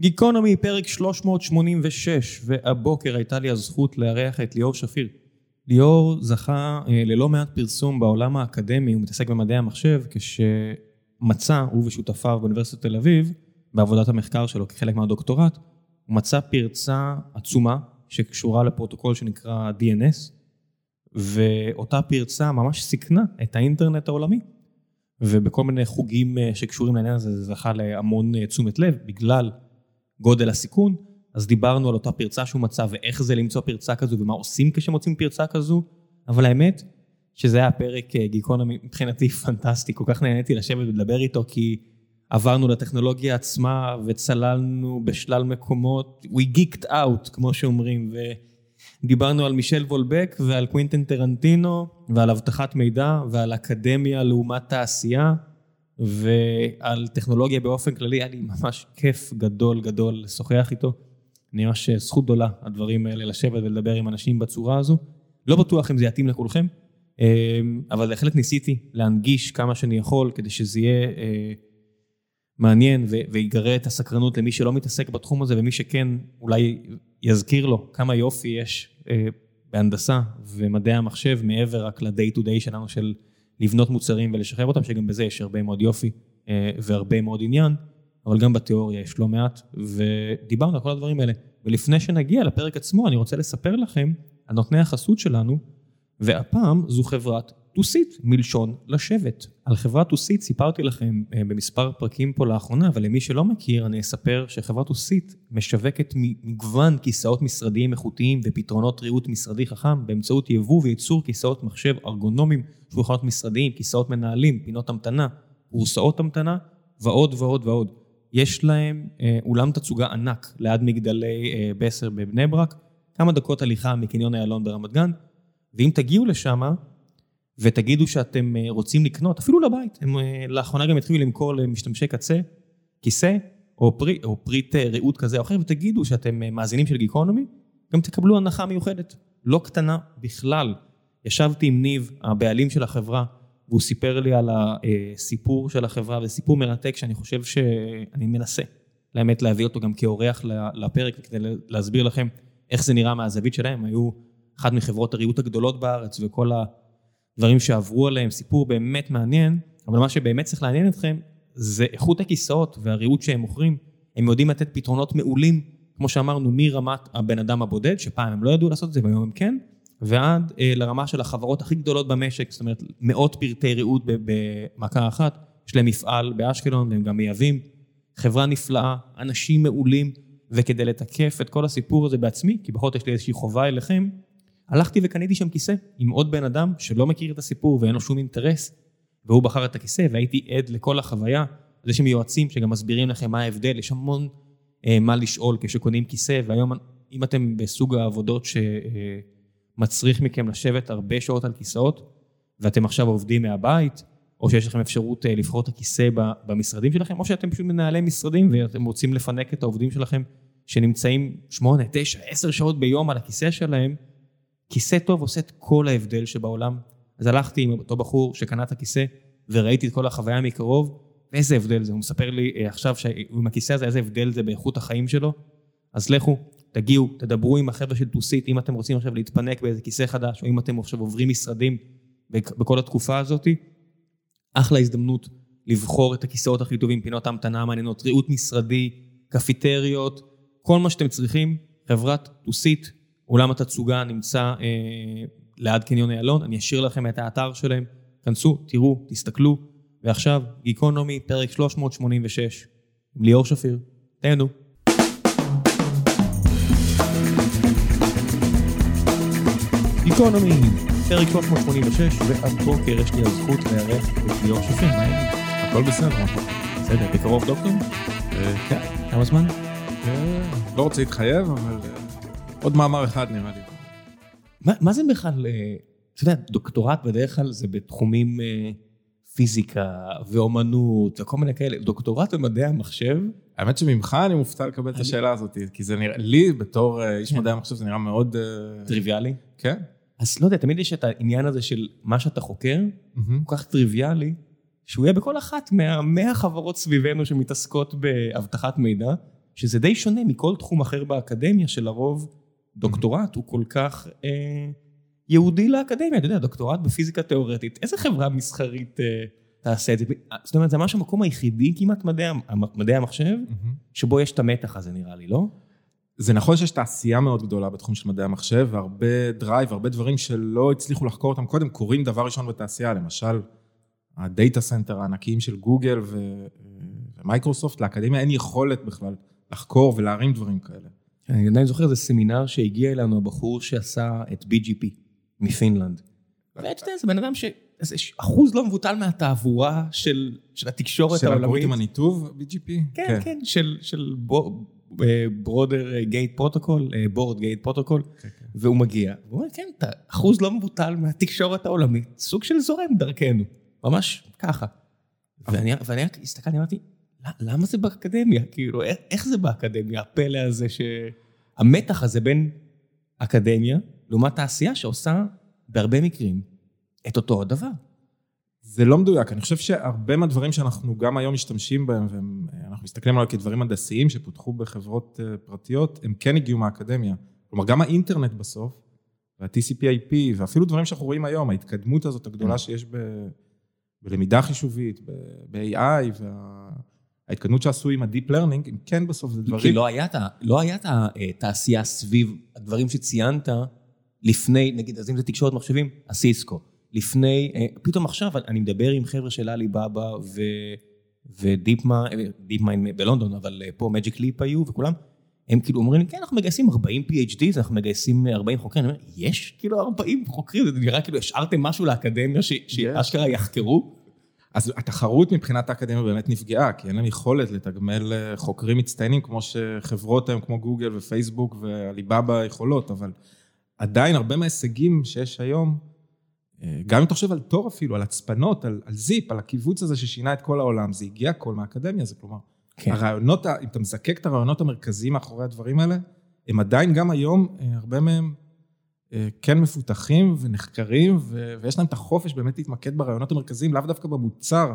גיקונומי, פרק 386, והבוקר הייתה לי הזכות לארח את ליאור שפיר. ליאור זכה אה, ללא מעט פרסום בעולם האקדמי, הוא מתעסק במדעי המחשב, כשמצא, הוא ושותפיו באוניברסיטת תל אביב, בעבודת המחקר שלו כחלק מהדוקטורט, הוא מצא פרצה עצומה שקשורה לפרוטוקול שנקרא DNS, ואותה פרצה ממש סיכנה את האינטרנט העולמי. ובכל מיני חוגים אה, שקשורים לעניין הזה, זה זכה להמון אה, תשומת לב, בגלל גודל הסיכון, אז דיברנו על אותה פרצה שהוא מצא ואיך זה למצוא פרצה כזו ומה עושים כשמוצאים פרצה כזו, אבל האמת שזה היה פרק אה, גיקונומי מבחינתי פנטסטי, כל כך נהניתי לשבת ולדבר איתו כי עברנו לטכנולוגיה עצמה וצללנו בשלל מקומות, we geeked out כמו שאומרים, ודיברנו על מישל וולבק ועל קווינטן טרנטינו ועל אבטחת מידע ועל אקדמיה לעומת תעשייה. ועל טכנולוגיה באופן כללי, היה לי ממש כיף גדול גדול לשוחח איתו. אני ממש זכות גדולה, הדברים האלה, לשבת ולדבר עם אנשים בצורה הזו. לא בטוח אם זה יתאים לכולכם, אה, אבל בהחלט ניסיתי להנגיש כמה שאני יכול, כדי שזה יהיה אה, מעניין ויגרה את הסקרנות למי שלא מתעסק בתחום הזה, ומי שכן, אולי יזכיר לו כמה יופי יש אה, בהנדסה ומדעי המחשב, מעבר רק ל-day to day שלנו של... לבנות מוצרים ולשחרר אותם, שגם בזה יש הרבה מאוד יופי אה, והרבה מאוד עניין, אבל גם בתיאוריה יש לא מעט, ודיברנו על כל הדברים האלה. ולפני שנגיע לפרק עצמו, אני רוצה לספר לכם על נותני החסות שלנו, והפעם זו חברת טוסית, מלשון לשבת. על חברת טוסית סיפרתי לכם אה, במספר פרקים פה לאחרונה, אבל למי שלא מכיר, אני אספר שחברת טוסית משווקת מגוון כיסאות משרדיים איכותיים ופתרונות ריהוט משרדי חכם באמצעות יבוא וייצור כיסאות מחשב ארגונומיים, שולחנות משרדיים, כיסאות מנהלים, פינות המתנה, קורסאות המתנה ועוד ועוד ועוד. יש להם אה, אולם תצוגה ענק ליד מגדלי אה, בסר בבני ברק, כמה דקות הליכה מקניון איילון ברמת גן, ואם תגיעו לשם, ותגידו שאתם אה, רוצים לקנות, אפילו לבית, הם אה, לאחרונה גם התחילו למכור למשתמשי קצה, כיסא, או, פרי, או פריט אה, ריהוט כזה או אחר, ותגידו שאתם מאזינים של גיקונומי, גם תקבלו הנחה מיוחדת, לא קטנה בכלל. ישבתי עם ניב, הבעלים של החברה, והוא סיפר לי על הסיפור של החברה, וסיפור מרתק שאני חושב שאני מנסה, לאמת להביא אותו גם כאורח לפרק, כדי להסביר לכם איך זה נראה מהזווית שלהם, היו אחת מחברות הריהוט הגדולות בארץ, וכל ה... דברים שעברו עליהם, סיפור באמת מעניין, אבל מה שבאמת צריך לעניין אתכם, זה איכות הכיסאות והריהוט שהם מוכרים. הם יודעים לתת פתרונות מעולים, כמו שאמרנו, מרמת הבן אדם הבודד, שפעם הם לא ידעו לעשות את זה והיום הם כן, ועד אה, לרמה של החברות הכי גדולות במשק, זאת אומרת, מאות פרטי ריהוט במכה אחת, יש להם מפעל באשקלון והם גם מייבאים. חברה נפלאה, אנשים מעולים, וכדי לתקף את כל הסיפור הזה בעצמי, כי בכל זאת יש לי איזושהי חובה אליכם, הלכתי וקניתי שם כיסא עם עוד בן אדם שלא מכיר את הסיפור ואין לו שום אינטרס, והוא בחר את הכיסא והייתי עד לכל החוויה. אז יש שם יועצים שגם מסבירים לכם מה ההבדל, יש המון אה, מה לשאול כשקונים כיסא, והיום אם אתם בסוג העבודות שמצריך מכם לשבת הרבה שעות על כיסאות, ואתם עכשיו עובדים מהבית, או שיש לכם אפשרות אה, לבחור את הכיסא במשרדים שלכם, או שאתם פשוט מנהלי משרדים ואתם רוצים לפנק את העובדים שלכם שנמצאים 8, 9, 10 שעות ביום על הכיסא שלהם, כיסא טוב עושה את כל ההבדל שבעולם. אז הלכתי עם אותו בחור שקנה את הכיסא, וראיתי את כל החוויה מקרוב, ואיזה הבדל זה. הוא מספר לי אה, עכשיו שעם הכיסא הזה, איזה הבדל זה באיכות החיים שלו. אז לכו, תגיעו, תדברו עם החבר'ה של טוסית, אם אתם רוצים עכשיו להתפנק באיזה כיסא חדש, או אם אתם עכשיו עוברים משרדים בכל התקופה הזאת, אחלה הזדמנות לבחור את הכיסאות הכי טובים, פינות ההמתנה המעניינות, ריהוט משרדי, קפיטריות, כל מה שאתם צריכים, חברת טוסית, אולם התצוגה נמצא אה, ליד קניון איילון, אני אשאיר לכם את האתר שלהם, כנסו, תראו, תסתכלו, ועכשיו, גיקונומי, פרק 386, עם ליאור שפיר, תהנו. גיקונומי, פרק 386, והבוקר יש לי הזכות לארח את ליאור שפיר, מה העניינים? הכל בסדר. בסדר, בקרוב דוקטור? אה, כן. כמה זמן? אה, לא רוצה להתחייב, אבל... עוד מאמר אחד נראה לי. מה, מה זה בכלל, אה, אתה יודע, דוקטורט בדרך כלל זה בתחומים אה, פיזיקה ואומנות וכל מיני כאלה, דוקטורט במדעי המחשב? האמת שממך אני מופתע לקבל את השאלה הזאת, כי זה נראה, לי בתור אה, איש כן. מדעי המחשב זה נראה מאוד... טריוויאלי? כן. אז לא יודע, תמיד יש את העניין הזה של מה שאתה חוקר, כל כך טריוויאלי, שהוא יהיה בכל אחת מהמאה חברות סביבנו שמתעסקות באבטחת מידע, שזה די שונה מכל תחום אחר באקדמיה, שלרוב דוקטורט הוא כל כך אה, ייעודי לאקדמיה, אתה יודע, דוקטורט בפיזיקה תיאורטית, איזה חברה מסחרית אה, תעשה את זה? זאת אומרת, זה ממש המקום היחידי כמעט מדעי, מדעי המחשב, שבו יש את המתח הזה נראה לי, לא? זה נכון שיש תעשייה מאוד גדולה בתחום של מדעי המחשב, והרבה drive, הרבה דברים שלא הצליחו לחקור אותם קודם, קורים דבר ראשון בתעשייה, למשל, ה data center הענקיים של גוגל ו... ומייקרוסופט, לאקדמיה אין יכולת בכלל לחקור ולהרים דברים כאלה. אני עדיין זוכר איזה סמינר שהגיע אלינו הבחור שעשה את BGP מפינלנד. ואתה יודע, זה בן אדם ש... זה אחוז לא מבוטל מהתעבורה של, של התקשורת של העולמית. של אלגוריתם הניתוב BGP? כן, כן, של, של Border Gate Protocol, Border Gate Protocol, והוא מגיע. הוא אומר, כן, אתה אחוז לא מבוטל מהתקשורת העולמית, סוג של זורם דרכנו, ממש ככה. ואני, ואני הסתכלתי, אמרתי, למה זה באקדמיה? כאילו, איך זה באקדמיה, הפלא הזה, שהמתח הזה בין אקדמיה, לעומת תעשייה שעושה בהרבה מקרים את אותו הדבר. זה לא מדויק, אני חושב שהרבה מהדברים שאנחנו גם היום משתמשים בהם, ואנחנו מסתכלים עליהם כדברים הנדסיים שפותחו בחברות אה, פרטיות, הם כן הגיעו מהאקדמיה. כלומר, גם האינטרנט בסוף, וה-TCP/IP, ואפילו דברים שאנחנו רואים היום, ההתקדמות הזאת הגדולה mm. שיש ב... בלמידה חישובית, ב-AI, וההתקדמות שעשו עם ה-Deep Learning, הם כן בסוף זה דברים... כי לא היה לא את התעשייה סביב הדברים שציינת לפני, נגיד, אז אם זה תקשורת מחשבים, הסיסקו. לפני, אה, פתאום עכשיו אני מדבר עם חבר'ה של עליבאבא ודיפ מיין בלונדון, אבל אה, פה מג'יק ליפ היו וכולם, הם כאילו אומרים כן, אנחנו מגייסים 40 PhDs, אנחנו מגייסים 40 חוקרים. אני אומר, יש כאילו 40 חוקרים? זה נראה כאילו השארתם משהו לאקדמיה שאשכרה יחקרו? אז התחרות מבחינת האקדמיה באמת נפגעה, כי אין להם יכולת לתגמל אה, חוקרים מצטיינים, כמו שחברות היום כמו גוגל ופייסבוק ועליבאבא יכולות, אבל עדיין הרבה מההישגים שיש היום, אה, גם אם אתה חושב על תור אפילו, על הצפנות, על, על זיפ, על הקיבוץ הזה ששינה את כל העולם, זה הגיע הכל מהאקדמיה, זה כלומר, כן. הרעיונות, אם אתה מזקק את הרעיונות המרכזיים מאחורי הדברים האלה, הם עדיין גם היום, אה, הרבה מהם כן מפותחים ונחקרים, ויש להם את החופש באמת להתמקד ברעיונות המרכזיים, לאו דווקא במוצר,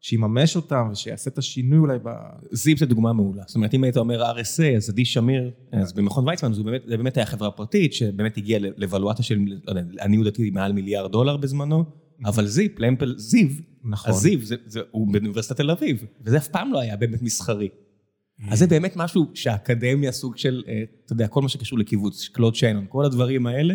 שיממש אותם ושיעשה את השינוי אולי ב... זיפ זה דוגמה מעולה. זאת אומרת, אם היית אומר RSA, אז עדי שמיר, אז במכון ויצמן, זה באמת, זה באמת היה חברה פרטית, שבאמת הגיעה לוולואציה של, לא יודע, לעניות דעתי מעל מיליארד דולר בזמנו, אבל זיפ, לאמפל זיו, נכון. הזיו, זה, זה, הוא באוניברסיטת תל אביב, וזה אף פעם לא היה באמת מסחרי. אז זה באמת משהו שהאקדמיה סוג של, אה, אתה יודע, כל מה שקשור לקיבוץ, קלוד שיינון, כל הדברים האלה,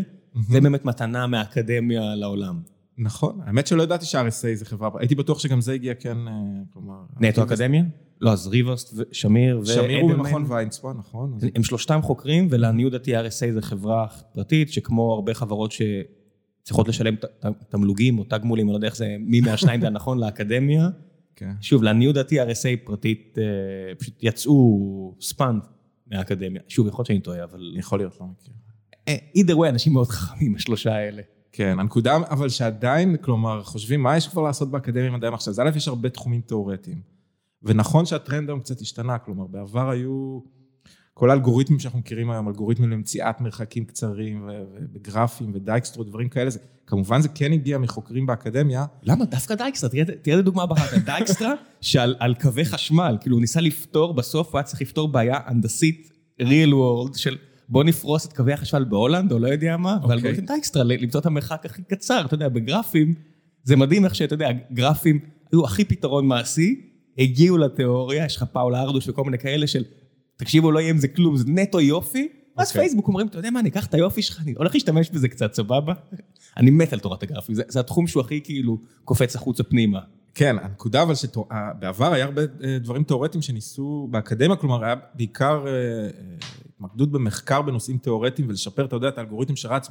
זה באמת מתנה מהאקדמיה לעולם. נכון, האמת שלא ידעתי שה-RSA זה חברה, הייתי בטוח שגם זה הגיע כן, אה, כלומר... נטו אקדמיה? לא, אז ריבוסט, שמיר ו... שמיר הוא במכון ויינצמן, נכון. הם שלושתם חוקרים, ולעניות דעתי RSA זה חברה פרטית, שכמו הרבה חברות שצריכות לשלם תמלוגים או תגמולים, אני לא יודע איך זה, מי מהשניים זה הנכון לאקדמיה. כן. שוב, לעניות דעתי RSA פרטית, אה, פשוט יצאו spinned מהאקדמיה. שוב, יכול להיות שאני טועה, אבל... יכול להיות, לא מכיר. אה, either way, אנשים מאוד חכמים, השלושה האלה. כן, הנקודה, אבל שעדיין, כלומר, חושבים מה יש כבר לעשות באקדמיה מדעי המחשב. אז א', יש הרבה תחומים תיאורטיים. ונכון שהטרנד היום קצת השתנה, כלומר, בעבר היו כל האלגוריתמים שאנחנו מכירים היום, אלגוריתמים למציאת מרחקים קצרים וגרפים ודייקסטרה, דברים כאלה, זה, כמובן זה כן הגיע מחוקרים באקדמיה. למה דווקא דייקסטרה? תראה איזה דוגמה בחרת, דייקסטרה שעל קווי חשמל, כאילו הוא ניסה לפתור, בסוף הוא היה צריך לפתור בעיה הנדסית real world של... בוא נפרוס את קווי החשמל בהולנד, או לא יודע מה, okay. ואלגוריתם דייקסטרה, למצוא את המרחק הכי קצר, אתה יודע, בגרפים, זה מדהים איך שאתה יודע, גרפים היו הכי פתרון מעשי, הגיעו לתיאוריה, יש לך פאול ארדוש וכל מיני כאלה של, תקשיבו, לא יהיה עם זה כלום, זה נטו יופי, אז okay. פייסבוק אומרים, אתה יודע מה, אני אקח את היופי שלך, אני הולך להשתמש בזה קצת, סבבה? אני מת על תורת הגרפים, זה, זה התחום שהוא הכי כאילו קופץ החוצה פנימה. כן, הנקודה אבל שבעבר היה הרבה אה, דברים תיאורטיים שניסו באקדמיה, כלומר היה בעיקר אה, אה, התמקדות במחקר בנושאים תיאורטיים ולשפר, אתה יודע, את האלגוריתם שרץ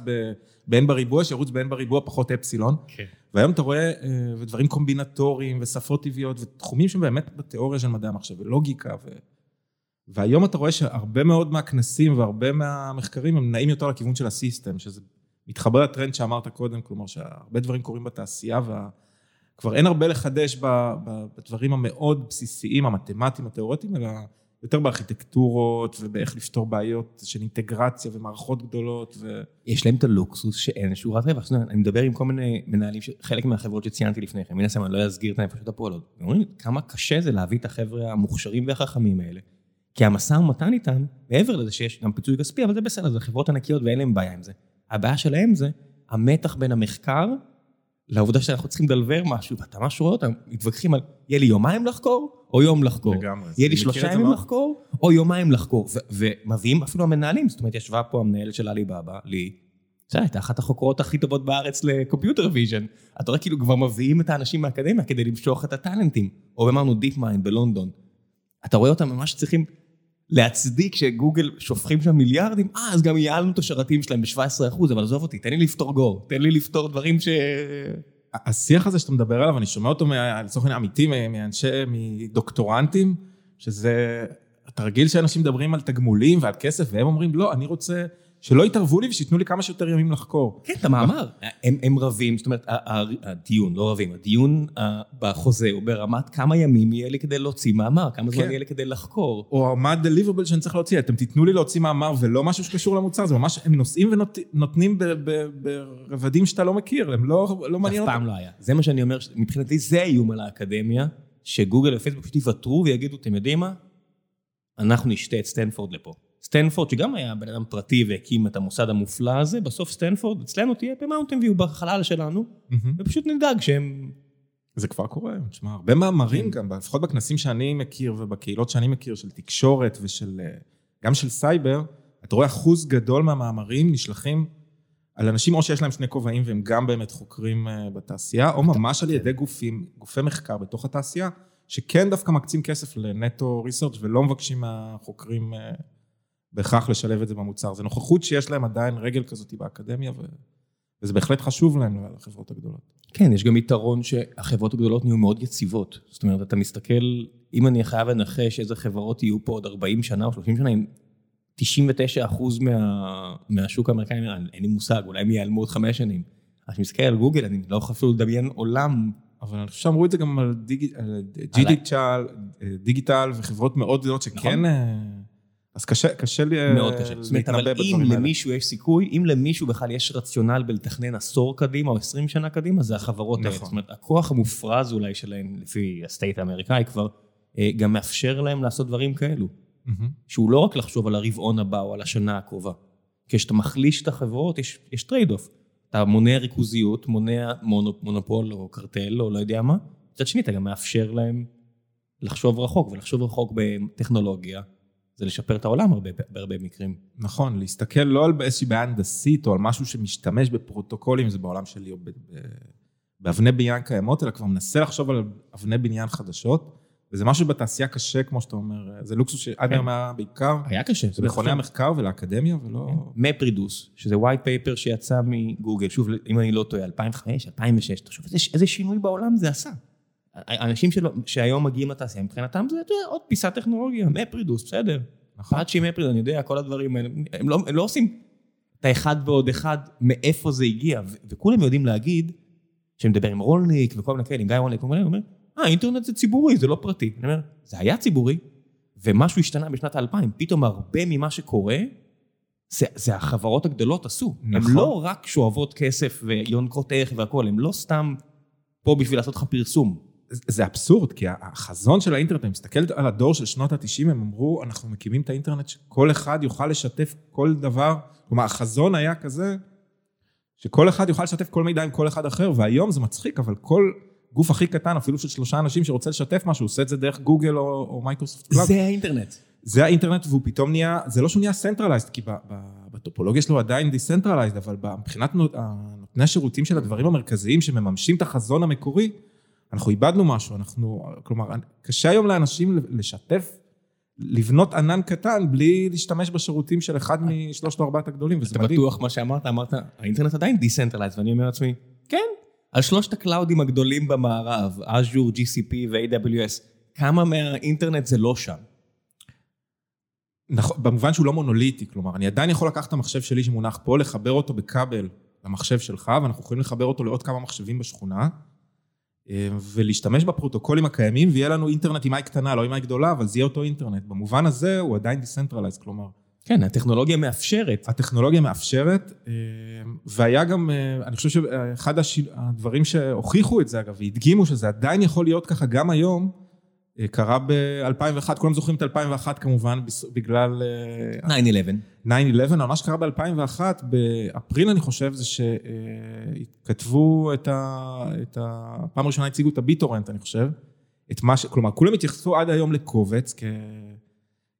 ב-n בריבוע, שירוץ ב-n בריבוע פחות אפסילון. כן. והיום אתה רואה ודברים קומבינטוריים ושפות טבעיות ותחומים שבאמת בתיאוריה של מדעי המחשב ולוגיקה. ו... והיום אתה רואה שהרבה מאוד מהכנסים והרבה מהמחקרים הם נעים יותר לכיוון של הסיסטם, שזה מתחבר לטרנד שאמרת קודם, כלומר שהרבה דברים קורים בתעשייה וה... כבר אין הרבה לחדש בדברים המאוד בסיסיים, המתמטיים, התיאורטיים, אלא יותר בארכיטקטורות ובאיך לפתור בעיות של אינטגרציה ומערכות גדולות. ו... יש להם את הלוקסוס שאין שורת רווח. אני מדבר עם כל מיני מנהלים, חלק מהחברות שציינתי לפני כן, מן הסתם אני לא אסגיר את הנפשות הפועלות. אומרים כמה קשה זה להביא את החבר'ה המוכשרים והחכמים האלה. כי המשא ומתן איתם, מעבר לזה שיש גם פיצוי כספי, אבל זה בסדר, זה חברות ענקיות ואין להם בעיה עם זה. הבעיה שלהם זה המתח בין המחקר לעובדה שאנחנו צריכים ל deliver משהו, ואתה ממש רואה אותם, מתווכחים על, יהיה לי יומיים לחקור, או יום לחקור. לגמרי. יהיה לי שלושה ימים. לחקור, או יומיים לחקור. ומביאים אפילו המנהלים, זאת אומרת, ישבה פה המנהלת של עליבאבא, לי, זה הייתה אחת החוקרות הכי טובות בארץ ל computer vision. אתה רואה כאילו כבר מביאים את האנשים מהאקדמיה כדי למשוך את הטאלנטים. או אמרנו דיפ מיינד בלונדון. אתה רואה אותם ממש צריכים להצדיק שגוגל שופכים שם מיליארדים, אה, אז גם ייעלנו את השרתים שלהם ב-17%, אבל עזוב אותי, תן לי לפתור גו, תן לי לפתור דברים ש... השיח הזה שאתה מדבר עליו, אני שומע אותו לצורך העניין אמיתי, מ- מאנשי, מדוקטורנטים, שזה התרגיל שאנשים מדברים על תגמולים ועל כסף, והם אומרים, לא, אני רוצה שלא יתערבו לי ושייתנו לי כמה שיותר ימים לחקור. כן, את המאמר. הם, הם רבים, זאת אומרת, הדיון, לא רבים, הדיון בחוזה הוא ברמת כמה ימים יהיה לי כדי להוציא מאמר, כמה זמן כן. יהיה לי כדי לחקור. או מה ה-deliverable שאני צריך להוציא, אתם תיתנו לי להוציא מאמר ולא משהו שקשור למוצר, זה ממש, הם נושאים ונותנים ברבדים שאתה לא מכיר, הם לא, לא כסף מעניין אותם. פעם לא היה. זה מה שאני אומר, מבחינתי זה האיום על האקדמיה, שגוגל ופייסבוק פשוט יוותרו ויגידו, אתם יודעים מה? אנחנו נשים את סטנפורד לפה. סטנפורד, שגם היה בן אדם פרטי והקים את המוסד המופלא הזה, בסוף סטנפורד אצלנו תהיה במאונטן ויו בחלל שלנו, מהמם. ופשוט נדאג שהם... זה כבר קורה, תשמע, הרבה מאמרים גם, לפחות בכנסים שאני מכיר ובקהילות שאני מכיר, של תקשורת ושל, אה, גם של סייבר, אתה רואה אחוז גדול מהמאמרים נשלחים על אנשים או שיש להם שני כובעים והם גם באמת חוקרים אה, בתעשייה, או ממש על ידי גופים, גופי מחקר בתוך התעשייה, שכן דווקא מקצים כסף לנטו ריסרצ' ולא מבקשים מהחוקרים אה, בהכרח לשלב את זה במוצר. זה נוכחות שיש להם עדיין רגל כזאת באקדמיה, ו... וזה בהחלט חשוב להם, לחברות הגדולות. כן, יש גם יתרון שהחברות הגדולות נהיו מאוד יציבות. זאת אומרת, אתה מסתכל, אם אני חייב לנחש איזה חברות יהיו פה עוד 40 שנה או 30 שנה, אם 99 אחוז מה, מהשוק האמריקאי, אין לי מושג, אולי הם ייעלמו עוד חמש שנים. אני מסתכל על גוגל, אני לא יכול אפילו לדמיין עולם. אבל אני חושב שאמרו את זה גם על דיג- על דיגיטל, דיגיטל וחברות מאוד גדולות שכן... נכון. אז קשה, קשה לי אה, מאוד קשה. זאת אומרת, להתנבא אבל אם בדברים האלה. למישהו יש סיכוי, אם למישהו בכלל יש רציונל בלתכנן עשור קדימה או 20 שנה קדימה, זה החברות האלה. נכון. זאת אומרת, הכוח המופרז אולי שלהם, לפי ה state האמריקאי כבר, אה, גם מאפשר להם לעשות דברים כאלו. שהוא לא רק לחשוב על הרבעון הבא או על השנה הקרובה. כשאתה מחליש את החברות, יש, יש trade off. אתה מונע ריכוזיות, מונע מונופ, מונופול או קרטל או לא יודע מה. מצד שני, אתה גם מאפשר להם לחשוב רחוק, ולחשוב רחוק בטכנולוגיה, זה לשפר את העולם הרבה, בהרבה מקרים. נכון, להסתכל לא על איזושהי בעיה הנדסית או על משהו שמשתמש בפרוטוקולים, זה בעולם שלי, או ב- ב- באבני בניין קיימות, אלא כבר מנסה לחשוב על אבני בניין חדשות, וזה משהו בתעשייה קשה, כמו שאתה אומר, זה לוקסוס שעד כן. היום היה בעיקר, היה קשה. זה מכוני המחקר ולאקדמיה, ולא... מפרידוס, שזה white paper שיצא מגוגל, שוב, אם אני לא טועה, 2005, 2006, תחשוב איזה שינוי בעולם זה עשה. האנשים שלו, שהיום מגיעים לתעשייה, מבחינתם זה אתה יודע, עוד פיסת טכנולוגיה, מפרידוס, בסדר. נכון. פאצ'י מפרידוס, אני יודע, כל הדברים האלה, הם לא, הם לא עושים את האחד ועוד אחד, מאיפה זה הגיע, ו- וכולם יודעים להגיד, שאני מדבר עם רולניק וכל מיני כאלה, עם גיא רולניק, הוא אומר, אה, אינטרנט זה ציבורי, זה לא פרטי. אני אומר, זה היה ציבורי, ומשהו השתנה בשנת 2000, פתאום הרבה ממה שקורה, זה, זה החברות הגדולות עשו. הן נכון. לא רק שואבות כסף ויונקות ערך והכול, הן לא סתם פה בשביל לעשות לך פרסום. זה אבסורד, כי החזון של האינטרנט, אני מסתכל על הדור של שנות ה-90, הם אמרו, אנחנו מקימים את האינטרנט שכל אחד יוכל לשתף כל דבר. כלומר, החזון היה כזה, שכל אחד יוכל לשתף כל מידע עם כל אחד אחר, והיום זה מצחיק, אבל כל גוף הכי קטן, אפילו של שלושה אנשים שרוצה לשתף משהו, עושה את זה דרך גוגל או, או מייקרוסופט cloud. זה האינטרנט. זה האינטרנט, והוא פתאום נהיה, זה לא שהוא נהיה centralized, כי בטופולוגיה שלו עדיין decentralized, אבל מבחינת נות- נותני השירותים של הדברים המרכזיים שמממשים את החזון המקורי, אנחנו איבדנו משהו, אנחנו, כלומר, קשה היום לאנשים לשתף, לבנות ענן קטן בלי להשתמש בשירותים של אחד משלושת או ארבעת הגדולים, וזה אתה מדהים. בטוח מה שאמרת, אמרת, האינטרנט עדיין decentralized, ואני אומר לעצמי, כן, על שלושת הקלאודים הגדולים במערב, Azure, GCP ו-AWS, כמה מהאינטרנט זה לא שם? נכון, במובן שהוא לא מונוליטי, כלומר, אני עדיין יכול לקחת את המחשב שלי שמונח פה, לחבר אותו בכבל למחשב שלך, ואנחנו יכולים לחבר אותו לעוד כמה מחשבים בשכונה, ולהשתמש בפרוטוקולים הקיימים, ויהיה לנו אינטרנט עם i קטנה, לא עם I גדולה, אבל זה יהיה אותו אינטרנט. במובן הזה הוא עדיין decentralized, כלומר, כן, הטכנולוגיה מאפשרת. הטכנולוגיה מאפשרת, אה, והיה גם, אה, אני חושב שאחד הדברים שהוכיחו את זה, אגב, והדגימו שזה עדיין יכול להיות ככה גם היום, אה, קרה ב-2001, כולם זוכרים את 2001 כמובן, בגלל... אה, 9-11. 9-11, אבל מה שקרה ב-2001, באפריל אני חושב, זה שכתבו את ה... את ה... פעם ראשונה הציגו את הביטורנט, אני חושב. את מה ש... כלומר, כולם התייחסו עד היום לקובץ כ...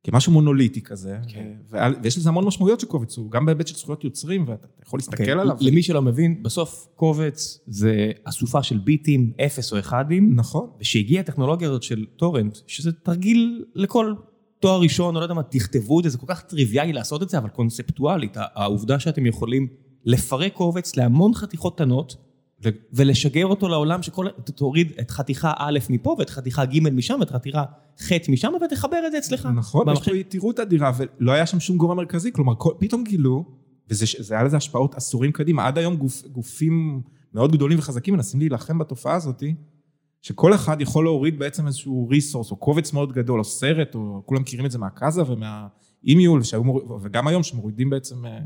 כמשהו מונוליטי כזה, כן. ו... ויש לזה המון משמעויות שקובץ הוא, גם בהיבט של זכויות יוצרים, ואתה יכול להסתכל אוקיי, עליו. למי שלא מבין, בסוף קובץ זה אסופה של ביטים, אפס או אחדים, נכון. ושהגיעה הטכנולוגיה הזאת של טורנט, שזה תרגיל לכל תואר ראשון, או לא יודע מה, תכתבו את זה, זה כל כך טריוויאלי לעשות את זה, אבל קונספטואלית, העובדה שאתם יכולים לפרק קובץ להמון חתיכות קטנות, ו- ולשגר אותו לעולם שכל... תוריד את חתיכה א' מפה, ואת חתיכה ג' משם, ואת חתיכה ח' משם, ותחבר את זה אצלך. נכון, יש. פה יתירות אדירה, ולא היה שם שום גורם מרכזי, כלומר, כל, פתאום גילו, וזה זה היה לזה השפעות עשורים קדימה, עד היום גוף, גופים מאוד גדולים וחזקים מנסים להילחם בתופעה הזאת, שכל אחד יכול להוריד בעצם איזשהו resource, או קובץ מאוד גדול, או סרט, או כולם מכירים את זה מהקאזה ומהאימיול, שהיו מור... וגם היום שמורידים בעצם, אה,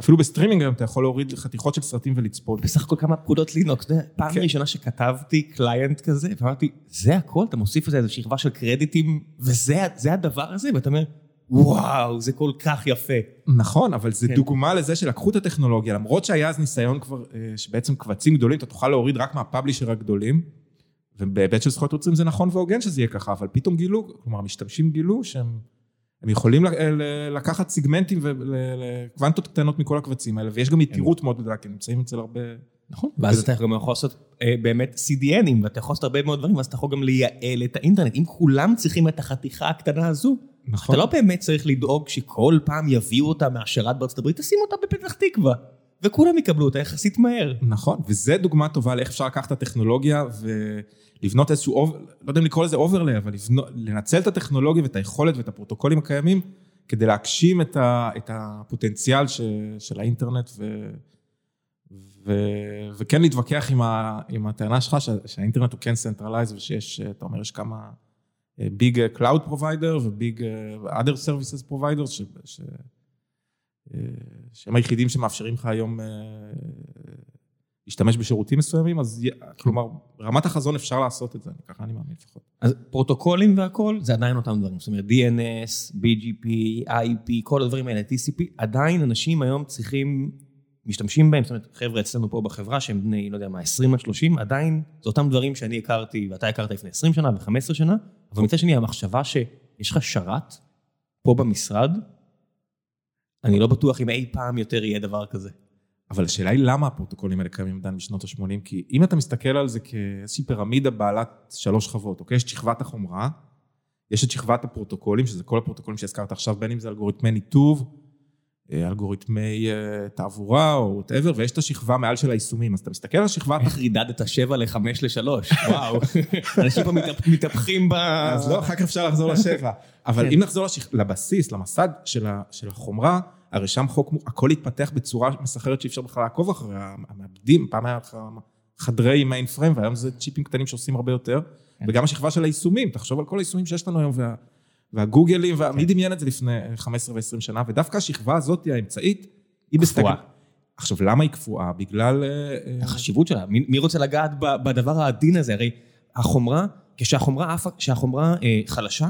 אפילו בסטרימינג היום אתה יכול להוריד חתיכות של סרטים ולצפות. בסך הכל כמה פקודות לינוקס, פעם כן. ראשונה שכתבתי client כזה, ואמרתי, זה הכל? אתה מוסיף לזה איזו שכבה של קרדיטים, וזה זה הדבר הזה? ואתה אומר, וואו, זה כל כך יפה. נכון, אבל זה כן. דוגמה לזה שלקחו את הטכנולוגיה, למרות שהיה אז ניסיון כבר, אה, שבעצם קבצים גדולים, אתה תוכל להוריד רק מהפאבלישר הגדולים, ובהיבט של זכויות יוצרים זה נכון והוגן שזה יהיה ככה, אבל פתאום גילו, כלומר, המשתמשים גילו שהם הם יכולים לקחת סיגמנטים וקוונטות קטנות מכל הקבצים האלה, ויש גם יתירות מאוד גדולה, כי הם נמצאים אצל הרבה... נכון. ואז אתה גם יכול לעשות אה, באמת CDNים, ואתה יכול לעשות הרבה מאוד דברים, ואז אתה יכול גם לייעל את האינטרנט. אם כולם צריכים את החתיכה הקטנה הזו, נכון. אתה לא באמת צריך לדאוג שכל פעם יביאו אותה מהשרת בארצות הברית, תשים אותה בפתח תקווה, וכולם יקבלו אותה יחסית מהר. נכון, וזה דוגמה טובה לאיך אפשר לקחת את הטכנולוגיה ולבנות איזשהו, over- לא יודע אם לקרוא לזה overlay, אבל לבנות, לנצל את הטכנולוגיה ואת היכולת ואת הפרוטוקולים הקיימים, כדי להגשים את, ה, את הפוטנציאל ש, של האינטרנט, ו, ו, וכן להתווכח עם, ה, עם הטענה שלך שה, שהאינטרנט הוא כן centralized ושיש, אתה אומר, יש כמה big cloud provider ו big ש, ש, אה, שהם היחידים שמאפשרים לך היום אה, להשתמש בשירותים מסוימים, אז כלומר, ברמת החזון אפשר לעשות את זה, ככה אני מאמין לפחות. אז פרוטוקולים והכל, זה עדיין אותם דברים. זאת אומרת, DNS, BGP, IP, כל הדברים האלה, TCP, עדיין אנשים היום צריכים, משתמשים בהם, זאת אומרת, חבר'ה אצלנו פה בחברה שהם בני, לא יודע מה, 20 עד 30, עדיין זה אותם דברים שאני הכרתי, ואתה הכרת לפני 20 שנה ו-15 שנה, אבל מצד שני, המחשבה שיש לך שרת פה במשרד, אני לא בטוח אם אי פעם יותר יהיה דבר כזה. אבל השאלה היא למה הפרוטוקולים האלה קיימים עדיין בשנות ה-80, כי אם אתה מסתכל על זה כאיזושהי פירמידה בעלת שלוש שכבות, אוקיי? יש את שכבת החומרה, יש את שכבת הפרוטוקולים, שזה כל הפרוטוקולים שהזכרת עכשיו, בין אם זה אלגוריתמי ניתוב, אלגוריתמי אה, תעבורה או whatever, ויש את השכבה מעל של היישומים. אז אתה מסתכל על שכבת... איך רידדת 7 ל-5 ל-3, וואו. אנשים פה מתהפ- מתהפכים ב... אז לא, אחר כך אפשר לחזור לשבע. אבל כן. אם נחזור לבסיס, למסד של החומרה, הרי שם חוק, הכל התפתח בצורה מסחררת שאי אפשר בכלל לעקוב אחריה. המעבדים, פעם היה לך חדרי מיין פריים, והיום זה צ'יפים קטנים שעושים הרבה יותר. כן. וגם השכבה של היישומים, תחשוב על כל היישומים שיש לנו היום, וה- והגוגלים, כן. ומי דמיין את זה לפני 15 ו-20 שנה, ודווקא השכבה הזאת, האמצעית, היא. קפואה. עכשיו, למה היא קפואה? בגלל... אה, אה, החשיבות שלה, מי, מי רוצה לגעת בדבר העדין הזה? הרי החומרה, כשהחומרה, כשהחומרה אה, חלשה,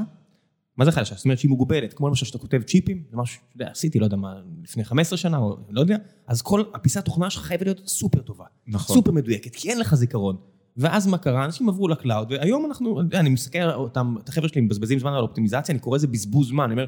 מה זה חלשה? זאת אומרת שהיא מוגבלת, כמו למשל שאתה כותב צ'יפים, זה משהו, אתה יודע, עשיתי, לא יודע מה, לפני 15 שנה, או לא יודע, אז כל הפיסת תוכנה שלך חייבת להיות סופר טובה. נכון. סופר מדויקת, כי אין לך זיכרון. ואז מה קרה? אנשים עברו ל cloud, והיום אנחנו, אני מסתכל אותם, את החבר'ה שלי מבזבזים זמן על אופטימיזציה, אני קורא לזה בזבוז זמן, אני אומר,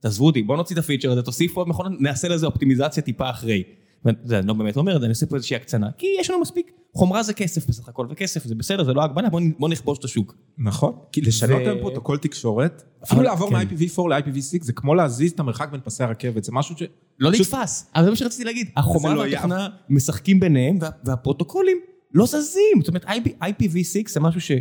תעזבו אותי, בואו נוציא את הפיצ'ר הזה, תוסיפו עוד מכונה, נעשה לזה אופטימיזציה טיפה אחרי. אני לא באמת אומר את זה, אני עושה פה איזושהי הקצנה, כי יש לנו מספיק, חומרה זה כסף בסך הכל, וכסף זה בסדר, זה לא הגבלה, בואו בוא נכבוש את השוק. נכון, כי לשנות היום פרוטוקול תקשורת, אפילו לעבור כן. מ-IPv4 ל-IPv6, זה כמו להזיז את המרחק בין פסי הרכבת, זה משהו ש... לא פשוט- נתפס, אבל זה מה שרציתי להגיד, החומרה לא והתוכנה משחקים ביניהם, וה- והפרוטוקולים לא זזים, זאת אומרת IP- IPv6 זה משהו ש...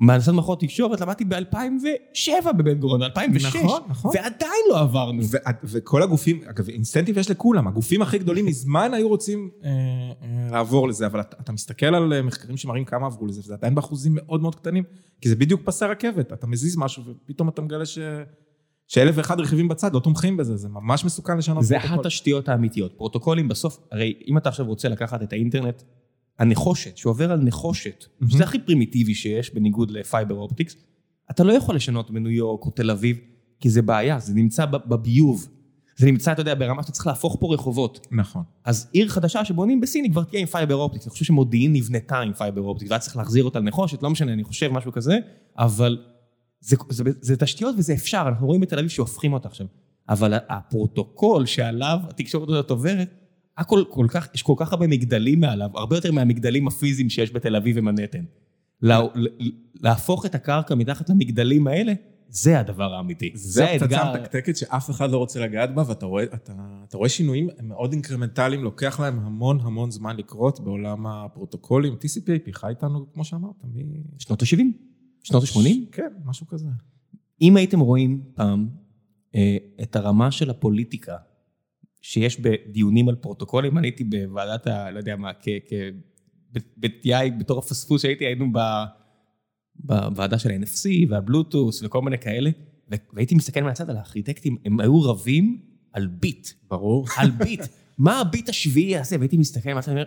הנדסת מערכות תקשורת למדתי ב-2007 בבן גוריון, 2006, נכון, נכון. ועדיין לא עברנו. ו- וכל הגופים, אגב, incentive יש לכולם, הגופים הכי גדולים מזמן היו רוצים אה, אה, לעבור לזה, אבל אתה, אתה מסתכל על אה, מחקרים שמראים כמה עברו לזה, וזה עדיין באחוזים מאוד מאוד קטנים, כי זה בדיוק פסי רכבת, אתה מזיז משהו ופתאום אתה מגלה ש... שאלף ואחד רכיבים בצד לא תומכים בזה, זה ממש מסוכן לשנות זה פרוטוקול. התשתיות האמיתיות. פרוטוקולים בסוף, הרי אם אתה עכשיו רוצה לקחת את האינטרנט, הנחושת, שעובר על נחושת, שזה הכי פרימיטיבי שיש, בניגוד ל fiber optics, אתה לא יכול לשנות בניו יורק או תל אביב, כי זה בעיה, זה נמצא בביוב. זה נמצא, אתה יודע, ברמה שאתה צריך להפוך פה רחובות. נכון. אז עיר חדשה שבונים בסין היא כבר תהיה עם fiber optics. אני חושב שמודיעין נבנתה עם fiber optics, והיה צריך להחזיר אותה לנחושת, לא משנה, אני חושב משהו כזה, אבל זה, זה, זה, זה תשתיות וזה אפשר, אנחנו רואים בתל אביב שהופכים אותה עכשיו. אבל הפרוטוקול שעליו התקשורת הזאת עוברת, הכל כל כך, יש כל כך הרבה מגדלים מעליו, הרבה יותר מהמגדלים הפיזיים שיש בתל אביב ומנהטן. לה, להפוך את הקרקע מתחת למגדלים האלה, זה הדבר האמיתי. זה הפצצה המתקתקת שאף אחד לא רוצה לגעת בה, ואתה רואה, אתה, אתה רואה שינויים מאוד אינקרמנטליים, לוקח להם המון המון זמן לקרות בעולם הפרוטוקולים. TCP/IP חי איתנו, כמו שאמרת, מ... שנות ה-70? שנות ה-80? כן, משהו כזה. אם הייתם רואים פעם אה, את הרמה של הפוליטיקה שיש בדיונים על פרוטוקולים, אני הייתי בוועדת ה... לא יודע מה, כ... כ ב-TI, בתור הפספוס שהייתי, היינו ב... בוועדה של ה-NFC והבלוטוס וכל מיני כאלה, והייתי מסתכל מהצד על הארכיטקטים, הם היו רבים על ביט. ברור. על ביט. מה הביט השביעי יעשה? והייתי מסתכל מהצד, ואומר,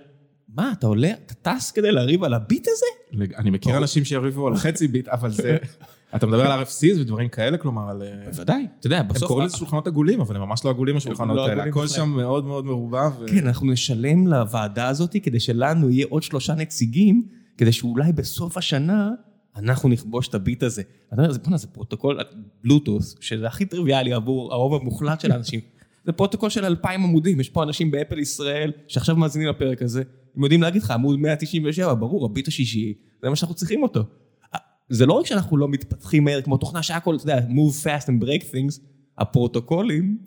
מה, אתה עולה, אתה טס כדי לריב על הביט הזה? אני מכיר אנשים שיריבו על חצי ביט, אבל זה... אתה מדבר על RFCs ודברים כאלה, כלומר על... בוודאי, אתה יודע, בסוף... הם קוראים לזה שולחנות עגולים, אבל הם ממש לא עגולים השולחנות לא האלה, הכל שם מאוד מאוד מרובע. כן, אנחנו נשלם לוועדה הזאת כדי שלנו יהיה עוד שלושה נציגים, כדי שאולי בסוף השנה אנחנו נכבוש את הביט הזה. אתה אומר, בוא'נה, זה פרוטוקול בלוטות', שזה הכי טריוויאלי עבור הרוב המוחלט של האנשים. זה פרוטוקול של אלפיים עמודים, יש פה אנשים באפל ישראל, שעכשיו מאזינים לפרק הזה, הם יודעים להגיד לך, עמוד 197, ברור, הביט השישי, זה מה שאנחנו צריכים אותו. זה לא רק שאנחנו לא מתפתחים מהר כמו תוכנה שהכל, אתה יודע, move fast and break things, הפרוטוקולים,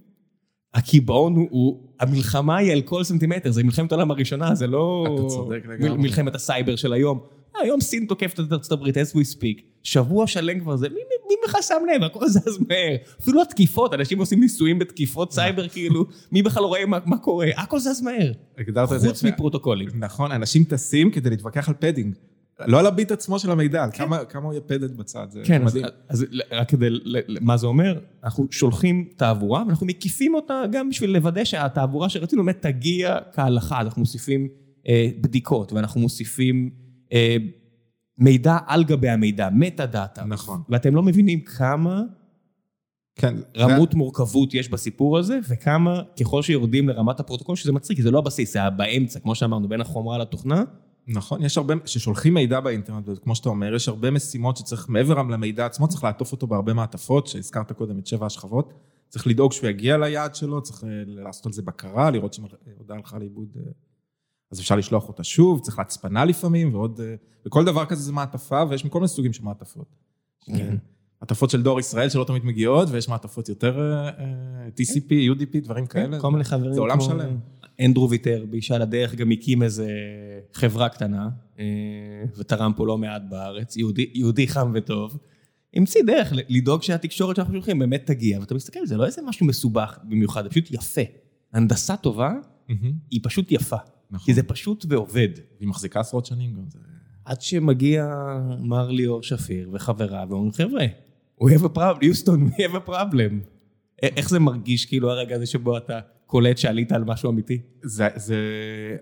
הקיבעון הוא, הוא, המלחמה היא על כל סנטימטר, זה מלחמת העולם הראשונה, זה לא... אתה צודק לגמרי. מלחמת הסייבר של היום. היום סין תוקפת את ארצות הברית, as we speak. שבוע שלם כבר זה, מי, בכלל שם לב, הכל זז מהר. אפילו התקיפות, אנשים עושים ניסויים בתקיפות סייבר, כאילו, מי בכלל לא רואה מה, מה קורה, הכל זז מהר. חוץ מפרוטוקולים. נכון, אנשים טסים כדי להתווכח על padding. לא על הביט עצמו של המידע, על כן. כמה, כמה הוא יהיה padded בצד, זה כן, מדהים. אז, אז רק כדי, מה זה אומר? אנחנו שולחים תעבורה, ואנחנו מקיפים אותה גם בשביל לוודא שהתעבורה שרצינו באמת תגיע כהלכה. אנחנו מוסיפים אה, בדיקות, ואנחנו מוסיפים אה, מידע על גבי המידע, metadata. נכון. ואתם לא מבינים כמה כן, רמות זה... מורכבות יש בסיפור הזה, וכמה ככל שיורדים לרמת הפרוטוקול, שזה מצחיק, כי זה לא הבסיס, זה באמצע, כמו שאמרנו, בין החומרה לתוכנה. נכון, יש הרבה, כששולחים מידע באינטרנט, כמו שאתה אומר, יש הרבה משימות שצריך, מעבר למידע עצמו, צריך לעטוף אותו בהרבה מעטפות, שהזכרת קודם את שבע השכבות. צריך לדאוג שהוא יגיע ליעד שלו, צריך אה, לעשות על זה בקרה, לראות שהודעה הלכה לאיבוד, אה, אז אפשר לשלוח אותה שוב, צריך להצפנה לפעמים, ועוד, אה, וכל דבר כזה זה מעטפה, ויש מכל מיני סוגים של מעטפות. כן. מעטפות של דור ישראל שלא תמיד מגיעות, ויש מעטפות יותר TCP, UDP, דברים כן, כאלה. כל מיני חברים. זה עולם שלם. אנדרו ויטר, באישה לדרך, גם הקים איזה חברה קטנה, אה, ותרם פה לא מעט בארץ, יהודי, יהודי חם וטוב. המציא דרך לדאוג שהתקשורת שאנחנו שולחים באמת תגיע, ואתה מסתכל, זה לא איזה משהו מסובך במיוחד, זה פשוט יפה. הנדסה טובה, mm-hmm. היא פשוט יפה. נכון. כי זה פשוט ועובד. היא מחזיקה עשרות שנים גם. זה... עד שמגיע מר ליאור שפיר וחברה, ואומרים, חבר'ה, we have a problem, יוסטון, we have a problem. איך זה מרגיש, כאילו, הרגע הזה שבו אתה קולט שעלית על משהו אמיתי? זה, זה,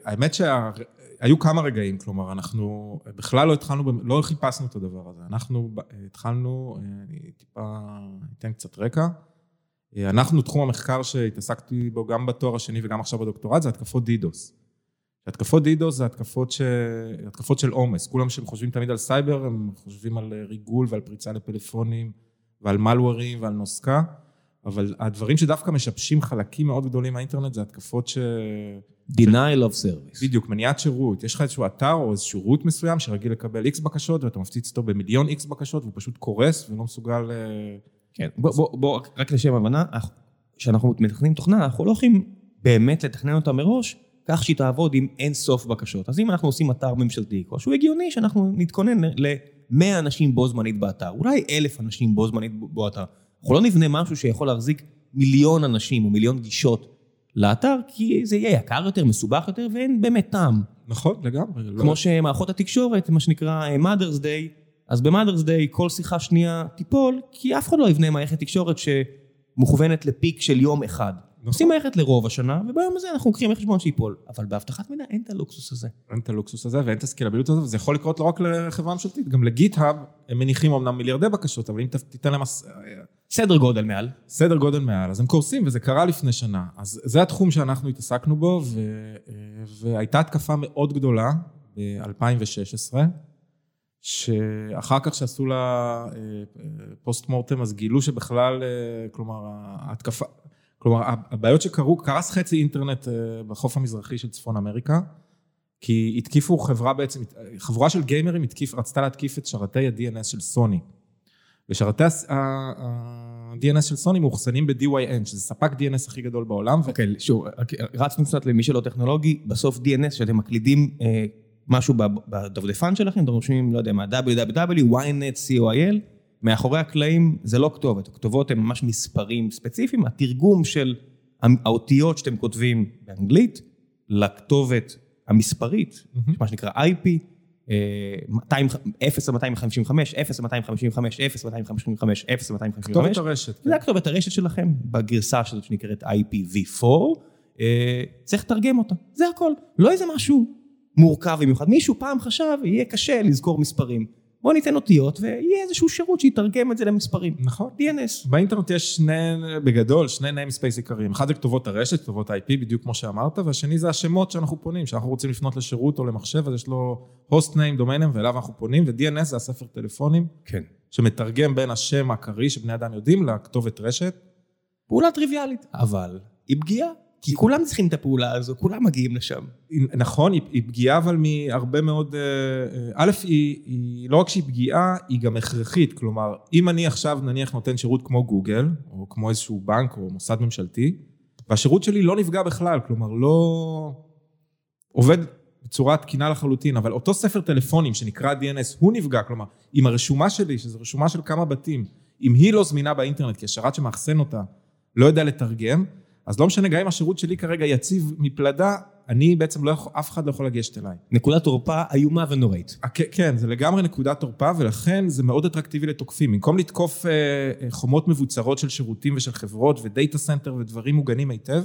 האמת שהיו כמה רגעים, כלומר, אנחנו בכלל לא התחלנו, לא חיפשנו את הדבר הזה. אנחנו התחלנו, אני טיפה אתן קצת רקע. אנחנו, תחום המחקר שהתעסקתי בו גם בתואר השני וגם עכשיו בדוקטורט, זה התקפות דידוס. התקפות DDoS זה התקפות, ש... התקפות של עומס. כולם שהם חושבים תמיד על סייבר, הם חושבים על ריגול ועל פריצה לפלאפונים ועל malware ים ועל נוזקה. אבל הדברים שדווקא משבשים חלקים מאוד גדולים מהאינטרנט זה התקפות ש... denial of service. בדיוק, מניעת שירות. יש לך איזשהו אתר או איזשהו שירות מסוים שרגיל לקבל איקס בקשות ואתה מפציץ אותו במיליון איקס בקשות והוא פשוט קורס ולא מסוגל... אה, כן, בוא, בוא, בוא, רק לשם הבנה, כשאנחנו מתכננים תוכנה, אנחנו לא יכולים באמת לתכנן אותה מראש, כך שהיא תעבוד עם אין סוף בקשות. אז אם אנחנו עושים אתר ממשלתי, שהוא הגיוני שאנחנו נתכונן ל-100 אנשים בו זמנית באתר, אולי אלף אנשים בו זמנית באתר. אנחנו לא נבנה משהו שיכול להחזיק מיליון אנשים או מיליון גישות לאתר, כי זה יהיה יקר יותר, מסובך יותר, ואין באמת טעם. נכון, לגמרי. לא- כמו לא... שמערכות התקשורת, מה שנקרא אה, mother's day, אז ב-mother's day כל שיחה שנייה תיפול, כי אף אחד לא יבנה מערכת תקשורת שמוכוונת לפיק של יום אחד. עושים מערכת לרוב השנה, וביום הזה אנחנו לוקחים חשבון שייפול. אבל באבטחת מידע אין את הלוקסוס הזה. אין את הלוקסוס הזה ואין את הסקילביליות הזה, וזה יכול לקרות לא רק לחברה ממשלתית, גם לגיט-האב, הם מניחים אמנם מיליארדי בקשות, אבל אם תיתן להם הס- סדר גודל מעל. סדר גודל מעל, אז הם קורסים, וזה קרה לפני שנה. אז זה התחום שאנחנו התעסקנו בו, ו... והייתה התקפה מאוד גדולה ב-2016, שאחר כך שעשו לה אה, פוסט מורטם, אז גילו שבכלל, אה, כלומר, ההתקפה, כלומר, הבעיות שקרו, קרס חצי אינטרנט אה, בחוף המזרחי של צפון אמריקה, כי התקיפו חברה בעצם, חבורה של גיימרים התקיף, רצתה להתקיף את שרתי ה-DNS של סוני. ושרתי ה-DNS של סוני מאוחסנים ב-DYN, שזה ספק DNS הכי גדול בעולם. אוקיי, שוב, רצנו קצת למי שלא טכנולוגי, בסוף DNS, שאתם מקלידים אה, משהו בדפדפן שלכם, אתם רושמים, לא יודע מה, www, ynet, co.il, מאחורי הקלעים זה לא כתובת, הכתובות הן ממש מספרים ספציפיים, התרגום של האותיות שאתם כותבים באנגלית, לכתובת המספרית, מה שנקרא IP, 200 0 עד 255, 0 עד 255, 0 עד 255, 0 עד 255. כתובת הרשת. כן. זה הכתובת הרשת שלכם, בגרסה הזאת שנקראת IPv4, אה, צריך לתרגם אותה, זה הכל. לא איזה משהו מורכב במיוחד. מישהו פעם חשב, יהיה קשה לזכור מספרים. בוא ניתן אותיות ויהיה איזשהו שירות שיתרגם את זה למספרים. נכון. DNS. באינטרנט יש שני, בגדול, שני namespace עיקריים. אחד זה כתובות הרשת, כתובות IP, בדיוק כמו שאמרת, והשני זה השמות שאנחנו פונים, שאנחנו רוצים לפנות לשירות או למחשב, אז יש לו host name, domain name, ואליו אנחנו פונים, ו-DNS זה הספר טלפונים, כן. שמתרגם בין השם הקריא שבני אדם יודעים לכתובת רשת. פעולה טריוויאלית, אבל היא פגיעה. כי כולם צריכים את הפעולה הזו, כולם מגיעים לשם. נכון, היא, היא פגיעה, אבל מהרבה מאוד... אה, אה, א', היא, היא לא רק שהיא פגיעה, היא גם הכרחית. כלומר, אם אני עכשיו נניח נותן שירות כמו גוגל, או כמו איזשהו בנק או מוסד ממשלתי, והשירות שלי לא נפגע בכלל, כלומר, לא עובד בצורה תקינה לחלוטין, אבל אותו ספר טלפונים שנקרא DNS, הוא נפגע, כלומר, אם הרשומה שלי, שזו רשומה של כמה בתים, אם היא לא זמינה באינטרנט, כי השרת שמאחסן אותה לא יודע לתרגם, אז לא משנה, גם אם השירות שלי כרגע יציב מפלדה, אני בעצם לא יכול, אף אחד לא יכול לגשת אליי. נקודת תורפה איומה ונוראית. אה, כן, כן, זה לגמרי נקודת תורפה, ולכן זה מאוד אטרקטיבי לתוקפים. במקום לתקוף אה, אה, חומות מבוצרות של שירותים ושל חברות ו data center ודברים מוגנים היטב,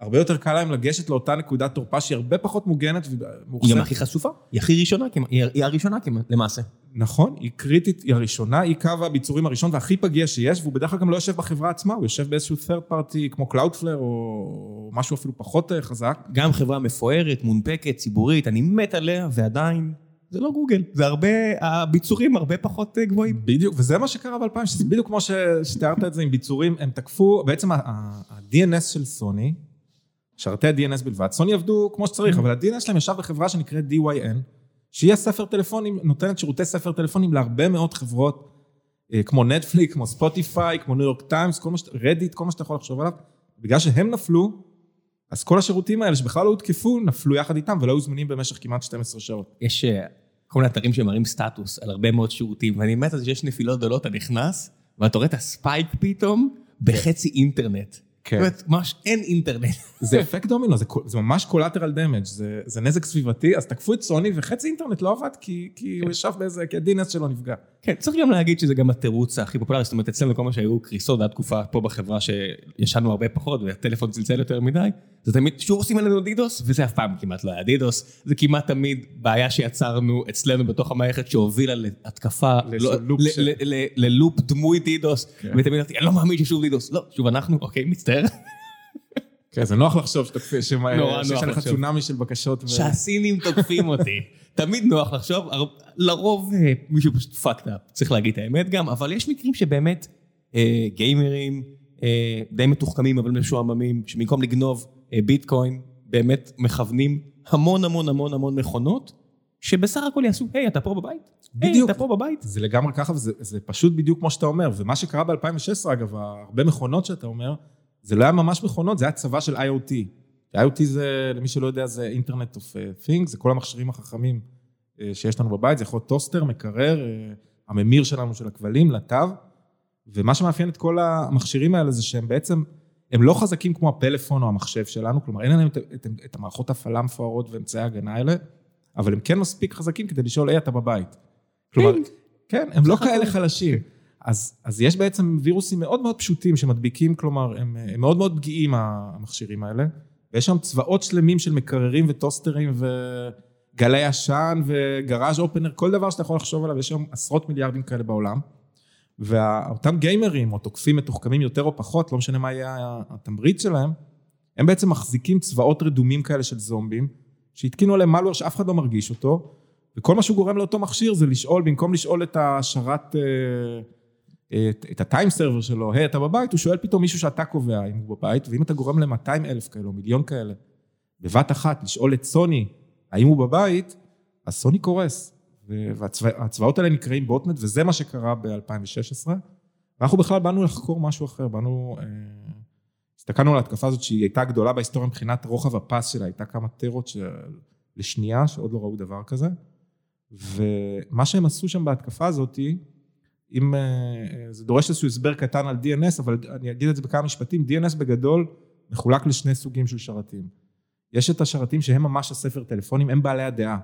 הרבה יותר קל להם לגשת לאותה נקודת תורפה שהיא הרבה פחות מוגנת היא גם ומאוחסנת. הכי חשופה, היא הכי ראשונה, היא הראשונה למעשה. נכון, היא קריטית, היא הראשונה, היא קו הביצורים הראשון והכי פגיע שיש, והוא בדרך כלל גם לא יושב בחברה עצמה, הוא יושב באיזשהו third party כמו Cloudflare או משהו אפילו פחות אה, חזק. גם חברה מפוארת, מונפקת, ציבורית, אני מת עליה, ועדיין, זה לא גוגל. זה הרבה, הביצורים הרבה פחות אה, גבוהים. בדיוק, וזה מה שקרה ב-2000, שזה בדיוק כמו ש- שתיארת את זה עם ביצורים, הם תקפו, בעצם ה-DNS של סוני, שרתי ה-DNS בלבד, סוני עבדו כמו שצריך, אבל ה-DNS שלהם ישב בחברה שנקראת DYN, שהיא הספר טלפונים, נותנת שירותי ספר טלפונים להרבה מאוד חברות, אה, כמו נטפליקס, כמו ספוטיפיי, כמו ניו יורק טיימס, כל מה ש... רדיט, כל מה שאתה יכול לחשוב עליו, בגלל שהם נפלו, אז כל השירותים האלה שבכלל לא הותקפו, נפלו יחד איתם ולא היו זמינים במשך כמעט 12 שעות. יש אה, כל מיני אתרים שמראים סטטוס על הרבה מאוד שירותים, ואני מת על זה שיש נפילות גדולות, אתה נכנס, ואתה רואה את ה spike פתאום בחצי אינטרנט. כן. זאת אומרת, ממש אין אינטרנט. זה אפקט דומינו, זה, זה ממש collateral damage, זה, זה נזק סביבתי, אז תקפו את סוני וחצי אינטרנט לא עבד כי, כי הוא ישב באיזה, כי ה-DNS שלו נפגע. כן, צריך גם להגיד שזה גם התירוץ הכי פופולרי, זאת אומרת, אצלנו כל מה שהיו קריסות, הייתה תקופה פה בחברה שישנו הרבה פחות, והטלפון צלצל יותר מדי, זה תמיד, שוב עושים עלינו דידוס, וזה אף פעם כמעט לא היה דידוס, זה כמעט תמיד בעיה שיצרנו אצלנו בתוך המערכת שהובילה להתקפה, לא- ללופ דמוי דידוס, כן. ותמיד אמרתי, אני לא מאמין ששוב דידוס, לא, שוב אנחנו, אוקיי, מצטער, כן, זה נוח לחשוב שיש לך. צונאמי של בקשות. שהסינים תוקפים אותי. תמיד נוח לחשוב, לרוב אה, מישהו פשוט fucked up, צריך להגיד את האמת גם, אבל יש מקרים שבאמת אה, גיימרים אה, די מתוחכמים אבל משועממים, שבמקום לגנוב ביטקוין, באמת מכוונים המון המון המון המון מכונות, שבסך הכל יעשו, היי, אתה פה בבית? היי, בדיוק. אתה פה בבית? זה לגמרי ככה, וזה זה פשוט בדיוק כמו שאתה אומר. ומה שקרה ב-2016, אגב, הרבה מכונות שאתה אומר, זה לא היה ממש מכונות, זה היה צבא של IoT. IoT זה, למי שלא יודע, זה Internet of Things, זה כל המכשירים החכמים אה, שיש לנו בבית, זה יכול להיות טוסטר, מקרר, אה, הממיר שלנו של הכבלים, לתו. ומה שמאפיין את כל המכשירים האלה זה שהם בעצם, הם לא חזקים כמו הפלאפון או המחשב שלנו, כלומר אין להם את, את, את המערכות הפעלה המפוארות ואמצעי ההגנה האלה, אבל הם כן מספיק חזקים כדי לשאול, היי, אתה בבית. כלומר, פינג. כן, הם לא. כאלה חלשים. אז, אז יש בעצם וירוסים מאוד מאוד פשוטים שמדביקים, כלומר, הם, הם מאוד מאוד פגיעים, המכשירים האלה, ויש שם צבאות שלמים של מקררים וטוסטרים וגלי עשן וגראז' אופנר, כל דבר שאתה יכול לחשוב עליו, יש שם עשרות מיליארדים כאלה בעולם. ואותם גיימרים, או תוקפים מתוחכמים יותר או פחות, לא משנה מה יהיה התמריץ שלהם, הם בעצם מחזיקים צבאות רדומים כאלה של זומבים, שהתקינו עליהם מלוור שאף אחד לא מרגיש אותו, וכל מה שהוא גורם לאותו מכשיר זה לשאול, במקום לשאול את השרת, אה, את, את הטיים סרבר שלו, היי, אתה בבית? הוא שואל פתאום מישהו שאתה קובע אם הוא בבית, ואם אתה גורם ל-200 אלף כאלה, או מיליון כאלה, בבת אחת, לשאול את סוני, האם הוא בבית, אז סוני קורס. והצבאות האלה נקראים בוטנט, וזה מה שקרה ב-2016. ואנחנו בכלל באנו לחקור משהו אחר, באנו... אה, הסתכלנו על ההתקפה הזאת שהיא הייתה גדולה בהיסטוריה מבחינת רוחב הפס שלה, הייתה כמה טרות של... לשנייה, שעוד לא ראו דבר כזה. ומה שהם עשו שם בהתקפה הזאת, אם... אה, זה דורש איזשהו הסבר קטן על DNS, אבל אני אגיד את זה בכמה משפטים, DNS בגדול מחולק לשני סוגים של שרתים. יש את השרתים שהם ממש הספר טלפונים, הם בעלי הדעה.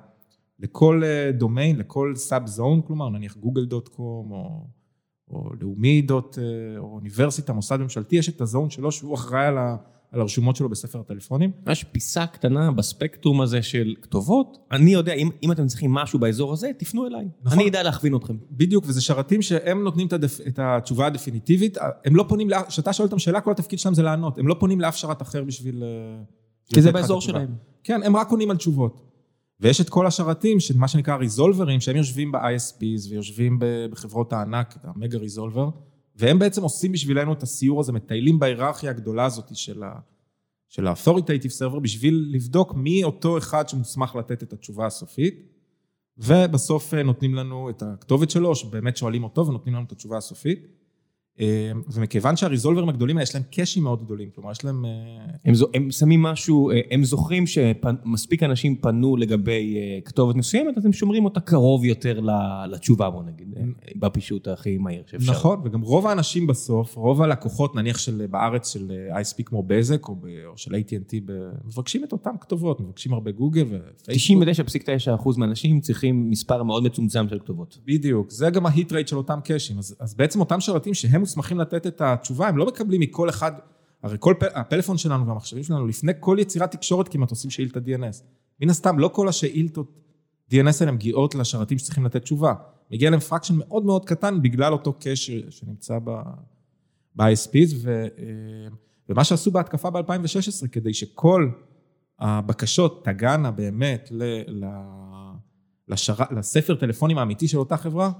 לכל דומיין, אה, לכל סאב זון, כלומר נניח גוגל דוט קום או, או לאומי דוט, אה, או אוניברסיטה, מוסד ממשלתי, יש את הזון שלו שהוא אחראי על, על הרשומות שלו בספר הטלפונים. יש פיסה קטנה בספקטרום הזה של כתובות, אני יודע, אם, אם אתם צריכים משהו באזור הזה, תפנו אליי, נכון. אני אדע להכווין אתכם. בדיוק, וזה שרתים שהם נותנים את, הדפ, את התשובה הדפיניטיבית, הם לא פונים, כשאתה שואל אותם שאלה, כל התפקיד שלהם זה לענות, הם לא פונים לאף שרת אחר בשביל... אה, כי זה באזור שלהם. כן, הם רק עונים על תשובות. ויש את כל השרתים, של מה שנקרא ריזולברים, שהם יושבים ב-ISPs ויושבים בחברות הענק, המגה ריזולבר, והם בעצם עושים בשבילנו את הסיור הזה, מטיילים בהיררכיה הגדולה הזאת של ה... של ה-authoritative server, בשביל לבדוק מי אותו אחד שמוסמך לתת את התשובה הסופית, ובסוף אה, נותנים לנו את הכתובת שלו, שבאמת שואלים אותו ונותנים לנו את התשובה הסופית. אה, ומכיוון שהריזולברים הגדולים האלה יש להם קאשים מאוד גדולים, כלומר יש להם... אה, הם, זו, הם שמים משהו, אה, הם זוכרים שמספיק אנשים פנו לגבי כתובת מסוימת, אז הם שומרים אותה קרוב יותר לתשובה, בוא נגיד, בפישוט הכי מהיר שאפשר. נכון, וגם רוב האנשים בסוף, רוב הלקוחות, נניח של בארץ של ISP כמו בזק או, או של AT&T, מבקשים את אותן כתובות, מבקשים הרבה גוגל ופייסבוק. 99.9% מהאנשים צריכים מספר מאוד מצומצם של כתובות. בדיוק, זה גם ההיט רייט של אותם קאשים, אז, אז בעצם אותם שרתים שהם מוסמכים לתת את התשובה, הם לא מקבלים מכל אחד, הרי כל הפלאפון שלנו והמחשבים שלנו, לפני כל יצירת תקשורת כמעט עושים שאילתא DNS. מן הסתם, לא כל השאילתות DNS האלה מגיעות לשרתים שצריכים לתת תשובה. מגיע להם fraction מאוד מאוד קטן בגלל אותו cache שנמצא ב-ISPs, ו, אה, ומה שעשו בהתקפה ב-2016, כדי שכל הבקשות תגענה באמת ל, לשר... לספר טלפונים האמיתי של אותה חברה,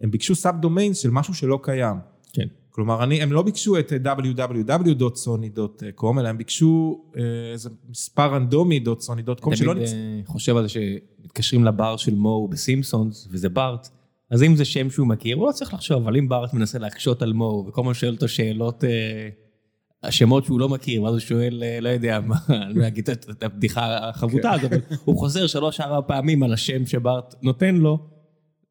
הם ביקשו subdomain של משהו שלא קיים. כן. כלומר, אני, הם לא ביקשו את www.sony.com, אלא הם ביקשו אה, איזה מספר רנדומי .sony.com שלא נמצא. אני חושב על זה שמתקשרים לבר של מו בסימפסונס, וזה בארט, אז אם זה שם שהוא מכיר, הוא לא צריך לחשוב, אבל אם בארט מנסה להקשות על מו, וכל הזמן שואל אותו שאלות, אה, השמות שהוא לא מכיר, ואז הוא שואל, אה, לא יודע מה, אני לא אגיד את הבדיחה החבוטה הזאת, אבל הוא חוזר שלוש-ארבע פעמים על השם שבארט נותן לו.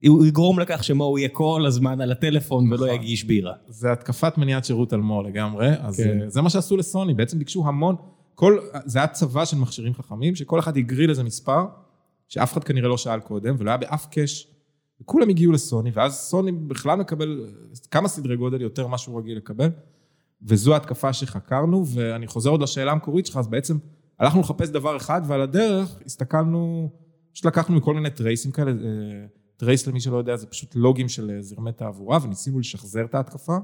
הוא יגרום לכך שמו יהיה כל הזמן על הטלפון ולא נכון. יגיש בירה. זה התקפת מניעת שירות על מו לגמרי, אז כן. אה, זה מה שעשו לסוני, בעצם ביקשו המון, כל, זה היה צבא של מכשירים חכמים, שכל אחד הגריל איזה מספר, שאף אחד כנראה לא שאל קודם, ולא היה באף קאש, וכולם הגיעו לסוני, ואז סוני בכלל מקבל כמה סדרי גודל יותר ממה שהוא רגיל לקבל, וזו ההתקפה שחקרנו, ואני חוזר עוד לשאלה המקורית שלך, אז בעצם הלכנו לחפש דבר אחד, ועל הדרך הסתכלנו, פשוט לקחנו מכל מיני טרייסים כאלה, אה, trace למי שלא יודע זה פשוט לוגים של אה, זרמי תעבורה וניסינו לשחזר את ההתקפה.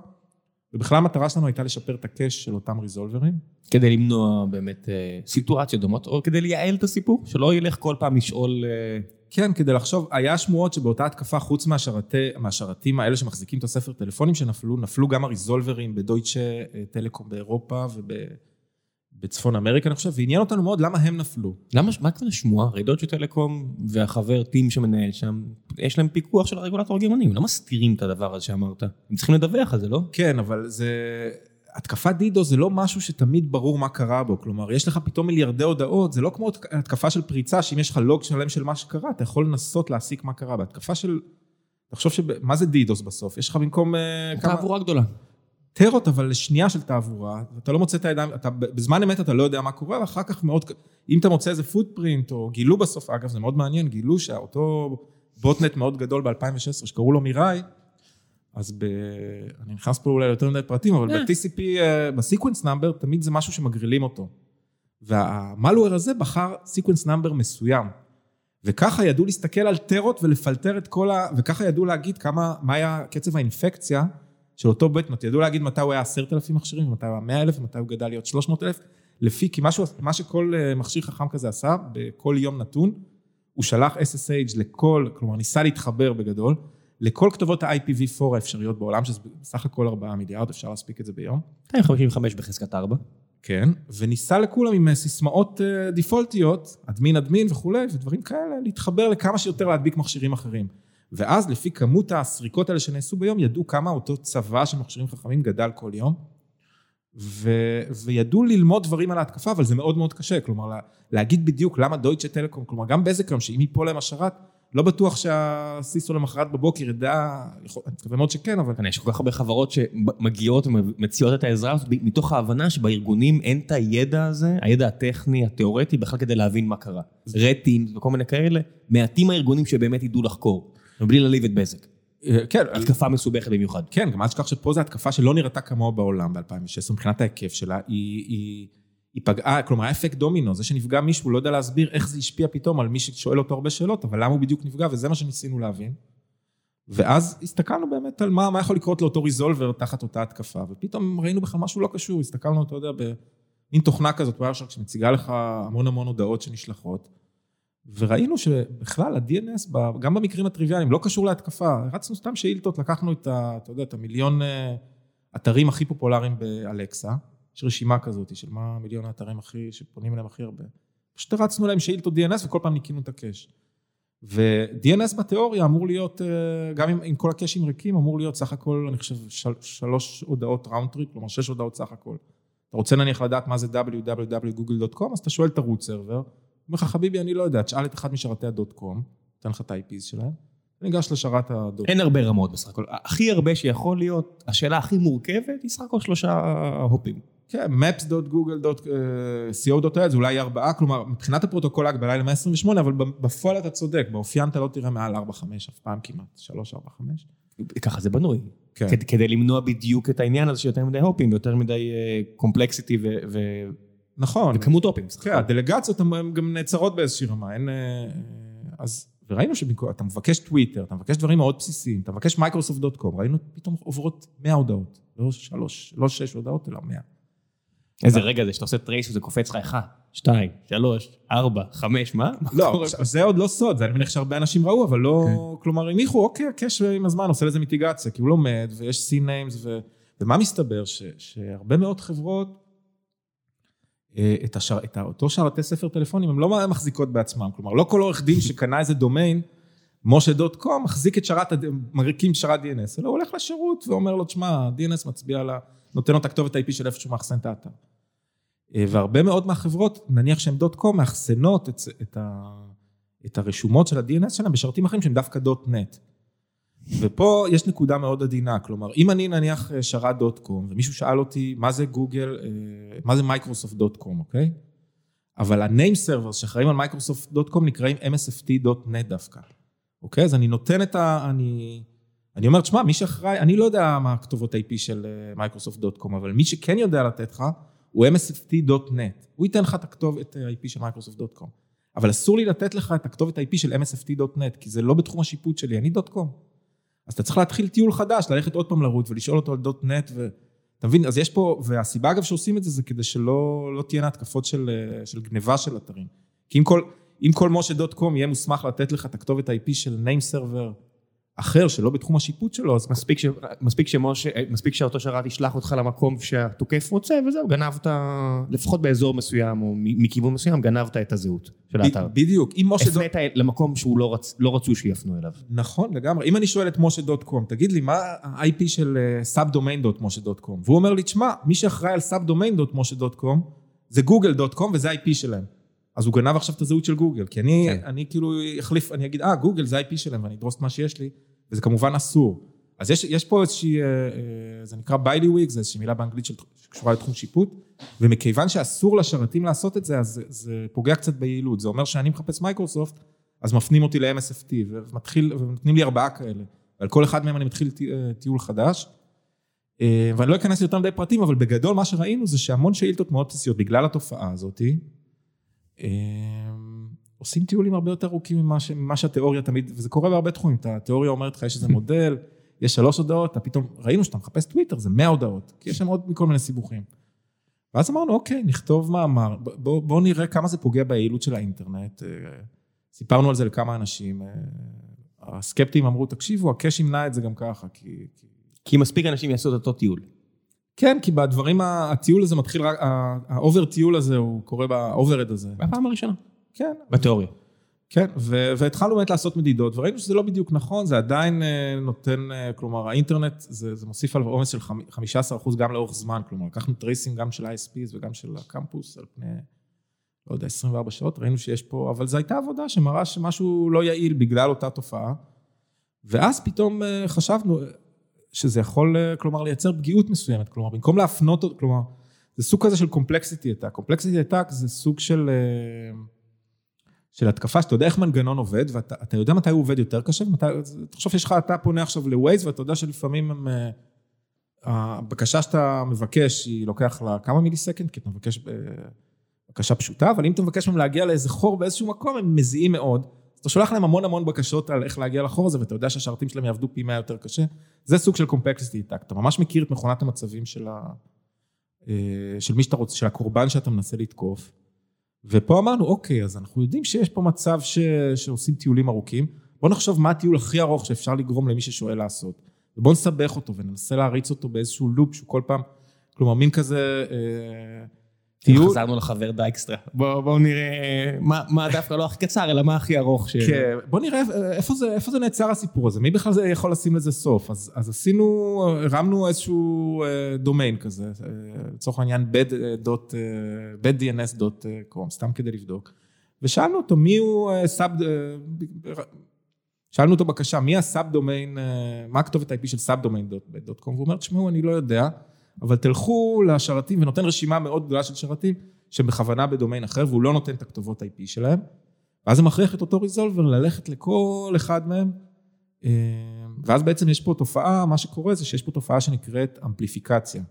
ובכלל המטרה שלנו הייתה לשפר את ה cache של אותם ריזולברים. כדי למנוע באמת אה, סיטואציות דומות, או כדי לייעל את הסיפור, שלא ילך כל פעם לשאול... אה, כן, כדי לחשוב, היה שמועות שבאותה התקפה, חוץ מהשרתי, מהשרתים האלה שמחזיקים את הספר טלפונים שנפלו, נפלו גם הריזולברים בדויטשה טלקום באירופה וב... בצפון אמריקה, אני חושב, ועניין אותנו מאוד למה הם נפלו. למה, מה כבר שמועה? הרי דודג'ו טלקום והחבר טים שמנהל שם, יש להם פיקוח של הרגולטור הגרמני, הם לא מסתירים את הדבר הזה שאמרת. הם צריכים לדווח על זה, לא? כן, אבל זה... התקפת דידו זה לא משהו שתמיד ברור מה קרה בו, כלומר, יש לך פתאום מיליארדי הודעות, זה לא כמו התקפה של פריצה, שאם יש לך לוג שלם של מה שקרה, אתה יכול לנסות להסיק מה קרה. בהתקפה של... תחשוב ש... מה זה דידוס בסוף? יש לך במקום... אה, כמה... תעבורה גדולה. טרות, אבל לשנייה של תעבורה, אתה לא מוצא את הידיים, אתה, בזמן אמת אתה לא יודע מה קורה, ואחר כך מאוד, אם אתה מוצא איזה footprint, או גילו בסוף, אגב, זה מאוד מעניין, גילו שאותו botnet מאוד גדול ב-2016, שקראו לו מיראי, אז ב... אני נכנס פה אולי יותר מדי פרטים, אבל. ב-TCP, ב sequence number, תמיד זה משהו שמגרילים אותו. וה malware הזה בחר sequence number מסוים. וככה ידעו להסתכל על טרות ולפלטר את כל ה... וככה ידעו להגיד כמה, מה היה קצב האינפקציה של אותו בטנוט. ידעו להגיד מתי הוא היה עשרת אלפים מכשירים, ומתי הוא היה מאה אלף, ומתי הוא גדל להיות שלוש מאות אלף. לפי, כי משהו, מה שכל אה, מכשיר חכם כזה עשה, בכל יום נתון, הוא שלח SSH לכל, כלומר ניסה להתחבר בגדול, לכל כתובות ה-IPv4 האפשריות בעולם, שזה בסך הכל 4 מיליארד, אפשר להספיק את זה ביום. 255 בחזקת 4. כן, וניסה לכולם עם סיסמאות אה, דיפולטיות, אדמין אדמין וכולי, ודברים כאלה, להתחבר לכמה שיותר להדביק מכשירים אחרים. ואז לפי כמות הסריקות האלה שנעשו ביום, ידעו כמה אותו צבא של מכשירים חכמים גדל כל יום. ו... וידעו ללמוד דברים על ההתקפה, אבל זה מאוד מאוד קשה, כלומר, לה... להגיד בדיוק למה דויטשה טלקום, כלומר, גם בזק היום, שאם ייפול להם השרת, לא בטוח שהסיסו למחרת בבוקר ידע, יכול- אני מקווה מאוד שכן, אבל יש כל כך הרבה חברות שמגיעות ומציעות את העזרה הזאת מתוך ההבנה שבארגונים אין את הידע הזה, הידע הטכני, התיאורטי, בכלל כדי להבין מה קרה. רטים וכל מיני כאלה, מעטים הארגונים שבאמת ידעו לחקור, ובלי להעליב את בזק. אה, כן, התקפה מסובכת במיוחד. כן, גם אל תשכח שפה זו התקפה שלא נראתה כמוה בעולם ב-2016, מבחינת ההיקף שלה, היא, היא, היא פגעה, כלומר, האפקט דומינו, זה שנפגע מישהו, לא יודע להסביר איך זה השפיע פתאום על מי ששואל אותו הרבה שאלות, אבל למה הוא בדיוק נפגע, וזה מה שניסינו להבין. ואז הסתכלנו באמת על מה, מה יכול לקרות לאותו ריזולבר תחת אותה התקפה, ופתאום ראינו בכלל משהו לא קשור, הסתכלנו, אתה יודע, במין תוכנה כזאת, ווירשארק, שמציגה לך המון המון הודעות שנשלחות, וראינו שבכלל ה-DNS, גם במקרים הטריוויאליים, לא קשור להתקפה, הרצנו סתם שאילתות, לקחנו את ה... אתה יודע, את המיליון אה, אתרים הכי פופולריים באלקסה, יש רשימה כזאת של מה מיליון האתרים הכי, שפונים אליהם הכי הרבה. פשוט הרצנו להם שאילתות DNS וכל פעם ניקינו את ה cache. ו-DNS בתיאוריה אמור להיות, אה, גם עם, עם כל הקשים ריקים, אמור להיות סך הכל, אני חושב, של, שלוש הודעות round trip, כלומר שש הודעות סך הכל. אתה רוצה נניח לדעת מה זה www.google.com, אז אתה שואל את ה root server, אומר לך, חביבי, אני לא יודע, תשאל את אחד משרתי הדוט-קום, תן לך את ה-IPs שלהם, ניגש לשרת הדוט. אין הרבה רמות בסך הכל. הכי הרבה שיכול להיות, השאלה הכי מורכבת היא סך הכל שלושה הופים. כן, maps.google.co.il זה אולי ארבעה, כלומר, מבחינת הפרוטוקול ההגבלה היא ל-128, אבל בפועל אתה צודק, באופיין אתה לא תראה מעל 4-5 אף פעם כמעט, 3-4-5. ככה זה בנוי. כן. כדי, כדי למנוע בדיוק את העניין הזה שיותר מדי הופים ויותר מדי complexity ו- ו- נכון. וכמות הופים. בסך כן. הדלגציות הן גם נעצרות באיזושהי רמה, אין... אה, אז, וראינו שאתה מבקש טוויטר, אתה מבקש דברים מאוד בסיסיים, אתה מבקש מייקרוסופט dot com, ראינו פתאום עוברות 100 הודעות, לא שלוש, לא שש הודעות, אלא 100. איזה רגע זה שאתה עושה trace וזה קופץ לך 1, 2, 3, 4, 5, מה? לא, זה עוד לא סוד, זה אני מניח שהרבה אנשים ראו, אבל לא... כלומר, הניחו, אוקיי, ה cache עם הזמן עושה לזה מיטיגציה, כי הוא לומד, ויש C-names, ו... ומה מסתבר? ש... שהרבה מאוד חברות, את, השר... את אותו שרתי ספר טלפונים, הן לא מחזיקות בעצמם. כלומר, לא כל עורך דין שקנה איזה דומיין, משה דוט קום, מחזיק את שרת, מריקים שרת DNS, אלא הוא הולך לשירות ואומר לו, תשמע, DNS מצביע על ה... נותן לו את הכתובת IP של איפה שהוא מאחסן את האתר. אה, והרבה מאוד מהחברות, נניח שהן דוט קום, מאחסנות את, את, ה, את הרשומות של ה-DNS שלהם בשרתים אחרים שהם דווקא דוט נט. ופה יש נקודה מאוד עדינה, כלומר, אם אני נניח אה, שרת dot com, ומישהו שאל אותי מה זה גוגל, אה, מה זה מייקרוסופט dot com, אוקיי? אבל ה-name servers שאחראים על מייקרוסופט dot com נקראים msft.net דווקא, אוקיי? אז אני נותן את ה... אני, אני אומר, תשמע, מי שאחראי, אני לא יודע מה הכתובות IP של אה, מייקרוסופט dot com, אבל מי שכן יודע לתת לך, הוא msft.net. הוא ייתן לך את הכתובת ה-IP של מייקרוסופט dot com. אבל אסור לי לתת לך את הכתובת ה-IP של msft.net, כי זה לא בתחום השיפוט שלי, אני dot com. אז אתה צריך להתחיל טיול חדש, ללכת עוד פעם לרוץ ולשאול אותו על דוט נט, ואתה מבין, אז יש פה, והסיבה אגב שעושים את זה, זה כדי שלא לא תהיינה התקפות של, אה, של גניבה של אתרים. כי אם כל, אם כל משה דוט קום יהיה מוסמך לתת לך את הכתובת ה-IP של name server אחר, שלא בתחום השיפוט שלו, אז מספיק, ש... מספיק, שמשה, מספיק שאותו שרת ישלח אותך למקום שהתוקף רוצה וזהו, גנבת, לפחות באזור מסוים או מכיוון מסוים, גנבת את הזהות של האתר. בדיוק, אם משה דוט... הפנית למקום שהוא לא, רצ... לא רצו שיפנו אליו. נכון, לגמרי. אם אני שואל את משה דוט קום, תגיד לי, מה ה-IP של subdomain dot משה dot com? והוא אומר לי, תשמע, מי שאחראי על subdomain dot משה dot com, זה גוגל dot com וזה ה-IP שלהם. אז הוא גנב עכשיו את הזהות של גוגל, כי אני, כן. אני כאילו אחליף, אני אגיד, אה, גוגל זה ה-IP שלהם, ואני אדרוס את מה שיש לי, וזה כמובן אסור. אז יש, יש פה איזושהי, אה, אה, זה נקרא bailiwick, זה איזושהי מילה באנגלית של- שקשורה לתחום שיפוט, ומכיוון שאסור לשרתים לעשות את זה, אז זה, זה פוגע קצת ביעילות. זה אומר שאני מחפש מייקרוסופט, אז מפנים אותי ל-MSFT, ומתחיל, ונותנים לי ארבעה כאלה. ועל כל אחד מהם אני מתחיל טיול חדש. ואני לא אכנס ליותר מדי פרטים, אבל בגדול מה שראינו זה שהמון שאילתות מאוד בסיסיות, בגלל התופעה הזאת, עושים טיולים הרבה יותר ארוכים ממה, ש, שהתיאוריה תמיד, וזה קורה בהרבה תחומים, התיאוריה אומרת לך, יש איזה מודל, יש שלוש הודעות, אתה פתאום, ראינו שאתה מחפש טוויטר, זה מאה הודעות, כי יש שם עוד מכל מיני סיבוכים. ואז אמרנו, אוקיי, נכתוב מאמר, בואו בוא נראה כמה זה פוגע ביעילות של האינטרנט. אה, סיפרנו על זה לכמה אנשים. אה, הסקפטיים אמרו, תקשיבו, ה cache ימנע את זה גם ככה, כי... כי מספיק אנשים יעשו את אותו טיול. כן, כי בדברים, הטיול הזה מתחיל רק, ה over טיול הזה, הוא קורה ב overhead הזה. בפעם הראשונה. כן. בתיאוריה. כן, ו- והתחלנו באמת לעשות מדידות, וראינו שזה לא בדיוק נכון, זה עדיין אה, נותן, אה, כלומר, האינטרנט, זה, זה מוסיף על עומס של 15% גם לאורך זמן, כלומר, לקחנו tracing גם של ה-ISPs וגם של הקמפוס על פני, לא יודע, 24 שעות, ראינו שיש פה, אבל זו הייתה עבודה שמראה שמשהו לא יעיל בגלל אותה תופעה, ואז פתאום uh, חשבנו שזה יכול, uh, כלומר, לייצר פגיעות מסוימת, כלומר, במקום להפנות, כלומר, זה סוג כזה של קומפלקסיטי אטאק, קומפלקסיטי אטאק זה סוג של... Uh, של התקפה, שאתה יודע איך מנגנון עובד, ואתה יודע מתי הוא עובד יותר קשה, ומתי, תחשוב שיש לך, אתה פונה עכשיו ל-Waze, ואתה יודע שלפעמים הם, אה, הבקשה שאתה מבקש, היא לוקח לה כמה מיליסקנד, כי אתה מבקש אה, בקשה פשוטה, אבל אם אתה מבקש מהם להגיע לאיזה חור באיזשהו מקום, הם מזיעים מאוד. אתה שולח להם המון המון בקשות על איך להגיע לחור הזה, ואתה יודע שהשרתים שלהם יעבדו פי מאה יותר קשה. זה סוג של קומפקסיטי טאק, אתה ממש מכיר את מכונת המצבים של, ה... אה, של מי שאתה רוצה, של הקורבן שאתה מנסה לתקוף. ופה אמרנו, אוקיי, אז אנחנו יודעים שיש פה מצב ש... שעושים טיולים ארוכים, בואו נחשוב מה הטיול הכי ארוך שאפשר לגרום למי ששואל לעשות. ובואו נסבך אותו וננסה להריץ אותו באיזשהו לופ שהוא כל פעם, כלומר מין כזה... אה, טיול... חזרנו לחבר דייקסטרה. בואו בוא נראה מה, מה דווקא לא הכי קצר, אלא מה הכי ארוך. ש... כן, בואו נראה איפה זה, איפה זה נעצר הסיפור הזה, מי בכלל זה יכול לשים לזה סוף. אז, אז עשינו, הרמנו איזשהו דומיין כזה, לצורך העניין bad.dns.com, סתם כדי לבדוק. ושאלנו אותו מי הוא sub, שאלנו אותו בקשה, מי ה subdomain, מה הכתובת ה-IP של סאב דומיין.com, והוא אומר, תשמעו, אני לא יודע. אבל תלכו לשרתים ונותן רשימה מאוד גדולה של שרתים שבכוונה בדומיין אחר והוא לא נותן את הכתובות IP שלהם. ואז זה מכריח את אותו ריזולבר ללכת לכל אחד מהם. אה, ואז בעצם יש פה תופעה, מה שקורה זה שיש פה תופעה שנקראת אמפליפיקציה.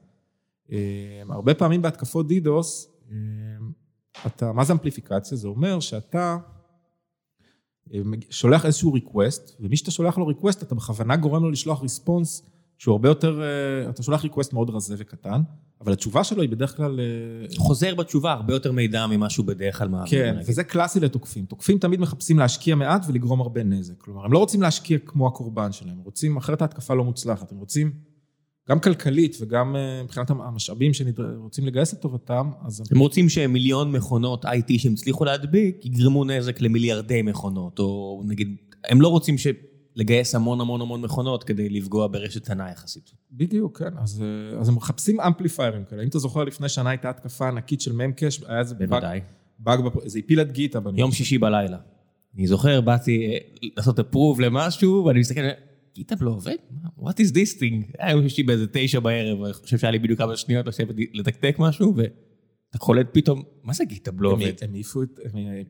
אה, הרבה פעמים בהתקפות דידוס, אה, אתה, מה זה אמפליפיקציה? זה אומר שאתה שולח איזשהו request, ומי שאתה שולח לו request, אתה בכוונה גורם לו לשלוח response שהוא הרבה יותר, אה, אתה שולח request מאוד רזה וקטן, אבל התשובה שלו היא בדרך כלל... אה, חוזר בתשובה, הרבה יותר מידע ממה שהוא בדרך כלל מעביר. כן, וזה קלאסי לתוקפים. תוקפים תמיד מחפשים להשקיע מעט ולגרום הרבה נזק. כלומר, הם לא רוצים להשקיע כמו הקורבן שלהם, הם רוצים, אחרת ההתקפה לא מוצלחת, הם רוצים, גם כלכלית וגם אה, מבחינת המשאבים שרוצים לגייס לטובתם, אז... הם רוצים שמיליון מכונות IoT שהם הצליחו להדביק, יגרמו נזק למיליארדי מכונות, או נגיד, הם לא רוצים ש... לגייס המון המון המון מכונות כדי לפגוע ברשת קטנה יחסית. בדיוק, כן. אז, אז הם מחפשים אמפליפיירים כאלה. אם אתה זוכר, לפני שנה הייתה התקפה ענקית של ממקש, היה איזה בוודאי. באג, זה הפיל את גיטה. יום שישי בלילה. אני זוכר, באתי אה, לעשות אפרוב למשהו, ואני מסתכל, גיטה לא עובד? What is this thing? היה יום שישי באיזה תשע בערב, אני חושב שהיה לי בדיוק כמה שניות לשבת לתקתק משהו, ו... אתה קולט פתאום, מה זה לא עובד? הם העיפו את,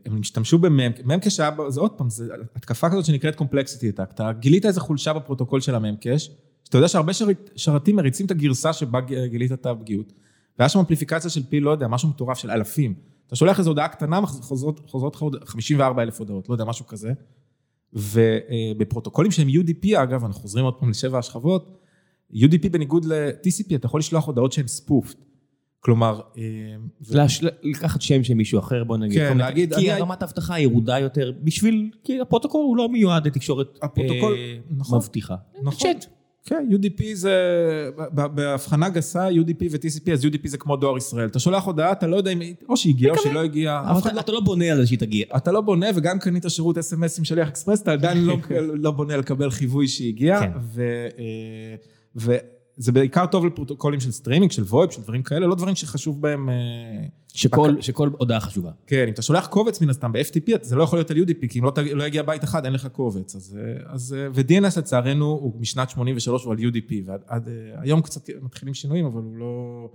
הם השתמשו ב memcache, זה עוד פעם, זה התקפה כזאת שנקראת complexity attack. אתה גילית איזה חולשה בפרוטוקול של ה memcache, שאתה יודע שהרבה שרתים מריצים את הגרסה שבה גילית את הפגיעות, והיה שם אמפליפיקציה של פי, לא יודע, משהו מטורף של אלפים. אתה שולח איזו הודעה קטנה, חוזרות לך 54 אלף הודעות, לא יודע, משהו כזה. ובפרוטוקולים שהם UDP, אגב, אנחנו חוזרים עוד פעם לשבע השכבות, UDP בניגוד ל-TCP, אתה יכול לשלוח הודעות שהן spoofed. כלומר... אה, לקחת שם של מישהו אחר, בוא נגיד. כן, להגיד... כי הרמת האבטחה היא ירודה יותר, בשביל... כי הפרוטוקול הוא לא מיועד לתקשורת אה, נכון. מבטיחה. נכון. כן, UDP זה, בהבחנה גסה, UDP ו-TCP, אז UDP זה כמו דואר ישראל. אתה שולח הודעה, אתה לא יודע אם, או שהיא הגיעה או שהיא לא הגיעה. אבל אתה לא בונה על זה שהיא תגיע. אתה לא בונה, וגם קנית שירות אס.אם.אס עם שליח אקספרס, אתה עדיין לא, לא בונה לקבל חיווי שהיא הגיעה. כן. אה, זה בעיקר טוב לפרוטוקולים של סטרימינג, של VoIP, של דברים כאלה, לא דברים שחשוב בהם... אה, שכל, בק... שכל הודעה חשובה. כן, אם אתה שולח קובץ מן הסתם ב-FTP, זה לא יכול להיות על UDP, כי אם לא, לא יגיע בית אחד, אין לך קובץ. אז, אה, אז, אה, ו-DNS לצערנו הוא משנת 83, הוא על UDP, ועד היום קצת מתחילים שינויים, אבל הוא לא...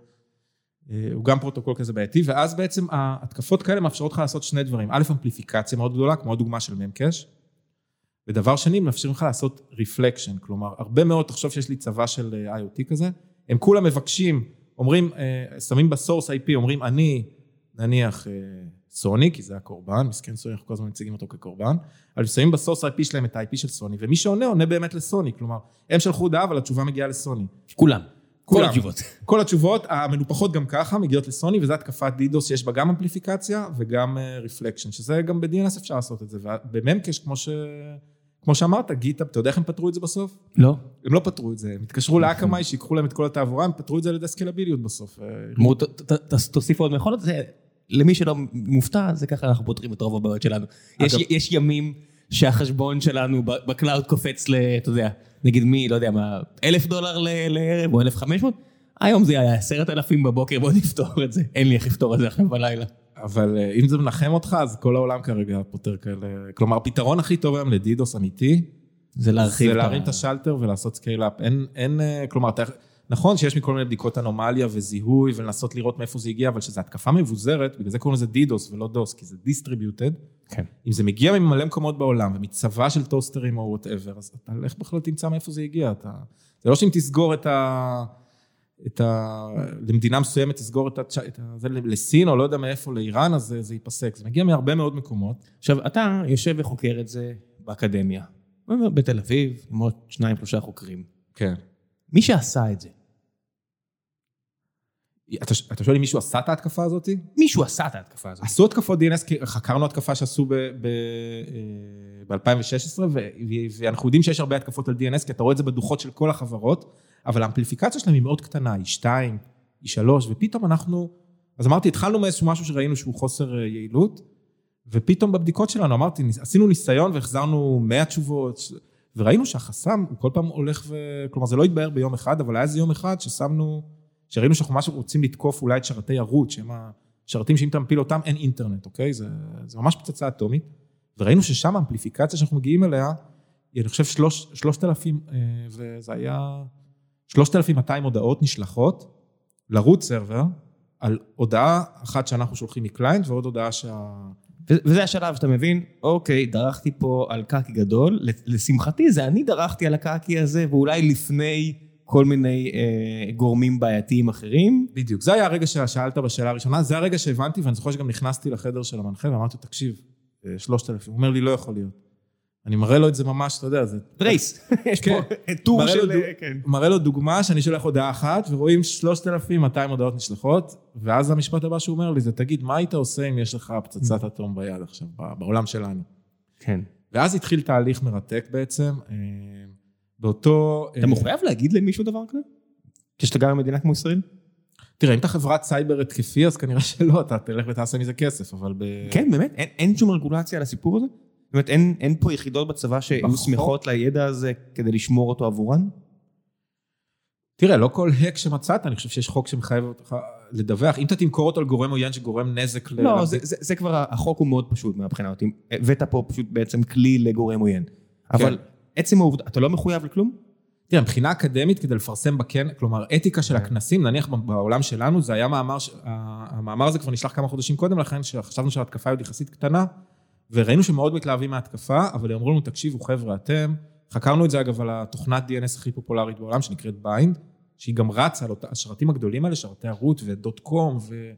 הוא גם פרוטוקול כזה בעייתי, ואז בעצם ההתקפות כאלה מאפשרות לך לעשות שני דברים. א', אמפליפיקציה מאוד גדולה, כמו הדוגמה של memcache, ודבר שני, מאפשרים לך לעשות reflection, כלומר, הרבה מאוד, תחשוב שיש לי צבא של אה, IoT כזה, הם כולם מבקשים, אומרים, אה, שמים ב source IP, אומרים, אני, נניח, אה, סוני, כי זה הקורבן, מסכן סוני, אנחנו כל הזמן מציגים אותו כקורבן, אבל שמים ב source IP שלהם את ה-IP של סוני, ומי שעונה, עונה באמת לסוני, כלומר, הם שלחו הודעה, אבל התשובה מגיעה לסוני. כולם. כל כולם. התשובות. כל התשובות המנופחות גם ככה מגיעות לסוני, וזו התקפת DDoS שיש בה גם אמפליפיקציה וגם reflection, שזה גם ב-DNS אפשר לעשות את זה, וב Memcache, כמו, ש... כמו שאמרת, GitHub, אתה יודע איך הם פתרו את זה בסוף? לא. הם לא פתרו את זה, הם התקשרו ל Akamai, שיקחו להם את כל התעבורה, הם פתרו את זה על ידי סקלביליות בסוף. אמרו, "ת- ת- ת- תוסיפו עוד מכונות, למי שלא מופתע, זה ככה אנחנו פותרים את רוב הבעיות שלנו. יש, ימים שהחשבון שלנו ב cloud קופץ ל... אתה יודע, נגיד מי, לא יודע מה, אלף דולר לערב או אלף חמש מאות? היום זה היה עשרת אלפים בבוקר, בוא נפתור את זה. אין לי איך לפתור את זה עכשיו בלילה. אבל אה, אם זה מנחם אותך, אז כל העולם כרגע פותר כאלה. כלומר, הפתרון הכי טוב היום ל DDoS אמיתי, זה להרחיב זה להרים את השלטר ולעשות scale-up. אין, אין, אה, כלומר, אתה, נכון שיש מכל מיני בדיקות אנומליה וזיהוי ולנסות לראות מאיפה זה הגיע, אבל שזו התקפה מבוזרת, בגלל זה קוראים לזה DDoS ולא DoS, כי זה distributed. כן. אם זה מגיע ממלא מקומות בעולם ומצבא של טוסטרים או whatever, אז אתה איך בכלל תמצא מאיפה זה הגיע? אתה... זה לא שאם תסגור את ה... את ה... למדינה מסוימת תסגור את, ה... את ה... זה לסין או לא יודע מאיפה, לאיראן, אז זה, זה ייפסק. זה מגיע מהרבה מאוד מקומות. עכשיו, אתה יושב וחוקר את זה באקדמיה, בתל אביב, עם עוד שניים, שלושה חוקרים. כן. מי שעשה את זה, אתה, אתה שואל אם מישהו עשה את ההתקפה הזאת? מישהו עשה את ההתקפה הזאת. עשו התקפות DNS, חקרנו התקפה שעשו ב-2016, ואנחנו יודעים שיש הרבה התקפות על DNS, כי אתה רואה את זה בדוחות של כל החברות, אבל האמפליפיקציה שלהם היא מאוד קטנה, היא 2, היא 3, ופתאום אנחנו, אז אמרתי, התחלנו מאיזשהו משהו שראינו שהוא חוסר אה, יעילות, ופתאום בבדיקות שלנו, אמרתי, עשינו ניסיון והחזרנו 100 תשובות, וראינו שהחסם הוא כל פעם הולך ו... כלומר, זה לא התבהר ביום אחד, אבל היה איזה יום אחד ששמנו, שראינו שאנחנו ממש רוצים לתקוף אולי את שרתי ערוץ, שהם השרתים שאם אתה מפיל אותם, אין אינטרנט, אוקיי? זה, זה ממש פצצה אטומית. וראינו ששם האמפליפיקציה שאנחנו מגיעים אליה, היא, אני חושב, שלוש, שלושת אלפים, אה, וזה היה שלושת אלפים 200 הודעות נשלחות לרוץ סרבר, על הודעה אחת שאנחנו שולחים מקליינט, ועוד הודעה שה... וזה השלב שאתה מבין, אוקיי, דרכתי פה על קקי גדול, לשמחתי זה אני דרכתי על הקקי הזה, ואולי לפני כל מיני אה, גורמים בעייתיים אחרים. בדיוק. זה היה הרגע ששאלת בשאלה הראשונה, זה הרגע שהבנתי, ואני זוכר שגם נכנסתי לחדר של המנחה, ואמרתי לו, תקשיב, אה, שלושת אלפים. הוא אומר לי, לא יכול להיות. אני מראה לו את זה ממש, אתה יודע, זה... רייס, יש כן. פה טור מראה לו של... כן. מראה לו דוגמה שאני שולח הודעה אחת, ורואים 3,200 הודעות נשלחות, ואז המשפט הבא שהוא אומר לי זה, תגיד, מה היית עושה אם יש לך פצצת אטום ביד עכשיו, בעולם שלנו? כן. ואז התחיל תהליך מרתק בעצם. אה, באותו... אתה מחויב להגיד למישהו דבר כזה? כשאתה גר במדינה כמו ישראל? תראה, אם אתה חברת סייבר התקפי, אז כנראה שלא, אתה תלך ותעשה מזה כסף, אבל ב... כן, באמת? אין שום רגולציה על הסיפור הזה? זאת אומרת, אין, אין פה יחידות בצבא שהיו בחוק. שמחות לידע הזה כדי לשמור אותו עבורן? תראה, לא כל האק שמצאת, אני חושב שיש חוק שמחייב אותך לדווח. אם אתה תמכור אותו לגורם עוין שגורם נזק ל... לא, זה, זה, זה כבר, החוק הוא מאוד פשוט מהבחינה אותי. הבאת פה פשוט בעצם כלי לגורם עוין. אבל עצם העובדה, אתה לא מחויב לכלום? תראה, מבחינה אקדמית, כדי לפרסם בכנס, כלומר, אתיקה של הכנסים, נניח בעולם שלנו, זה היה מאמר, המאמר הזה כבר נשלח כמה חודשים קודם לכן, שחשבנו שההתקפה היא עוד יחסית קטנה, וראינו שמאוד מתלהבים מההתקפה, אבל הם אמרו לנו, תקשיבו, חבר'ה, אתם, חקרנו את זה אגב על התוכנת DNS הכי פופולרית בעולם, שנקראת BIND, שהיא גם רצה על אותה- השרתים הגדולים האלה, שרתי ה root ו dot com, ו...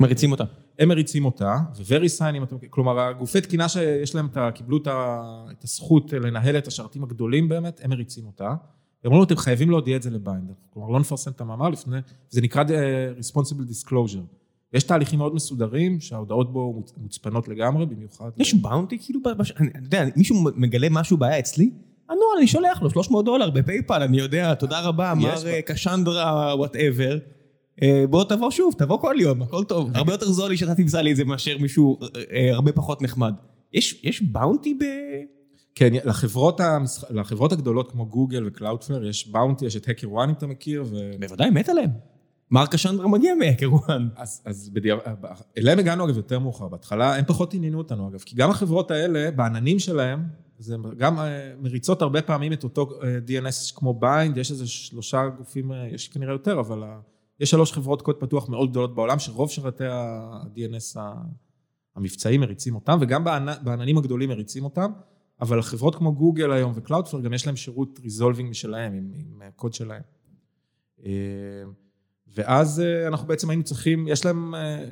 מריצים אותה. הם מריצים אותה, ו-VeriSign, אם אתם... כלומר, הגופי תקינה שיש להם, את ה- קיבלו את ה- את הזכות לנהל את השרתים הגדולים באמת, הם מריצים אותה. הם אמרו לנו, אתם חייבים להודיע את זה ל vendor. כלומר, לא נפרסם את המאמר לפני, זה נקרא אה, Responsible Disclosure. יש תהליכים מאוד מסודרים, שההודעות בו מוצ- מוצפנות לגמרי, במיוחד. יש bounty כאילו, בש... אני אני יודע, מישהו מגלה משהו בעיה אצלי, הנוהל, אני שולח לו 300 דולר ב PayPal, אני יודע, תודה רבה, יש מר בה. אה, קשנדרה, whatever. בוא תבוא שוב, תבוא כל יום, הכל טוב. הרבה יותר זול לי שאתה תמצא לי את זה מאשר מישהו אה, אה, הרבה פחות נחמד. יש יש bounty ב... כן, לחברות, המסח... לחברות הגדולות כמו גוגל ו Cloudflare, יש bounty, יש את HackerOne, אם אתה מכיר, ו... בוודאי, מת עליהם. מר קשנדרה מגיע מ HackerOne. אז, אז בדיוק, אליהם הגענו אגב יותר מאוחר, בהתחלה הם פחות עניינו אותנו אגב, כי גם החברות האלה, בעננים שלהם, זה גם אה, מריצות הרבה פעמים את אותו אה, DNS כמו BIND, יש איזה שלושה גופים, אה, יש כנראה יותר, אבל יש שלוש חברות קוד פתוח מאוד גדולות בעולם, שרוב שרתי ה-DNS ה- המבצעיים מריצים אותם, וגם בענ- בעננים הגדולים מריצים אותם, אבל חברות כמו גוגל היום ו Cloudflare, גם יש להם שירות resolving משלהם, עם, עם קוד שלהם. אה, ואז אה, אנחנו בעצם היינו צריכים, יש להם, אה,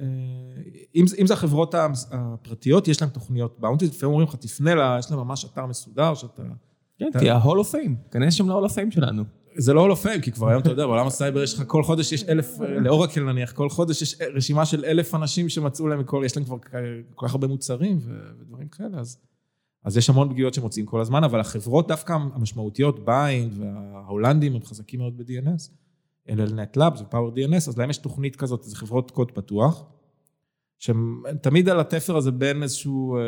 אם, אם זה החברות הפרטיות, יש להם תוכניות bounty, לפעמים אומרים לך, תפנה לה, יש להם ממש אתר מסודר, שאתה... כן, תהיה ה-Hall of Fame, כנס שם ל-Hall of Fame שלנו. זה לא Hall of Fame, כי כבר היום אתה יודע, בעולם הסייבר יש לך כל חודש יש אלף, לאורקל נניח, כל חודש יש רשימה של אלף אנשים שמצאו להם מכל, יש להם כבר כל כך הרבה מוצרים ודברים כאלה, אז... אז יש המון פגיעות שמוצאים כל הזמן, אבל החברות דווקא המשמעותיות, BIND וההולנדים, הם חזקים מאוד ב-DNS. NLnet Labs ו- PowerDNS, אז להם יש תוכנית כזאת, זה חברות קוד פתוח, שהם תמיד על התפר הזה בין איזשהו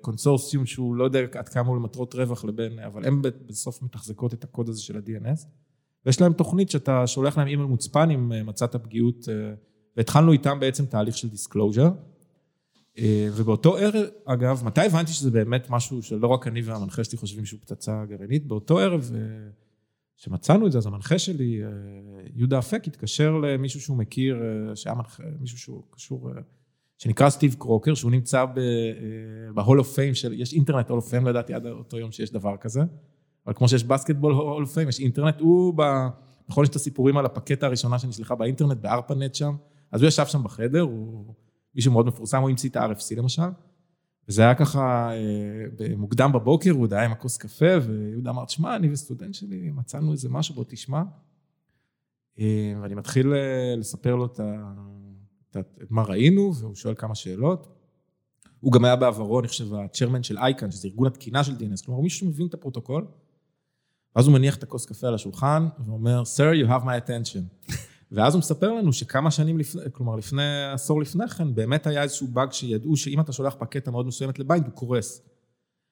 קונסורסיום שהוא לא יודע עד כמה הוא למטרות רווח לבין, אבל הם בסוף מתחזקות את הקוד הזה של ה-DNS, ויש להם תוכנית שאתה שולח להם אימייל מוצפן אם מצאת פגיעות, והתחלנו איתם בעצם תהליך של disclosure. אה, ובאותו ערב, אגב, מתי הבנתי שזה באמת משהו שלא רק אני והמנחה שלי חושבים שהוא פצצה גרעינית? באותו ערב שמצאנו את זה, אז המנחה שלי, אה, יהודה אפק, התקשר למישהו שהוא מכיר, אה, שהיה מנחה, מישהו שהוא קשור, שנקרא סטיב קרוקר, שהוא נמצא of Fame של, יש אינטרנט Hall of Fame, לא ידעתי עד אותו יום שיש דבר כזה, אבל כמו שיש בסקטבול Hall of Fame, יש אינטרנט, הוא, נכון, יש את הסיפורים על הפקטה הראשונה שנשלחה באינטרנט, בארפנט שם, אז הוא ישב שם בחדר, הוא... מישהו מאוד מפורסם, הוא המציא את ה-RFC למשל, וזה היה ככה אה, מוקדם בבוקר, הוא עוד היה עם הכוס קפה, ויהודה אמר, תשמע, אני וסטודנט שלי מצאנו איזה משהו, בוא תשמע. אה, ואני מתחיל אה, לספר לו את, ה, את מה ראינו, והוא שואל כמה שאלות. הוא גם היה בעברו, אני חושב, ה chairman של ICANN, שזה ארגון התקינה של DNS, כלומר, מישהו שמבין את הפרוטוקול, ואז הוא מניח את הכוס קפה על השולחן, ואומר, Sir, you have my attention. ואז הוא מספר לנו שכמה שנים לפני, כלומר לפני, עשור לפני כן, באמת היה איזשהו באג שידעו שאם אתה שולח פקטה מאוד מסוימת ל BIND, הוא קורס.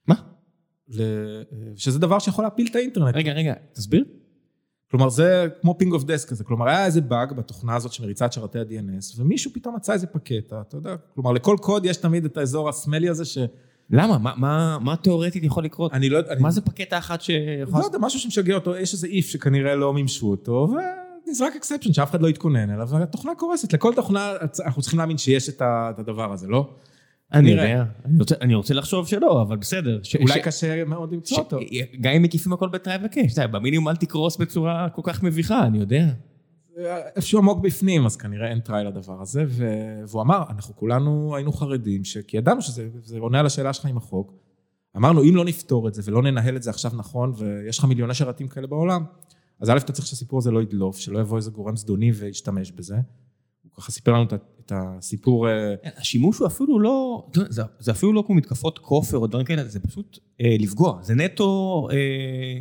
מה? ל... שזה דבר שיכול להפיל את האינטרנט. רגע, רגע, תסביר. כלומר, זה כמו ping of death כזה. כלומר, היה איזה באג בתוכנה הזאת שמריצה את שרתי ה-DNS, ומישהו פתאום מצא איזה פקטה, אתה יודע, כלומר, לכל קוד יש תמיד את האזור הסמלי הזה ש... למה? מה, מה, מה תיאורטית יכול לקרות? אני לא... מה אני... זה פקטה אחת ש... לא יודע, משהו שמשגע אותו, יש איזה if שכנראה לא מימשו אותו, ו... נזרק exception שאף אחד לא יתכונן אליו, והתוכנה קורסת. לכל תוכנה אנחנו צריכים להאמין שיש את הדבר הזה, לא? אני יודע, אני רוצה, אני רוצה לחשוב שלא, אבל בסדר. ש, אולי ש, קשה מאוד למצוא ש, אותו. גם אם מקיפים הכל ב try ו catch, במינימום אל תקרוס בצורה כל כך מביכה, אני יודע. איפשהו עמוק בפנים, אז כנראה אין try לדבר הזה, והוא אמר, אנחנו כולנו היינו חרדים, כי ידענו שזה עונה על השאלה שלך עם החוק. אמרנו, אם לא נפתור את זה ולא ננהל את זה עכשיו נכון, ויש לך מיליוני שרתים כאלה בעולם, אז א', אתה צריך שהסיפור הזה לא ידלוף, שלא יבוא איזה גורם זדוני וישתמש בזה. הוא ככה סיפר לנו את הסיפור... אה, השימוש הוא אפילו לא, זה, זה אפילו לא כמו מתקפות כופר או דברים כאלה, זה פשוט אה, לפגוע, זה נטו אה,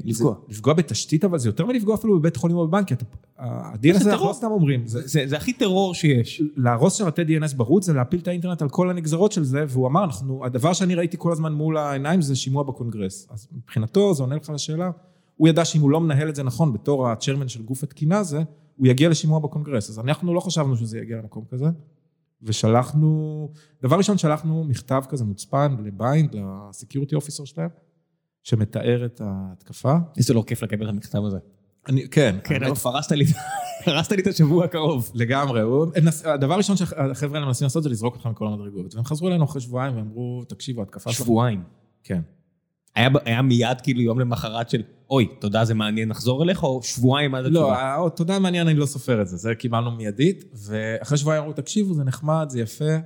לפגוע. זה, לפגוע בתשתית, אבל זה יותר מלפגוע אפילו בבית חולים או בבנק, הדין הזה אנחנו לא סתם אומרים. זה, זה, זה הכי טרור שיש. להרוס שרתי DNS בחוץ זה להפיל את האינטרנט על כל הנגזרות של זה, והוא אמר, אנחנו, הדבר שאני ראיתי כל הזמן מול העיניים זה שימוע בקונגרס. אז מבחינתו, זה עונה לך לשאלה. הוא ידע שאם הוא לא מנהל את זה נכון בתור הצ'רמן של גוף התקינה הזה, הוא יגיע לשימוע בקונגרס. אז אנחנו לא חשבנו שזה יגיע למקום כזה, ושלחנו, דבר ראשון שלחנו מכתב כזה מוצפן לביינד, לסקיורטי אופיסר שלהם, שמתאר את ההתקפה. איזה לא כיף לקבל את המכתב הזה. אני, כן. כן, אבל פרסת לי, הרסת לי את השבוע הקרוב. לגמרי. הדבר הראשון שהחבר'ה האלה מנסים לעשות זה לזרוק אותך מכל המדרגות. והם חזרו אלינו אחרי שבועיים ואמרו, תקשיבו, התקפה שלך... שבועיים. כן. היה מיד כאילו יום למחרת של, אוי, תודה זה מעניין, נחזור אליך, או שבועיים עד התשובה? לא, תודה מעניין, אני לא סופר את זה, זה קיבלנו מיידית, ואחרי שבועיים אמרו, תקשיבו, זה נחמד, זה יפה,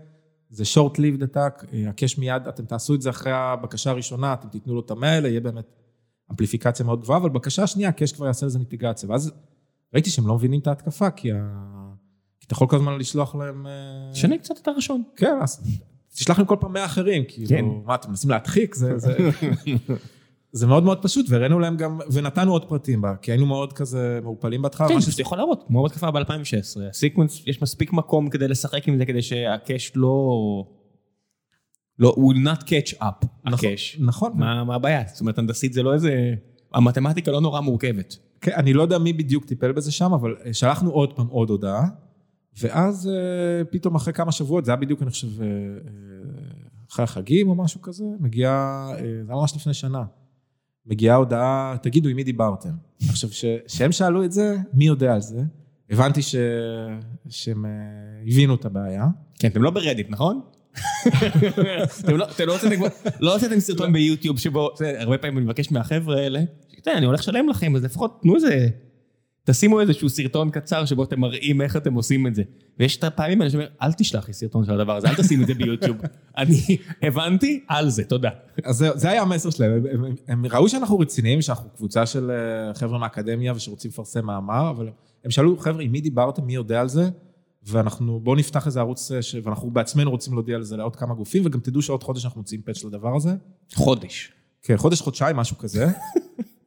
זה short lived attack, הקש מיד, אתם תעשו את זה אחרי הבקשה הראשונה, אתם תיתנו לו את המאה האלה, יהיה באמת אמפליפיקציה מאוד גבוהה, אבל בקשה השנייה, הקש כבר יעשה לזה מיטיגציה, ואז ראיתי שהם לא מבינים את ההתקפה, כי, ה... כי אתה יכול כל הזמן לשלוח להם... אה, שנה קצת את הראשון. כן, אז תשלח להם כל פעם 100 אחרים, כאילו, כן. מה, אתם מנסים להדחיק? זה, זה, זה מאוד מאוד פשוט, והראינו להם גם, ונתנו עוד פרטים בה, כי היינו מאוד כזה מעופלים בהתחלה. כן, שאתה יכול להראות, כמו בתקופה ב-2016, הסיקוונס, יש מספיק מקום כדי לשחק עם זה, כדי שהקאש לא... לא, will not catch up, נכון, הקאש. נכון. מה, מה הבעיה? זאת אומרת, הנדסית זה לא איזה... המתמטיקה לא נורא מורכבת. כן, אני לא יודע מי בדיוק טיפל בזה שם, אבל שלחנו עוד פעם עוד הודעה. ואז אה, פתאום אחרי כמה שבועות, זה היה בדיוק, אני חושב, אה, אה, אחרי החגים או משהו כזה, מגיעה, זה היה ממש לפני שנה, מגיעה הודעה, תגידו עם מי דיברתם. עכשיו, כשהם שאלו את זה, מי יודע על זה? הבנתי ש... שהם הבינו את הבעיה. כן, אתם לא ברדיט, נכון? אתם לא- לא הוצאתם כבר- לא הוצאתם סרטון ביוטיוב שבו, הרבה פעמים אני מבקש מהחבר'ה האלה, שתראה, אני הולך לשלם לכם, אז לפחות תנו איזה, תשימו איזשהו סרטון קצר שבו אתם מראים איך אתם עושים את זה. ויש את הפעמים האלה שאומר, אל תשלח לי סרטון של הדבר הזה, אל תשים את זה ביוטיוב. אני הבנתי, על זה, תודה. אז זה, זה היה המסר שלהם, הם, הם, הם ראו שאנחנו רציניים, שאנחנו קבוצה של אה, חבר'ה מהאקדמיה ושרוצים לפרסם מאמר, אבל הם שאלו, חבר'ה, עם מי דיברתם, מי יודע על זה? ואנחנו, בואו נפתח איזה ערוץ, אה, ש... ואנחנו בעצמנו רוצים להודיע על זה לעוד כמה גופים, וגם תדעו שעוד חודש אנחנו מוציאים פאץ' לדבר הזה. חודש. כן, חודש, חודשיים, משהו כזה.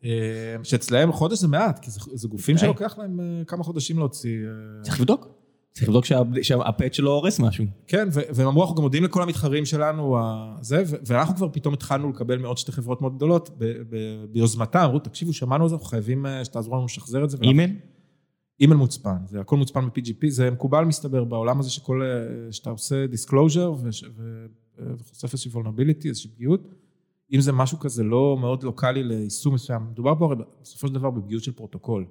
אה, שאצלהם חודש זה מעט, כי זה, זה גופים. שלוקח להם אה, כמה חודשים להוציא. אה, צריך לבדוק. צריך לבדוק שה- שה patch לא הורס משהו. כן, ו- והם אמרו, אנחנו גם מודיעים לכל המתחרים שלנו, זה, ו- ואנחנו כבר פתאום התחלנו לקבל מעוד שתי חברות מאוד גדולות, ב- ב- ביוזמתם, אמרו, תקשיבו, שמענו על זה, אנחנו חייבים שתעזרו לנו לשחזר את זה. אימייל? אימייל מוצפן, זה הכל מוצפן ב-PGP, זה מקובל מסתבר בעולם הזה שכל, שאתה עושה disclosure וחושף איזושהי vulnerability, איזושהי פגיעות, אם זה משהו כזה לא מאוד לוקאלי ליישום מסוים, מדובר פה הרי בסופו של דבר בפגיעות של פרוטוקול.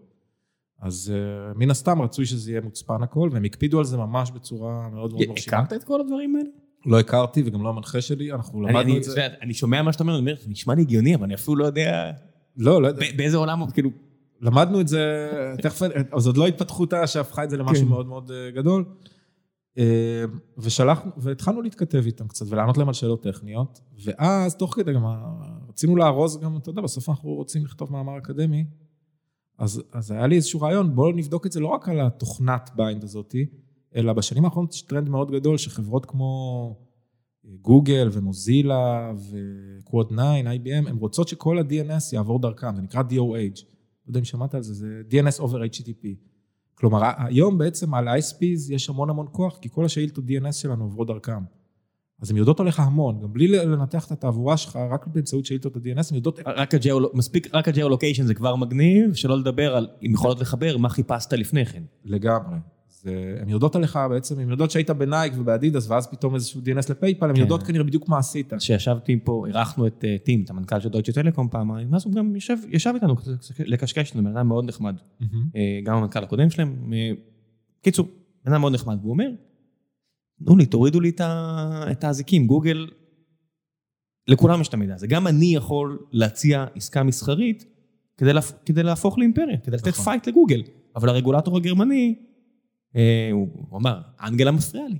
אז אה, מן הסתם רצוי שזה יהיה מוצפן הכל, והם הקפידו על זה ממש בצורה מאוד מאוד מרשימה. הכרת את כל הדברים האלה? לא הכרתי וגם לא המנחה שלי, אנחנו אני- למדנו אני- את זה. אני שומע מה שאתה אומר, אני אומר, זה נשמע לי הגיוני, אבל אני אפילו לא יודע לא, לא יודע. באיזה עולם, כאילו, למדנו את זה, תכף, אז עוד לא התפתחותה שהפכה את זה למשהו כן. מאוד מאוד אה, גדול. אה, ושלחנו, והתחלנו להתכתב איתם קצת ולענות להם על שאלות טכניות, ואז תוך כדי גם, רצינו לארוז גם, אתה יודע, בסוף אנחנו רוצים לכתוב מאמר אקדמי, אז, אז היה לי איזשהו רעיון, בואו נבדוק את זה לא רק על התוכנת BIND הזאתי, אלא בשנים האחרונות יש טרנד מאוד גדול שחברות כמו אה, גוגל ומוזילה ו Quad 9, IBM, הן רוצות שכל ה-DNS יעבור דרכם, זה נקרא DOH. לא יודע אם שמעת על זה, זה DNS over HTTP. כלומר, היום בעצם על ה-ISPs יש המון המון כוח, כי כל השאילתות DNS שלנו עוברות דרכם. אז הן יודעות עליך המון, גם בלי לנתח את התעבורה שלך, רק באמצעות שאילתות ה-DNS, הן יודעות... רק הג'או, מספיק, רק הג'או-לוקיישן זה כבר מגניב, שלא לדבר על, אם יכולות לחבר, מה חיפשת לפני כן. לגמרי. זה, הן יודעות עליך בעצם, הן יודעות שהיית בנייק ובאדידס, ואז פתאום איזשהו DNS לפייפל, הן כן. יודעות כנראה בדיוק מה עשית. כשישבתי פה, אירחנו את אה, טים, את המנכ"ל של דויטשה טלקום פעמיים, ואז הוא גם ישב, ישב איתנו לקשקש, זה בן אדם מאוד נחמד. מהמם. אה, גם המנכ"ל הקודם שלהם. אה, קיצור, בן אדם מאוד נחמד, והוא אומר, תנו לי, תורידו לי את האזיקים, גוגל, לכולם יש את המידע הזה. גם אני יכול להציע עסקה מסחרית כדי, להפ... כדי להפוך לאימפריה, כדי לתת נכון. fight לגוגל. אבל הרגולטור הגרמני, אה, הוא, הוא אמר, אנגלה מפריעה לי.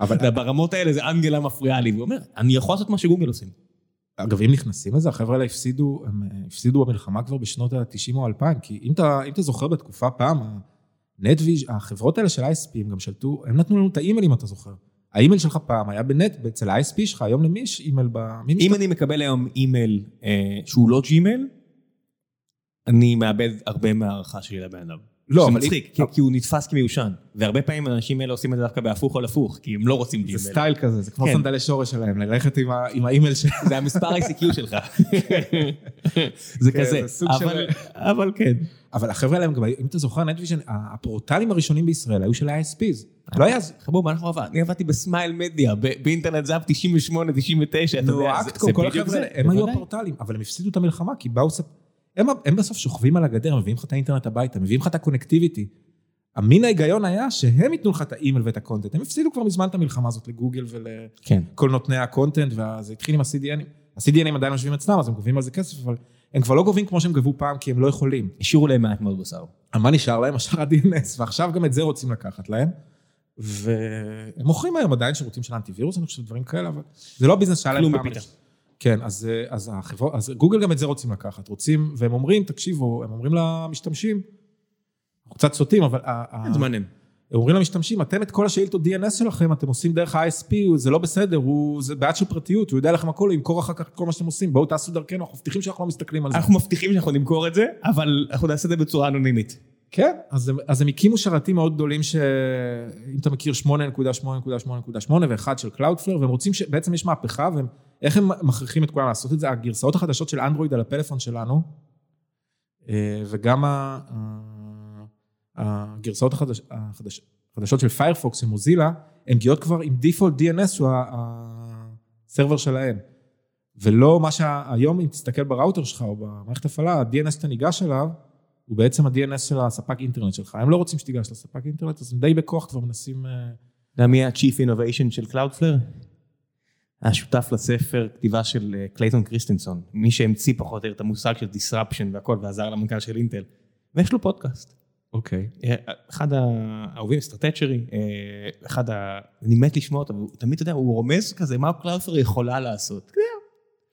אבל ברמות האלה זה אנגלה מפריעה לי, והוא אומר, אני יכול לעשות מה שגוגל עושים. אגב, אם נכנסים לזה, החבר'ה האלה הפסידו, הם אה, הפסידו במלחמה כבר בשנות ה-90 או 2000, כי אם אתה, אם אתה זוכר בתקופה פעם, נטוויז', החברות האלה של ה-ISP, הם גם שלטו, הם נתנו לנו את האימייל, אם אתה זוכר. האימייל שלך פעם היה בנט, אצל ה-ISP שלך, היום למי יש אימייל ב... אם? אני מקבל היום אימייל אה, שהוא לא ג'ימייל, אני מאבד הרבה מההערכה שלי לבן אדם. לא, אבל מצחיק, כי, כי הוא נתפס כמיושן. והרבה פעמים האנשים האלה עושים את זה דווקא בהפוך או לפוך, כי הם לא רוצים ג'ימייל. זה סטייל כזה, זה כמו כן. סנדלי שורש שלהם, ללכת עם ה- עם האימייל של... זה המספר ICQ שלך. זה כזה, זה סוג של- אבל, אבל כן. אבל החבר'ה האלה, אם אתה זוכר, נטוויז'ן, הפורטלים הראשונים בישראל היו של ה-ISPs. לא היה... חבוב, מה אנחנו עבדנו? אני עבדתי בסמייל מדיה, באינטרנט זהב 98, 99, אתה נו, יודע, זה- אקטקום, זה כל בדיוק החבר'ה, זה, הם היו. הפורטלים, אבל הם הפסידו את המלחמה, כי באו... הם, הם בסוף שוכבים על הגדר, מביאים לך את האינטרנט הביתה, מביאים לך את ה connectivity. המין ההיגיון היה שהם ייתנו לך את האימייל ואת ה content. הם הפסידו כבר מזמן את המלחמה הזאת לגוגל ולכל כן. נותני ה content, וזה התחיל עם ה-CDNים. ה-CDNים עדיין יושבים אצלם, אז הם גובים על זה כסף, אבל הם כבר לא גובים כמו שהם גבו פעם, כי הם לא יכולים. השאירו להם מעט מאוד בשר. מה נשאר להם? השאר ה-DNS, ועכשיו גם את זה רוצים לקחת להם. והם מוכרים היום עדיין שירותים של אנטיווירוס, אני חושב, דברים כאלה, אבל זה לא הביזנס שהיה להם פעם. בפיתה. כן, אז, אה, אז, החברות, אז גוגל גם את זה רוצים לקחת, רוצים, והם אומרים, תקשיבו, הם אומרים למשתמשים, אנחנו קצת סוטים, אבל זה מעניין. הם אומרים למשתמשים, אתם את כל השאילתות DNS שלכם, אתם עושים דרך ה-ISP, זה לא בסדר, הוא, זה בעד של פרטיות, הוא יודע לכם הכל, הוא ימכור אחר כך כל מה שאתם עושים, בואו תעשו דרכנו, אנחנו מבטיחים שאנחנו לא מסתכלים על זה. אנחנו מבטיחים שאנחנו נמכור את זה, אבל אנחנו נעשה את זה בצורה אנונימית. כן, אז הם, אז הם הקימו שרתים מאוד גדולים, שאם אתה מכיר 8.8.8.8 ואחד של Cloudflare, והם רוצים שבעצם יש מהפכה, ואיך הם מכריחים את כולם לעשות את זה? הגרסאות החדשות של אנדרואיד על הפלאפון שלנו, אה, וגם ה- ה- הגרסאות החדש, החדש, החדשות של פיירפוקס, של מוזילה, הן מגיעות כבר עם default DNS, שהוא ה server שלהם. ולא מה שהיום, אם תסתכל בראוטר שלך או במערכת הפעלה, ה-DNS שאתה ניגש אליו, הוא בעצם ה-DNS של הספק אינטרנט שלך. הם לא רוצים שתיגש לספק אינטרנט, אז הם די בכוח כבר מנסים... אה, אתה יודע מי ה-Chief Innovation של Cloudflare? היה שותף לספר כתיבה של אה, קלייטון קריסטנסון, מי שהמציא פחות או יותר את המושג של disruption והכל, ועזר למנכ"ל של אינטל, ויש לו פודקאסט. אוקיי. אה, אחד האהובים, Stratechery, אה, אחד ה... אני מת לשמוע אותו, והוא תמיד, אתה יודע, הוא רומז כזה, מה Cloudflare יכולה לעשות.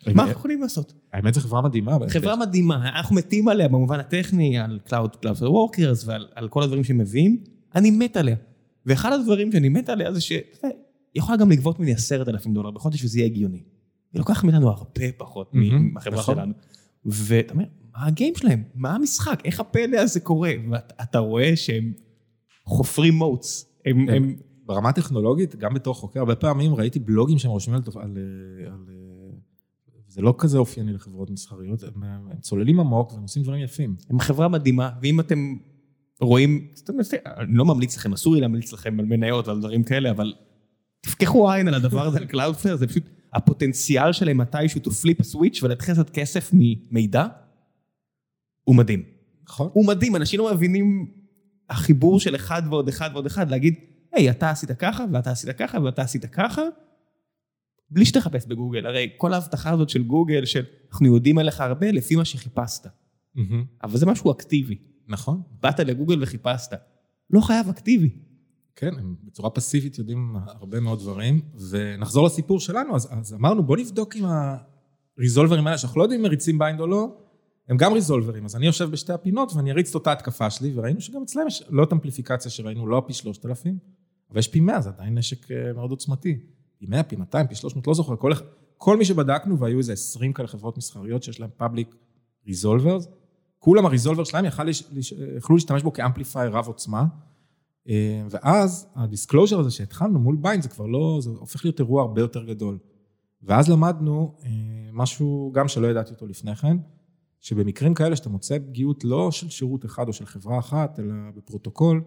מה אנחנו יכולים לעשות? האמת זו חברה מדהימה. חברה מדהימה, אנחנו מתים עליה במובן הטכני, על Cloud Cloud Workers ועל על כל הדברים שהם מביאים, אני מת עליה. ואחד הדברים שאני מת עליה זה שהיא יכולה גם לגבות ממני עשרת אלפים דולר בחודש וזה יהיה הגיוני. היא לוקחת מאיתנו הרבה פחות מהחברה נכון. שלנו. ואתה אומר, מה ה game שלהם? מה המשחק? איך הפלא הזה קורה? ואתה רואה שהם חופרים מוטס. הם, כן. הם, ברמה הטכנולוגית, גם בתור חוקר, הרבה פעמים ראיתי בלוגים שהם רושמים על... על, אה, על אה, זה לא כזה אופייני לחברות מסחריות, הם, הם צוללים עמוק והם עושים דברים יפים. הם חברה מדהימה, ואם אתם רואים, אני לא ממליץ לכם, אסור לי להמליץ לכם על מניות ועל דברים כאלה, אבל תפקחו עין על הדבר הזה, על Cloudflare, זה פשוט הפוטנציאל שלהם מתישהו to flip a switch ולהתחיל לעשות כסף ממידע, הוא מדהים. נכון? הוא מדהים, אנשים לא מבינים החיבור של אחד ועוד אחד ועוד אחד, להגיד, היי, אתה עשית ככה, ואתה עשית ככה, ואתה עשית ככה, בלי שתחפש בגוגל, הרי כל ההבטחה הזאת של גוגל, של אנחנו יודעים עליך הרבה לפי מה שחיפשת. אבל זה משהו אקטיבי. נכון. באת לגוגל וחיפשת. לא חייב אקטיבי. כן, הם בצורה פסיבית יודעים הרבה מאוד דברים. ונחזור לסיפור שלנו, אז, אז אמרנו, בוא נבדוק עם ה resolverים האלה, שאנחנו לא יודעים אם מריצים BIND או לא, הם גם resolverים. אז אני יושב בשתי הפינות ואני אריץ את אותה התקפה שלי, וראינו שגם אצלם יש לא את אמפליפיקציה שראינו, לא פי 3,000, אבל יש פי 100, זה עדיין נשק אה, מאוד עוצמתי. פי 100, פי 200, פי 300, לא זוכר. כל, כל מי שבדקנו, והיו איזה 20 כאלה חברות מסחריות שיש להם public resolvers, כולם ה resolver שלהם לש- יכלו להשתמש בו כ amplifier רב עוצמה. אה, ואז ה disclosure הזה שהתחלנו מול BIND, זה כבר לא, זה הופך להיות אירוע הרבה יותר גדול. ואז למדנו אה, משהו גם שלא ידעתי אותו לפני כן, שבמקרים כאלה שאתה מוצא פגיעות לא של שירות אחד או של חברה אחת, אלא בפרוטוקול,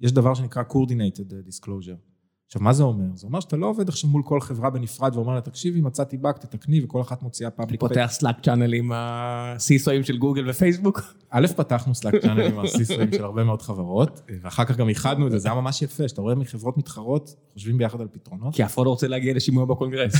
יש דבר שנקרא coordinated disclosure. עכשיו, מה זה אומר? זה אומר שאתה לא עובד עכשיו מול כל חברה בנפרד ואומר לה, תקשיבי, מצאתי באג, תתקני, וכל אחת מוציאה public. פותח Slack channel עם ה CISOאים של גוגל ופייסבוק. א', פתחנו Slack channel עם ה CISOאים של הרבה מאוד חברות, ואחר כך גם איחדנו את זה, זה היה ממש יפה, שאתה רואה מחברות מתחרות, חושבים ביחד על פתרונות. כי אף אחד לא רוצה להגיע לשימוע בקונגרס.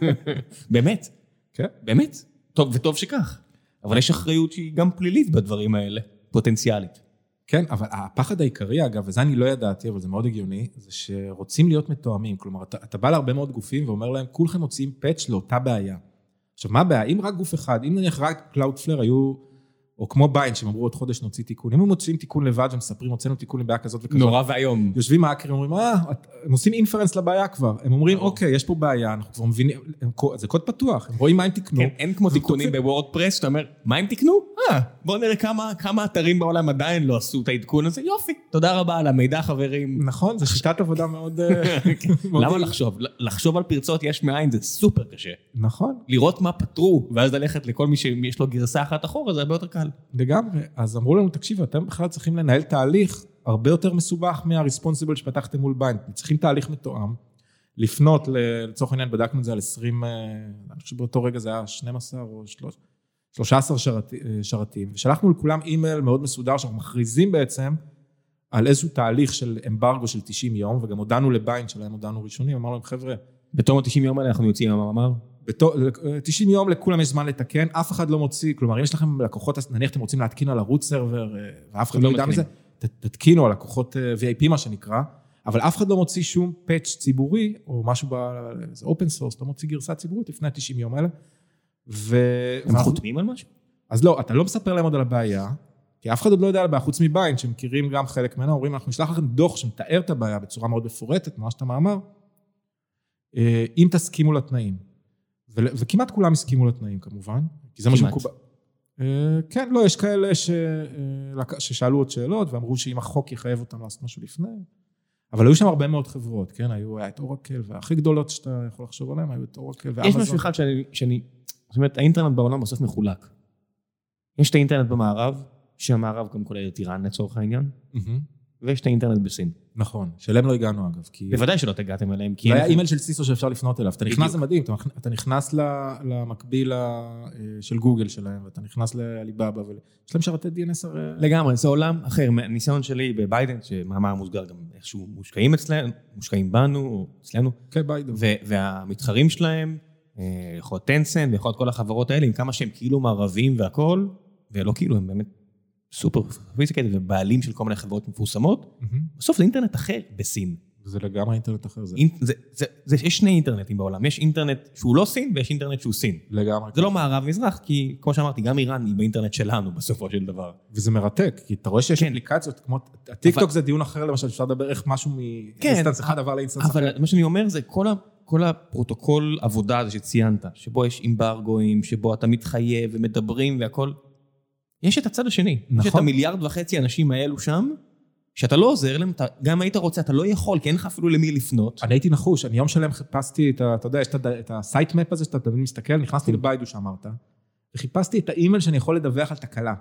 באמת, כן. באמת. טוב, וטוב שכך. אבל יש אחריות שהיא גם פלילית בדברים האלה, פוטנציאלית. כן, אבל הפחד העיקרי, אגב, וזה אני לא ידעתי, אבל זה מאוד הגיוני, זה שרוצים להיות מתואמים. כלומר, אתה, אתה בא להרבה מאוד גופים ואומר להם, כולכם מוציאים פאץ' לאותה בעיה. עכשיו, מה הבעיה? אם רק גוף אחד, אם נניח רק Cloudflare היו, או כמו ביין, שהם אמרו עוד חודש נוציא תיקון, אם הם מוציאים תיקון לבד ומספרים, הוצאנו תיקון לבעיה כזאת וכזאת, נורא ואיום. יושבים האקרים אומרים, אה, הם עושים אינפרנס לבעיה כבר. הם אומרים. אוקיי, יש פה בעיה, אנחנו כבר מבינים, זה קוד פתוח, הם רואים מה הם תיקנו. כן, אין כמו תיקונים בוורדפרס, שאתה אומר, מה הם תיקנו? אה, בוא נראה כמה, אתרים בעולם עדיין לא עשו את העדכון הזה, יופי. תודה רבה על המידע, חברים. נכון, זו שיטת עבודה מאוד... אה, מאוד- למה לחשוב? לחשוב על פרצות יש מאין זה סופר קשה. נכון, לראות מה פתרו, ואז ללכת לכל מי שיש לו גרסה אחת אחורה, זה הרבה יותר קל. לגמרי. אז אמרו לנו, תקשיבו, אתם בכלל צריכים לנהל תהליך הרבה יותר מסובך מה responsible שפתחתם מול BIND. צריכים תהליך מתואם, לפנות, לצורך העניין, בדקנו את זה על 20, אה, אני חושב שבאותו רגע זה היה 12 או 13, 13 שרת, אה, שרתים, ושלחנו לכולם אימייל מאוד מסודר, שאנחנו מכריזים בעצם על איזשהו תהליך של אמברגו של 90 יום, וגם הודענו ל BIND שלהם, הודענו ראשונים, אמרנו להם, חבר'ה, בתום ה-90 יום האלה אנחנו יוצאים עם המאמר. בתו- 90 יום לכולם יש זמן לתקן, אף אחד לא מוציא, כלומר אם יש לכם לקוחות, נניח אתם רוצים להתקין על ה root server, אה, ואף אחד לא לא ידע מזה. ת- תתקינו על לקוחות אה, VIP מה שנקרא, אבל אף אחד לא מוציא שום patch ציבורי, או משהו, ב- זה open source, לא מוציא גרסה ציבורית לפני ה-90 יום האלה. ו... הם חותמים על משהו? אז לא, אתה לא מספר להם עוד על הבעיה, כי אף אחד עוד לא יודע על הבעיה, חוץ מ BIND, שמכירים גם חלק ממנה, אומרים, אנחנו נשלח לכם דוח שמתאר את הבעיה בצורה מאוד מפורטת, ממש את המאמר, אה, אם תסכימו לתנאים. וכמעט כולם הסכימו לתנאים כמובן, כי זה מה. שמקובל. אה, כן, לא, יש כאלה ש... אה, ששאלו עוד שאלות ואמרו שאם החוק יחייב אותם לעשות משהו לפני, אבל היו שם הרבה מאוד חברות, כן? היו, היה את אורקל, והכי גדולות שאתה יכול לחשוב עליהן, היו את אורקל ואמזון. יש משהו אחד שאני, שאני... זאת אומרת, האינטרנט בעולם בסוף מחולק. יש את האינטרנט במערב, שהמערב גם כולל את איראן לצורך העניין, מהמם. ויש את האינטרנט בסין. נכון, שאליהם לא הגענו אגב, כי... בוודאי שלא הגעתם אליהם, כי... אין היה אימייל של סיסו שאפשר לפנות אליו. אתה נכנס. זה מדהים, אתה נכנס למקביל ה- של גוגל שלהם, ואתה נכנס לעליבאבא, ויש להם שרתי DNS הרי... לגמרי, זה עולם אחר. מהניסיון שלי בביידו, שמאמר מוסגר גם איכשהו מושקעים אצלנו, מושקעים בנו, או אצלנו, כן, ביידו. ו- והמתחרים שלהם, אה, יכול להיות טנסנט ויכול להיות כל החברות האלה, עם כמה שהם כאילו מערבים והכול, ולא כאילו, הם באמת סופר פיזיקלית ובעלים של כל מיני חברות מפורסמות, מהמם. בסוף זה אינטרנט אחר בסין. זה לגמרי אינטרנט אחר, זה אינ- זה, זה, זה, יש שני אינטרנטים בעולם, יש אינטרנט שהוא לא סין ויש אינטרנט שהוא סין. לגמרי. זה לא מערב-מזרח, כי כמו שאמרתי, גם איראן היא באינטרנט שלנו בסופו של דבר. וזה מרתק, כי אתה רואה שיש כן. אפליקציות כמו... הטיקטוק אבל- זה דיון אחר למשל, אפשר לדבר איך משהו כן, מ instance אחד עבר ל instance אחר. אבל מה שאני אומר זה כל, ה, כל הפרוטוקול עבודה הזה שציינת, שבו יש אמברגואים, שבו אתה מתחייב ומדברים והכל, יש את הצד השני. יש את נכון. המיליארד וחצי אנשים האלו שם, שאתה לא עוזר להם, אתה, גם היית רוצה, אתה לא יכול, כי אין לך אפילו למי לפנות. אני הייתי נחוש, אני יום שלם חיפשתי את ה... אתה יודע, יש את ה- את ה site map הזה שאתה תמיד מסתכל, נכנסתי כן. לביידו שאמרת, וחיפשתי את האימייל שאני יכול לדווח על תקלה.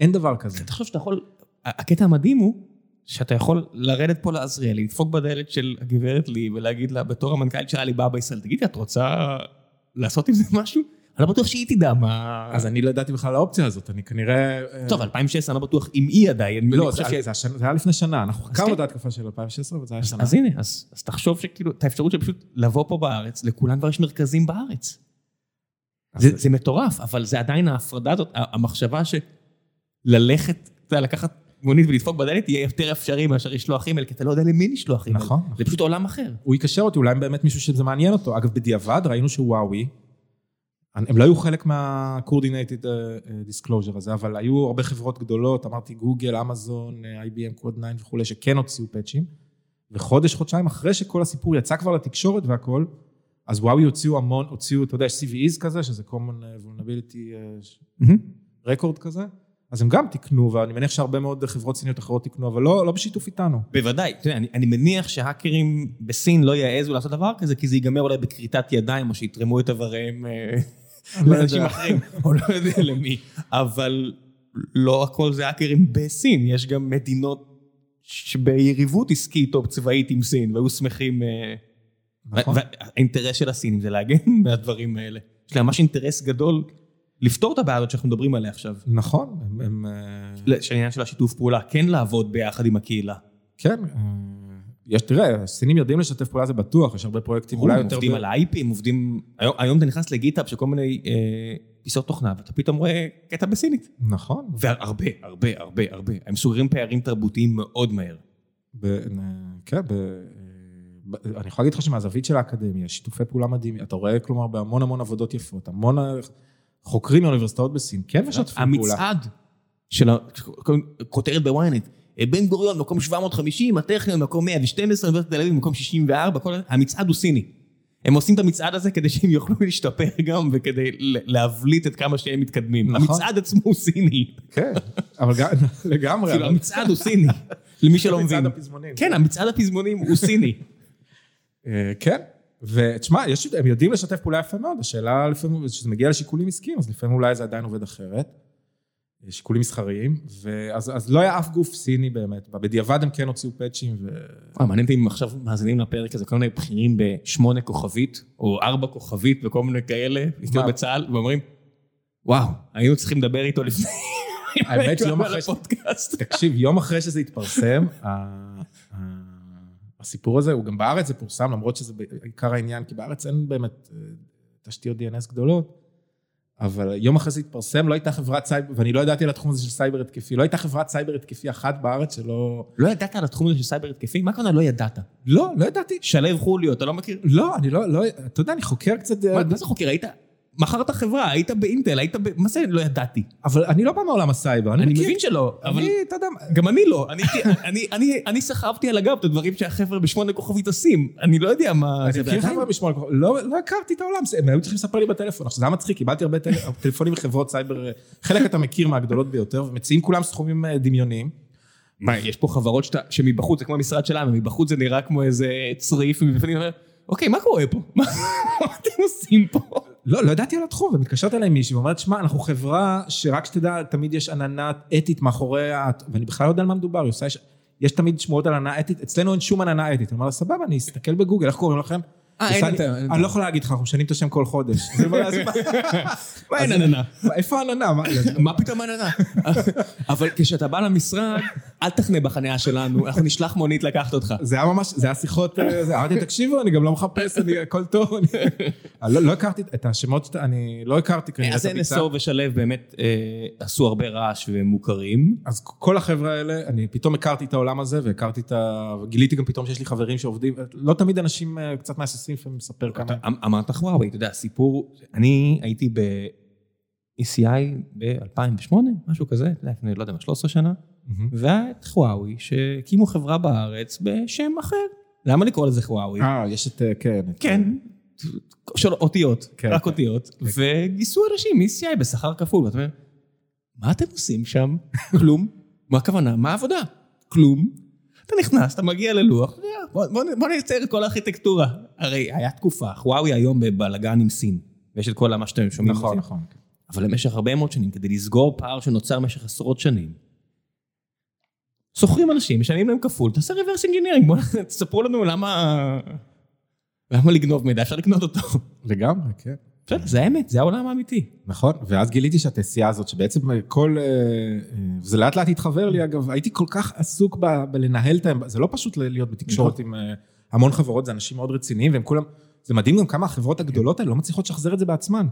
אין דבר כזה. תחשוב שאתה יכול, הקטע המדהים הוא, שאתה יכול לרדת פה לעזריאלי, לדפוק בדלת של הגברת לי ולהגיד לה, בתור המנכ"לית של עליבאבא ישראל, תגידי, את רוצה לעשות עם זה משהו? אני לא בטוח שהיא תדע מה... אז אני לא ידעתי בכלל על האופציה הזאת, אני כנראה... אה, טוב, 2016, אני לא בטוח אם היא עדיין. לא, זה- היה לפני שנה, אנחנו חקרנו כן. את ההתקפה של 2016, וזה היה שנה. אז הנה, אז תחשוב שכאילו, את האפשרות של פשוט לבוא פה בארץ, לכולם כבר יש מרכזים בארץ. זה מטורף, אבל זה עדיין ההפרדה הזאת, המחשבה שללכת, אתה יודע, לקחת מונית ולדפוק בדלת יהיה יותר אפשרי מאשר לשלוח אימייל, כי אתה לא יודע למי לשלוח אימייל. נכון, זה נכון. פשוט עולם אחר. הוא יקשר אותי, אולי באמת מישהו שזה מעניין אותו. אגב, בדיעבד ראינו שוואוי, הם לא היו חלק מה-coordinated uh, disclosure הזה, אבל היו הרבה חברות גדולות, אמרתי גוגל, אמזון, אה, IBM, קוד 9 וכולי, שכן הוציאו פאצ'ים, וחודש, חודשיים אחרי שכל הסיפור יצא כבר לתקשורת והכל, אז וואוי הוציאו המון, הוציאו, אתה יודע, יש CVEs כזה, שזה common אה, vulnerability אה, record כזה, אז הם גם תיקנו, ואני מניח שהרבה מאוד חברות סיניות אחרות תיקנו, אבל לא, לא בשיתוף איתנו. בוודאי, יודע, אני, אני מניח שהאקרים בסין לא יעזו לעשות דבר כזה, כי זה ייגמר אולי בכריתת ידיים, או שיתרמו את איבריהם אה, לא לאנשים. אחרים, או לא יודע למי, אבל לא הכל זה האקרים בסין, יש גם מדינות שביריבות עסקית או צבאית עם סין, והיו שמחים... אה, נכון. והאינטרס של הסינים זה להגן מהדברים האלה. יש להם ממש אינטרס גדול לפתור את הבעיה הזאת שאנחנו מדברים עליה עכשיו. נכון, הם... הם אה, של השיתוף פעולה, כן לעבוד ביחד עם הקהילה. כן, אה, יש, תראה, הסינים יודעים לשתף פעולה, זה בטוח, יש הרבה פרויקטים, אולי יותר... עובדים על הם עובדים... היום, היום אתה נכנס לגיטאפ של כל מיני אה, פיסות תוכנה, ואתה פתאום רואה קטע בסינית. נכון. והרבה, הרבה, הרבה, הרבה. הם סוגרים פערים תרבותיים מאוד מהר. ב, אה, כן, ב, אה, ב, אני יכול להגיד לך שמהזווית של האקדמיה, שיתופי פעולה מדהימים, אתה רואה כלומר בהמון המון עבודות יפות, המון חוקרים מאוניברסיטאות בסין, כן משתפים פעולה. המצעד של הכותרת בוויינט, בן גוריון מקום 750, הטכניון מקום 112, אוניברסיטת תל אביב מקום 64, כל... המצעד הוא סיני. הם עושים את המצעד הזה כדי שהם יוכלו להשתפר גם וכדי להבליט את כמה שהם מתקדמים. נכון. המצעד עצמו הוא סיני. כן, אבל לגמרי. כאילו המצעד הוא סיני, למי שלא מבין. הפזמונים. כן, המצעד הפזמונים הוא סיני. אה, כן, ותשמע, יש- הם יודעים לשתף פעולה יפה מאוד, השאלה לפעמים, כשזה מגיע לשיקולים עסקיים, אז לפעמים אולי זה עדיין עובד אחרת. שיקולים מסחריים, ואז אז לא היה אף גוף סיני באמת, בדיעבד הם כן הוציאו פאצ'ים, ו... וואי, מעניין אותי אם עכשיו מאזינים לפרק הזה, כל מיני בכירים בשמונה כוכבית, או ארבע כוכבית וכל מיני כאלה, כאילו בצה"ל, ואומרים, וואו, היינו צריכים לדבר איתו לפני... האמת שיום על אחרי. תקשיב, יום אחרי שזה התפרסם, הסיפור הזה, הוא גם בארץ זה פורסם, למרות שזה בעיקר העניין, כי בארץ אין באמת אה, תשתיות DNS גדולות, אבל יום אחרי זה התפרסם, לא הייתה חברת סייבר, ואני לא ידעתי על התחום הזה של סייבר התקפי, לא הייתה חברת סייבר התקפי אחת בארץ שלא... לא ידעת על התחום הזה של סייבר התקפי? מה הכוונה לא ידעת? לא, לא ידעתי. שלו חוליו, אתה לא מכיר? לא, אני לא, לא, אתה יודע, אני חוקר קצת, מה מה זה חוקר? היית... מכרת חברה, היית באינטל, היית ב... מה זה לא ידעתי? אבל אני לא בא מעולם הסייבר, אני אני מכיר. מבין שלא, אבל... אני, אתה יודע, גם אני לא, אני, אני, אני, אני סחבתי על הגב את הדברים שהחבר'ה בשמונה כוכבית עושים, אני לא יודע מה אני מכיר חבר'ה בשמונה כוכבים, לא לא הכרתי את העולם, הם היו צריכים לספר לי בטלפון, עכשיו זה היה מצחיק, קיבלתי הרבה טל- טלפונים מחברות סייבר, חלק אתה מכיר מהגדולות ביותר, ומציעים כולם סכומים אה, דמיוניים. מה, יש פה חברות שאתה, שמבחוץ, זה כמו המשרד שלנו, מבחוץ זה נראה כמו איזה צריף, ומבפנים אומר, אוקיי, מה קורה פה? מה אתם עושים פה? לא, לא ידעתי על התחום, ומתקשרת אליי מישהי ואומרת, שמע, אנחנו חברה שרק שתדע, תמיד יש עננה אתית מאחורי ה... ואני בכלל לא יודע על מה מדובר. יש- יש תמיד שמועות על הנאה אתית, אצלנו אין שום הנאה אתית. אני אומר לה, סבבה, אני אסתכל בגוגל, איך קוראים לכם? אה, אין עושה לי- את ה- אין את אני לא יכול להגיד לך, אנחנו משנים את השם כל חודש. אז "אז מה?" מה אין אז- עננה? איפה העננה? מה- פתאום עננה? אבל כשאתה בא למשרד, אל תחנה בחניה שלנו, אנחנו נשלח מונית לקחת אותך. זה היה ממש, זה היה שיחות, אה, אמרתי, תקשיבו, אני גם לא מחפש, אני, הכל טוב. לא- לא הכרתי את השמות, אני לא הכרתי כנראה אז את הביצה. NSO ושלו באמת אה, עשו הרבה רעש והם מוכרים. אז כל החבר'ה האלה, אני פתאום הכרתי את העולם הזה, והכרתי את ה... וגיליתי גם פתאום שיש לי חברים שעובדים, לא תמיד אנשים אה, קצת מהססים לפעמים לספר כמה... אמ- אמרת וואוי, אתה יודע, סיפור, אני הייתי ב-ECI ב-2008, משהו כזה, לפני, לא יודע מה, 13 שנה. והיה את חוואוי שהקימו חברה בארץ בשם אחר. למה לקרוא לזה חוואוי? אה, יש את, אה, כן. כן, של אותיות, כן, רק כן. אותיות, וגייסו אנשים מ-ECI בשכר כפול, ואתה אומר, מה אתם עושים שם? כלום. מה הכוונה? מה העבודה? כלום. אתה נכנס, אתה מגיע ללוח, בוא, בוא, בוא נייצר את כל הארכיטקטורה. הרי היה תקופה, חוואוי היום בבלאגן עם סין, ויש את כל מה שאתם שומעים. נכון. נכון. אבל למשך הרבה מאוד שנים, כדי לסגור פער שנוצר במשך עשרות שנים, שוכרים אנשים, משלמים להם כפול, תעשה reverse engineering, בואו תספרו לנו למה... למה לגנוב מידע, אפשר לקנות אותו. לגמרי, כן. בסדר, זה האמת, זה העולם האמיתי. נכון, ואז גיליתי שהתעשייה הזאת, שבעצם כל... אה, אה, וזה לאט לאט התחבר לי, אגב, הייתי כל כך עסוק בלנהל את ה... זה לא פשוט להיות בתקשורת עם אה, המון חברות, זה אנשים מאוד רציניים, והם כולם... זה מדהים גם כמה החברות הגדולות האלה לא מצליחות לשחזר את זה בעצמן.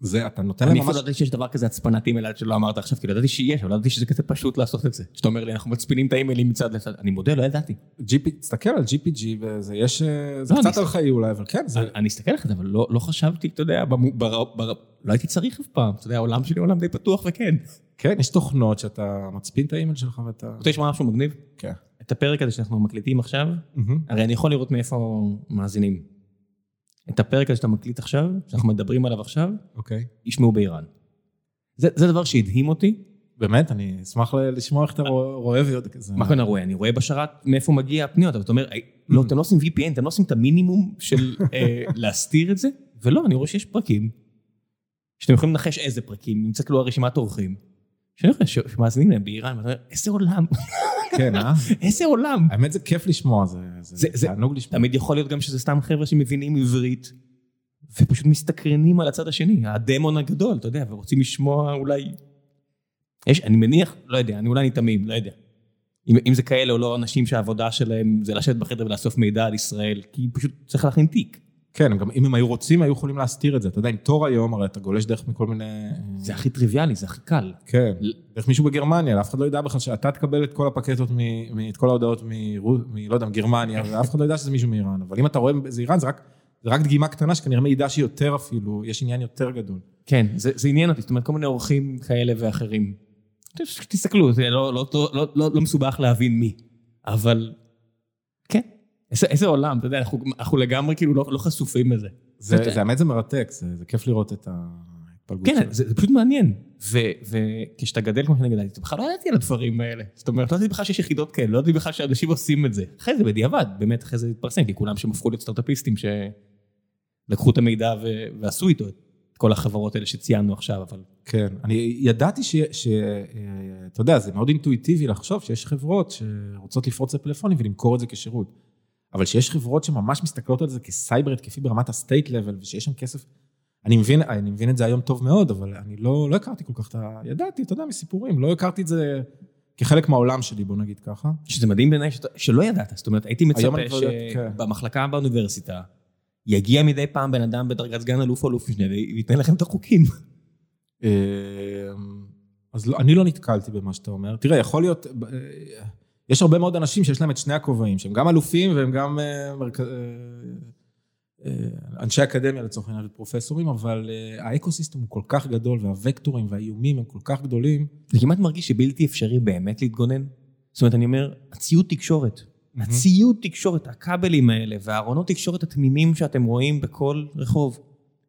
זה, אתה נותן להם אני ממש... אפילו לא ידעתי שיש דבר כזה הצפנת אימייל עד שלא אמרת עכשיו, כאילו ידעתי שיש, אבל ידעתי שזה כזה פשוט לעשות את זה. שאתה אומר לי, אנחנו מצפינים את האימיילים מצד לצד, אני מודה, לא ידעתי. GP, תסתכל על GPG, וזה יש... אה, זה לא, קצת אני- ארכאי אולי, אבל כן, זה... אני- אני אסתכל עליך, אבל לא לא חשבתי, אתה יודע, במו- בר- בר- לא הייתי צריך אף פעם, אתה יודע, העולם שלי עולם די פתוח וכן. כן, יש תוכנות שאתה מצפין את האימייל שלך ואתה... רוצה לשמוע משהו מגניב? כן. את הפרק הזה שאנחנו מקליטים עכשיו, מהמם. הרי אני יכול לראות מאיפה מאזינים. את הפרק הזה שאתה מקליט עכשיו, שאנחנו מדברים עליו עכשיו, אוקיי. ישמעו באיראן. זה זה דבר שהדהים אותי. באמת, אני אשמח לשמוע איך אתה רוא- רואה ויודע כזה. מה כאן רואה? אני רואה בשרת מאיפה מגיע הפניות, אבל אתה אומר, "אי, לא, אתם לא עושים VPN, אתם לא עושים את המינימום של אה, להסתיר את זה, ולא, אני רואה שיש פרקים, שאתם יכולים לנחש איזה פרקים, אם תסתכלו על רשימת אורחים, שמאזינים להם באיראן, ואתה אומר, איזה עולם, כן, אה? איזה עולם. האמת זה כיף לשמוע, זה, זה, זה- זה- תענוג לשמוע. תמיד יכול להיות גם שזה סתם חבר'ה שמבינים עברית, ופשוט מסתקרנים על הצד השני, הדמון הגדול, אתה יודע, ורוצים לשמוע אולי... יש, אני מניח, לא יודע, אני אולי אני תמים, לא יודע. אם, אם זה כאלה או לא אנשים שהעבודה שלהם זה לשבת בחדר ולאסוף מידע על ישראל, כי פשוט צריך להכין תיק. כן, גם אם הם היו רוצים, היו יכולים להסתיר את זה. אתה יודע, עם תור היום, הרי אתה גולש דרך מכל מיני... זה הכי טריוויאלי, זה הכי קל. כן, דרך מישהו בגרמניה, אף אחד לא ידע בכלל שאתה תקבל את כל הפקטות, מ, מ, את כל ההודעות מ... מ... לא יודע, מגרמניה, ואף אחד לא ידע שזה מישהו מאיראן. אבל אם אתה רואה זה איראן, זה רק, זה רק דגימה קטנה שכנראה מעידה שהיא יותר אפילו, יש עניין יותר גדול. כן, זה, זה עניין אותי, זאת אומרת, כל מיני אורחים כאלה ואחרים. תסתכלו, זה לא, לא, לא, לא, לא, לא מסובך להבין מי, אבל איזה, איזה עולם, אתה יודע, אנחנו, אנחנו לגמרי כאילו לא, לא חשופים לזה. זה, זה האמת זה מרתק, זה, זה כיף לראות את ההתפלגות כן. זה, זה פשוט מעניין. וכשאתה גדל כמו שאני גדלתי, אתה בכלל לא ידעתי על הדברים האלה. זאת אומרת, לא ידעתי בכלל שיש יחידות כאלה, לא ידעתי בכלל שאנשים עושים את זה. אחרי זה בדיעבד, באמת אחרי זה התפרסם, כי כולם שם הפכו להיות סטארט-אפיסטים שלקחו את המידע ו- ועשו איתו את כל החברות האלה שציינו עכשיו, אבל כן, אני ידעתי ש... ש אה, אתה יודע, זה מאוד אינטואיטיבי לחשוב שיש חברות שרוצות לפרוץ לפלאפונים ולמכור את זה כשירות. אבל שיש חברות שממש מסתכלות על זה כסייבר התקפי ברמת הסטייט לבל, ושיש שם כסף... אני מבין, אני מבין את זה היום טוב מאוד, אבל אני לא, לא הכרתי כל כך את ה... ידעתי, אתה יודע, מסיפורים, לא הכרתי את זה כחלק מהעולם שלי, בוא נגיד ככה. שזה מדהים בעיניי שלא ידעת, זאת אומרת, הייתי מצפה כן. שבמחלקה באוניברסיטה, יגיע מדי פעם בן אדם בדרגת סגן אלוף או אלוף משנה וייתן לכם את החוקים. אה, אז לא, אני לא נתקלתי במה שאתה אומר. תראה, יכול להיות, אה, יש הרבה מאוד אנשים שיש להם את שני הכובעים, שהם גם אלופים והם גם אה, מרכ... אה, אה, אנשי אקדמיה לצורך העניין, פרופסורים, אבל האקוסיסטם הוא כל כך גדול והווקטורים והאיומים הם כל כך גדולים. זה כמעט מרגיש שבלתי אפשרי באמת להתגונן. זאת אומרת, אני אומר, הציוד תקשורת, הציוד תקשורת, הכבלים האלה והארונות תקשורת התמימים שאתם רואים בכל רחוב,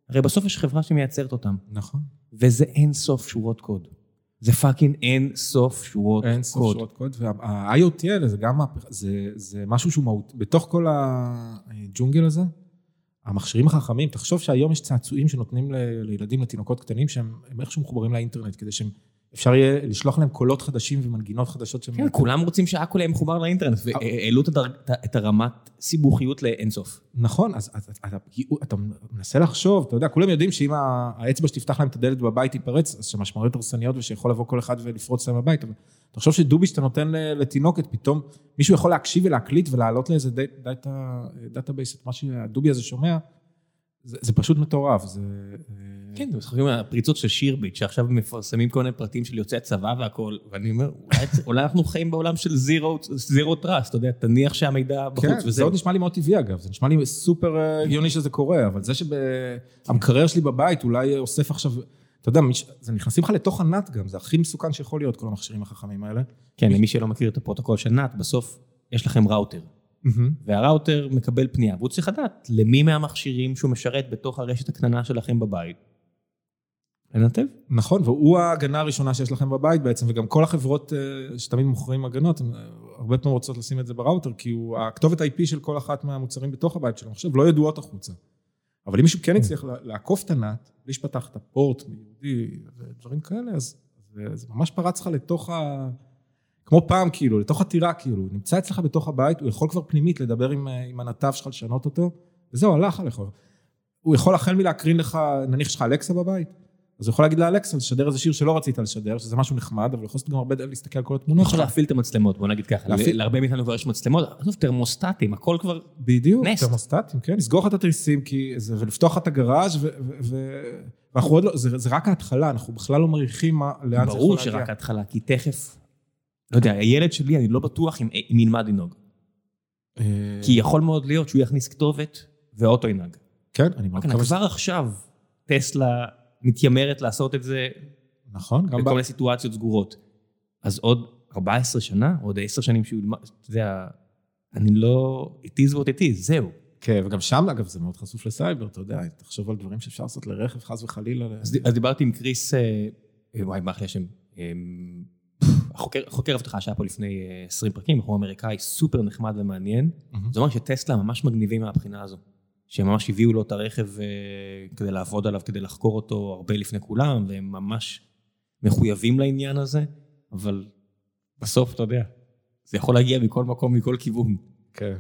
הרי בסוף יש חברה שמייצרת אותם, נכון. וזה אין סוף שורות קוד. זה fucking אין סוף שורות אין סוף קוד. שורות קוד, וה-IoT האלה זה גם, זה, זה משהו שהוא מהות, בתוך כל הג'ונגל הזה, המכשירים החכמים, תחשוב שהיום יש צעצועים שנותנים ל- לילדים, לתינוקות קטנים, שהם הם איכשהו מחוברים לאינטרנט, כדי שהם אפשר יהיה לשלוח להם קולות חדשים ומנגינות חדשות. כן, כולם רוצים שהכל יהיה מחובר לאינטרנט, והעלו את הרמת סיבוכיות לאינסוף. נכון, אז, אז, אז אתה, אתה מנסה לחשוב, אתה יודע, כולם יודעים שאם האצבע שתפתח להם את הדלת בבית תיפרץ, אז יש משמעויות הרסניות ושיכול לבוא כל אחד ולפרוץ להם בבית. אבל תחשוב שדובי שאתה נותן לתינוקת, פתאום מישהו יכול להקשיב ולהקליט ולהעלות לאיזה dat- data, database את מה שהדובי הזה שומע, זה, זה פשוט מטורף, זה... כן, אתם זוכרים הפריצות של שירביט, שעכשיו מפרסמים כל מיני פרטים של יוצאי צבא והכל, ואני אומר, אולי, אולי אנחנו חיים בעולם של zero trust, אתה יודע, תניח שהמידע בחוץ כן, זה. עוד נשמע לי מאוד טבעי אגב, זה נשמע לי סופר אה, הגיוני שזה קורה, אבל זה שהמקרר שלי בבית אולי אוסף עכשיו, אתה יודע, זה נכנסים לך לתוך ה NAT גם, זה הכי מסוכן שיכול להיות, כל המכשירים החכמים האלה. כן, למי שלא מכיר את הפרוטוקול של NAT, בסוף יש לכם ראוטר, והראוטר מקבל פנייה, והוא צריך לדעת למי מהמכשירים שהוא משרת בתוך הרשת הקטנה שלכם בבית. לנתב? נכון, והוא ההגנה הראשונה שיש לכם בבית בעצם, וגם כל החברות אה, שתמיד מוכרים הגנות, הן אה, הרבה פעמים רוצות לשים את זה בראוטר, כי הוא, הכתובת IP של כל אחת מהמוצרים בתוך הבית של המחשב לא ידועות החוצה. אבל אם מישהו כן הצליח לה- לעקוף את הנאט, בלי שפתח את הפורט מיהודי ודברים כאלה, אז זה, זה ממש פרץ לך לתוך ה... כמו פעם, כאילו, לתוך הטירה, כאילו, הוא נמצא אצלך בתוך הבית, הוא יכול כבר פנימית לדבר עם, אה, עם הנתב שלך, לשנות אותו, וזהו, הלך עליך. הוא יכול החל מלהקרין לך, נניח יש לך אלכסה בבית, אז הוא יכול להגיד לאלכסה, לשדר איזה שיר שלא רצית לשדר, שזה משהו נחמד, אבל הוא יכול לעשות גם הרבה להסתכל על כל הוא התמונות יכול שלך. להפעיל את המצלמות, בוא נגיד ככה, להפעיל- להרבה מאיתנו כבר יש מצלמות, עזוב, תרמוסטטים, הכל כבר... בדיוק, נסט. תרמוסטטים, כן, לסגור לך את התריסים, כי זה, ולפתוח את הגראז' ו- ו- ואנחנו עוד לא, זה, זה רק ההתחלה, אנחנו בכלל לא מעריכים מה, לאן זה יכול ברור להגיע. שרק ההתחלה, כי תכף, לא יודע, הילד שלי, אני לא בטוח אם אם ילמד לנהוג. אה, כי יכול מאוד להיות שהוא יכניס כתובת ואוטו ינהג. כן, אני מאוד כן, מקווה. כבר עכשיו טסלה מתיימרת לעשות את זה נכון, גם בכל. מיני סיטואציות סגורות. אז עוד 14 שנה, עוד 10 שנים שהוא ילמד, אתה יודע, אני לא... it is what it is, זהו. כן, וגם שם, אגב, זה מאוד חשוף לסייבר, אתה יודע, תחשוב על דברים שאפשר לעשות לרכב, חס וחלילה. אז דיברתי עם קריס, אה, אה, וואי, מה אחרי השם? אה, החוקר חוקר אבטחה שהיה פה לפני אה, 20 פרקים, בחור אמריקאי סופר נחמד ומעניין. מהמם. זה אומר שטסלה ממש מגניבים מהבחינה הזו. שהם ממש הביאו לו את הרכב אה, כדי לעבוד עליו, כדי לחקור אותו הרבה לפני כולם, והם ממש מחויבים לעניין הזה, אבל בסוף, אתה יודע, זה יכול להגיע מכל מקום, מכל כיוון. כן.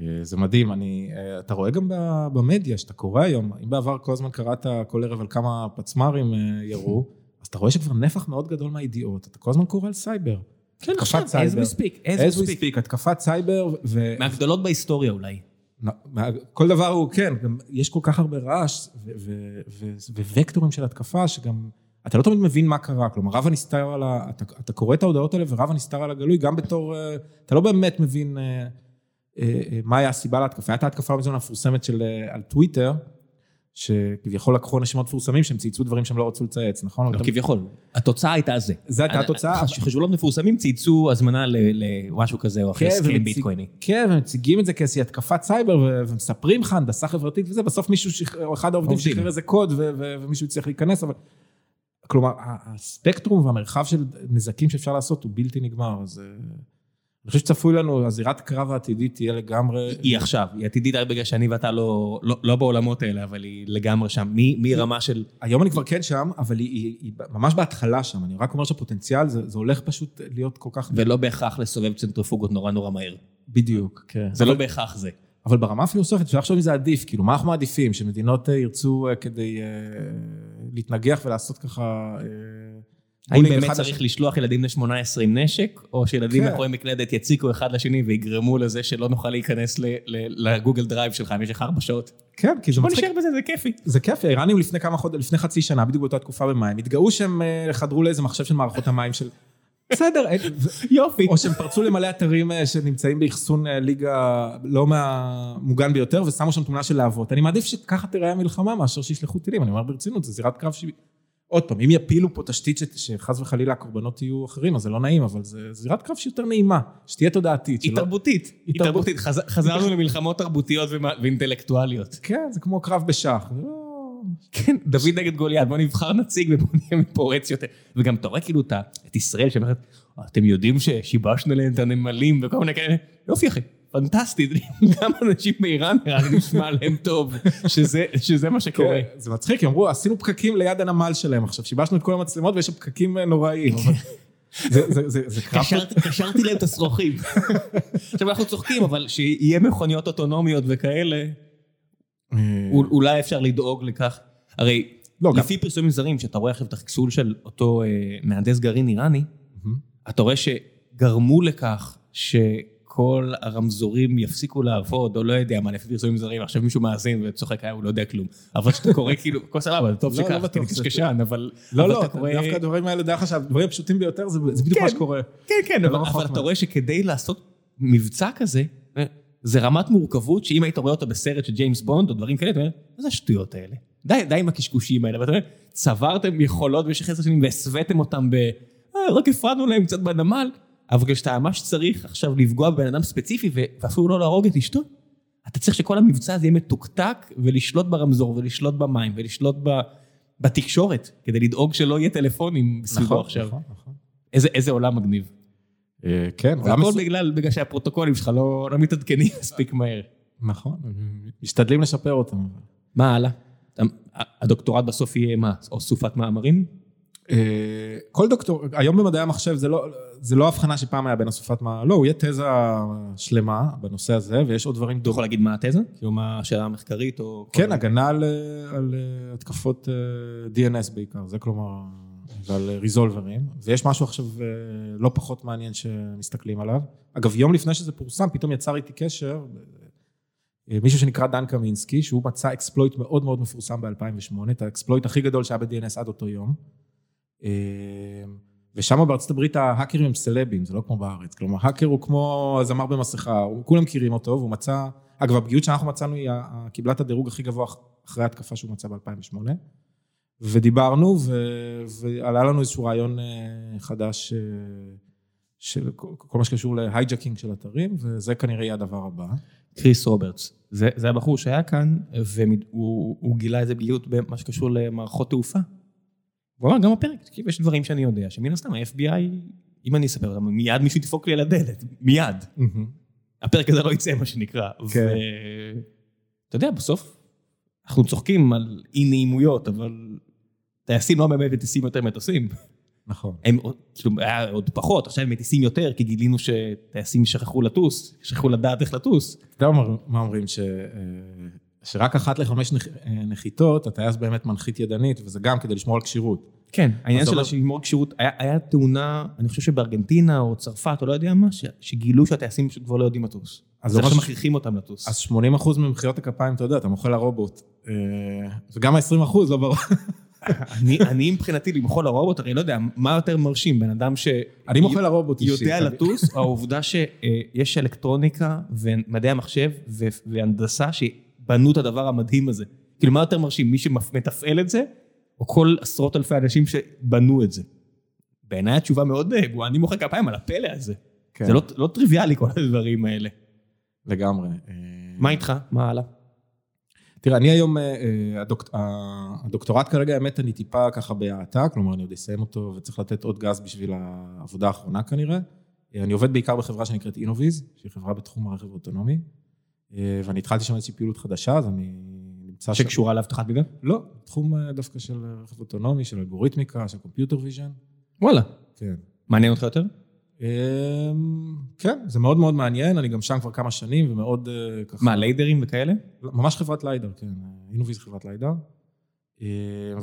אה, זה מדהים, אני, אה, אתה רואה גם במדיה, שאתה קורא היום, אם בעבר כל הזמן קראת כל ערב על כמה פצמ"רים אה, ירו, אז אתה רואה שכבר נפח מאוד גדול מהידיעות, אתה כל הזמן קורא על סייבר. כן, עכשיו, as we speak, as as we we speak. התקפת סייבר, ו... מהגדולות בהיסטוריה אולי. כל דבר הוא, כן, גם יש כל כך הרבה רעש ווקטורים של התקפה, שגם, אתה לא תמיד מבין מה קרה, כלומר, רב הנסתר על ה... אתה, אתה קורא את ההודעות האלה ורב הנסתר על הגלוי, גם בתור, אה, אתה לא באמת מבין אה, אה, מה היה הסיבה להתקפה. הייתה התקפה מזמן המפורסמת של, על טוויטר, שכביכול לקחו אנשים מאוד מפורסמים שהם צייצו דברים שהם לא רצו לצייץ, נכון? לא כביכול. התוצאה הייתה זה. זו הייתה התוצאה. חש- חשבונות מפורסמים צייצו הזמנה למשהו כזה או אחר, כן, סקרים ביטקויני. כן, ומציגים את זה כאיזושהי התקפת סייבר, ומספרים לך הנדסה חברתית וזה, בסוף מישהו, אחד העובדים עובדים. שחרר איזה קוד, ומישהו יצטרך להיכנס, אבל... כלומר, הספקטרום והמרחב של נזקים שאפשר לעשות הוא בלתי נגמר, אז... אני חושב שצפוי לנו, הזירת הקרב העתידית תהיה לגמרי... היא עכשיו, היא עתידית רק בגלל שאני ואתה לא, לא, לא בעולמות האלה, אבל היא לגמרי שם, מ- מרמה של... היום אני כבר כן שם, אבל היא, היא, היא ממש בהתחלה שם, אני רק אומר שהפוטנציאל, זה, זה הולך פשוט להיות כל כך... ולא בהכרח לסובב צנטריפוגות נורא נורא מהר. בדיוק, כן. זה לא בהכרח זה. אבל ברמה הפילוסופית, אפשר לחשוב אם זה עדיף, כאילו, מה אנחנו מעדיפים? שמדינות אה, ירצו אה, כדי אה, להתנגח ולעשות ככה... אה, האם באמת צריך לשני? לשלוח ילדים בני 18 עם נשק, או שילדים כן. מאחורי מקלדת יציקו אחד לשני ויגרמו לזה שלא נוכל להיכנס לגוגל דרייב שלך במשך ארבע שעות? כן, כי זה בוא מצחיק. נשאר בזה, זה כיפי. זה כיף, האיראנים לפני כמה חודשים, לפני חצי שנה, בדיוק באותה תקופה במים, התגאו שהם אה, חדרו לאיזה מחשב של מערכות המים של... בסדר, ו- יופי. או שהם פרצו למלא אתרים אה, שנמצאים באחסון אה, ליגה לא מהמוגן ביותר, ושמו שם תמונה של להבות. אני מעדיף שככה תראה המלחמה מאשר שישלחו טילים, אני אומר ברצינות, זו זירת קרב שהיא... עוד פעם, אם יפילו פה תשתית ש- שחס וחלילה הקורבנות יהיו אחרים, אז זה לא נעים, אבל זה זירת קרב שיותר נעימה, שתהיה תודעתית. היא שלא- תרבותית. היא תרבות. תרבותית. חז- חזרנו למלחמות תרבותיות ומה- ואינטלקטואליות. כן, זה כמו קרב בשח. לא- כן, דוד נגד גוליית, בוא נבחר נציג ובוא נהיה פורץ יותר. וגם אתה רואה כאילו את ישראל שאומרת, אתם יודעים ששיבשנו להם את הנמלים וכל מיני כאלה, יופי אחי, פנטסטי, גם אנשים באיראן נראה לי נשמע להם טוב, שזה, שזה מה שקורה. כן, זה מצחיק, הם אמרו, עשינו פקקים ליד הנמל שלהם עכשיו, שיבשנו את כל המצלמות ויש שם פקקים נוראיים. אבל זה, זה, זה, זה קרב... קשרתי, קשרתי להם את השרוכים. עכשיו אנחנו צוחקים, אבל שיהיה מכוניות אוטונומיות וכאלה, אול- אולי אפשר לדאוג לכך. הרי לא, גם- לפי פרסומים זרים, שאתה רואה עכשיו את החיסול של אותו אה, מהנדס גרעין איראני, אתה רואה שגרמו לכך שכל הרמזורים יפסיקו לעבוד, או לא יודע מה, לפי פרסומים זרים, עכשיו מישהו מאזין וצוחק, הוא לא יודע כלום. אבל כשאתה קורא כאילו, הכל סבבה, טוב לא, לא שכך, כי אני זה- קשקשן, אבל... לא, לא, דווקא הדברים האלה, דרך אגב, הדברים הפשוטים ביותר, זה בדיוק כן. מה שקורה. כן, כן, אבל, לא אבל אתה. רואה שכדי לעשות מבצע כזה, זה רמת מורכבות שאם היית רואה אותה בסרט של ג'יימס בונד או דברים כאלה, אתה אומר, מה זה השטויות האלה? די, די עם הקשקושים האלה, ואתה אומר, צברתם יכולות במשך עשר שנים והסוויתם אותם ב... אה, רק הפרענו להם קצת בנמל, אבל כשאתה ממש צריך עכשיו לפגוע בבן אדם ספציפי ואפילו לא להרוג את אשתו, אתה צריך שכל המבצע הזה יהיה מתוקתק ולשלוט ברמזור ולשלוט במים ולשלוט ב... בתקשורת, כדי לדאוג שלא יהיה טלפונים סביבו עכשיו. נכון, נכון. איזה, איזה עולם מגניב. אה, כן, עולם והכל מסו- בגלל, בגלל שהפרוטוקולים שלך לא, לא מתעדכנים מספיק מהר. נכון, משתדלים לשפר אותם. מה הלאה? הדוקטורט בסוף יהיה מה? או סופת מאמרים? אה, כל דוקטור, היום במדעי המחשב זה לא, זה לא הבחנה שפעם היה בין אסופת מה, לא, הוא יהיה תזה שלמה בנושא הזה, ויש עוד דברים אתה יכול להגיד מה התזה? כאילו מה השאלה המחקרית או... כן, הגנה על, על אה, התקפות אה, DNS בעיקר, זה כלומר, ועל ריזולברים, ויש משהו עכשיו אה, לא פחות מעניין שמסתכלים עליו. אגב, יום לפני שזה פורסם, פתאום יצר איתי קשר, מישהו שנקרא דן קמינסקי, שהוא מצא exploit מאוד מאוד מפורסם ב-2008, את ה exploit הכי גדול שהיה ב-DNS עד אותו יום. ושם בארצות הברית ההאקרים הם סלבים, זה לא כמו בארץ. כלומר, האקר הוא כמו זמר במסכה, הוא- כולם מכירים אותו, והוא מצא... אגב, הפגיעות שאנחנו מצאנו היא קיבלה את הדירוג הכי גבוה אחרי ההתקפה שהוא מצא ב-2008. ודיברנו, ו- ועלה לנו איזשהו רעיון אה, חדש אה, של כל- מה שקשור ל hijacking של אתרים, וזה כנראה יהיה הדבר הבא. קריס רוברטס. זה, זה הבחור שהיה כאן, והוא הוא גילה איזה בדיוק במה שקשור למערכות תעופה. הוא אמר, גם בפרק, תקשיב, יש דברים שאני יודע, שמן הסתם ה-FBI, אם אני אספר אותם, מיד מישהו ידפוק לי על הדלת, מיד. הפרק הזה לא יצא, מה שנקרא. כן. ואתה יודע, בסוף אנחנו צוחקים על אי נעימויות, אבל טייסים לא באמת מטיסים יותר מטוסים. נכון. הם כאילו, היה עוד פחות, עכשיו הם מטיסים יותר, כי גילינו שטייסים שכחו לטוס, שכחו לדעת איך לטוס. אתה יודע מה- מה אומרים? ש, אה, שרק אחת לחמש נח- אה, נחיתות, הטייס באמת מנחית ידנית, וזה גם כדי לשמור על כשירות. כן, העניין של אתה השימור כשירות, היה, היה תאונה, אני חושב שבארגנטינה או צרפת או לא יודע מה, ש, שגילו שהטייסים פשוט כבר לא יודעים לטוס. אז זה עכשיו ממש- מכריחים אותם לטוס. אז 80 אחוז ממחיאות הכפיים, אתה יודע, אתה מוחא לרובוט. אה, וגם ה-20 אחוז, לא ברור. אני, אני מבחינתי למחול לרובוט, הרי לא יודע, מה יותר מרשים, בן אדם ש... אני מוחא לרובוט אישית. יודע לטוס, או העובדה שיש אלקטרוניקה ומדעי המחשב והנדסה שבנו את הדבר המדהים הזה. כאילו, מה יותר מרשים, מי שמתפעל את זה, או כל עשרות אלפי אנשים שבנו את זה? בעיניי התשובה מאוד אה, אני מוחא כפיים על הפלא הזה. כן, זה לא, לא טריוויאלי כל הדברים האלה. לגמרי. מה איתך? מה הלאה? תראה, אני היום, אה, אה, הדוק- ה- הדוקטורט כרגע, האמת, אני טיפה ככה בהאטה, כלומר, אני עוד אסיים אותו וצריך לתת עוד גז בשביל העבודה האחרונה כנראה. אה, אני עובד בעיקר בחברה שנקראת אינוויז, שהיא חברה בתחום הרכב האוטונומי, ואני התחלתי שם איזושהי פעילות חדשה, אז אני נמצא. שקשורה לאבטחת מידע? לא, תחום אה, דווקא של רכב אוטונומי, של אלגוריתמיקה, של computer vision. וואלה. כן. מעניין אותך יותר? אמ, כן, זה מאוד מאוד מעניין, אני גם שם כבר כמה שנים ומאוד אה, ככה... מה, LiDARים וכאלה? ממש חברת LiDAR, כן. אינוויז חברת LiDAR. אה,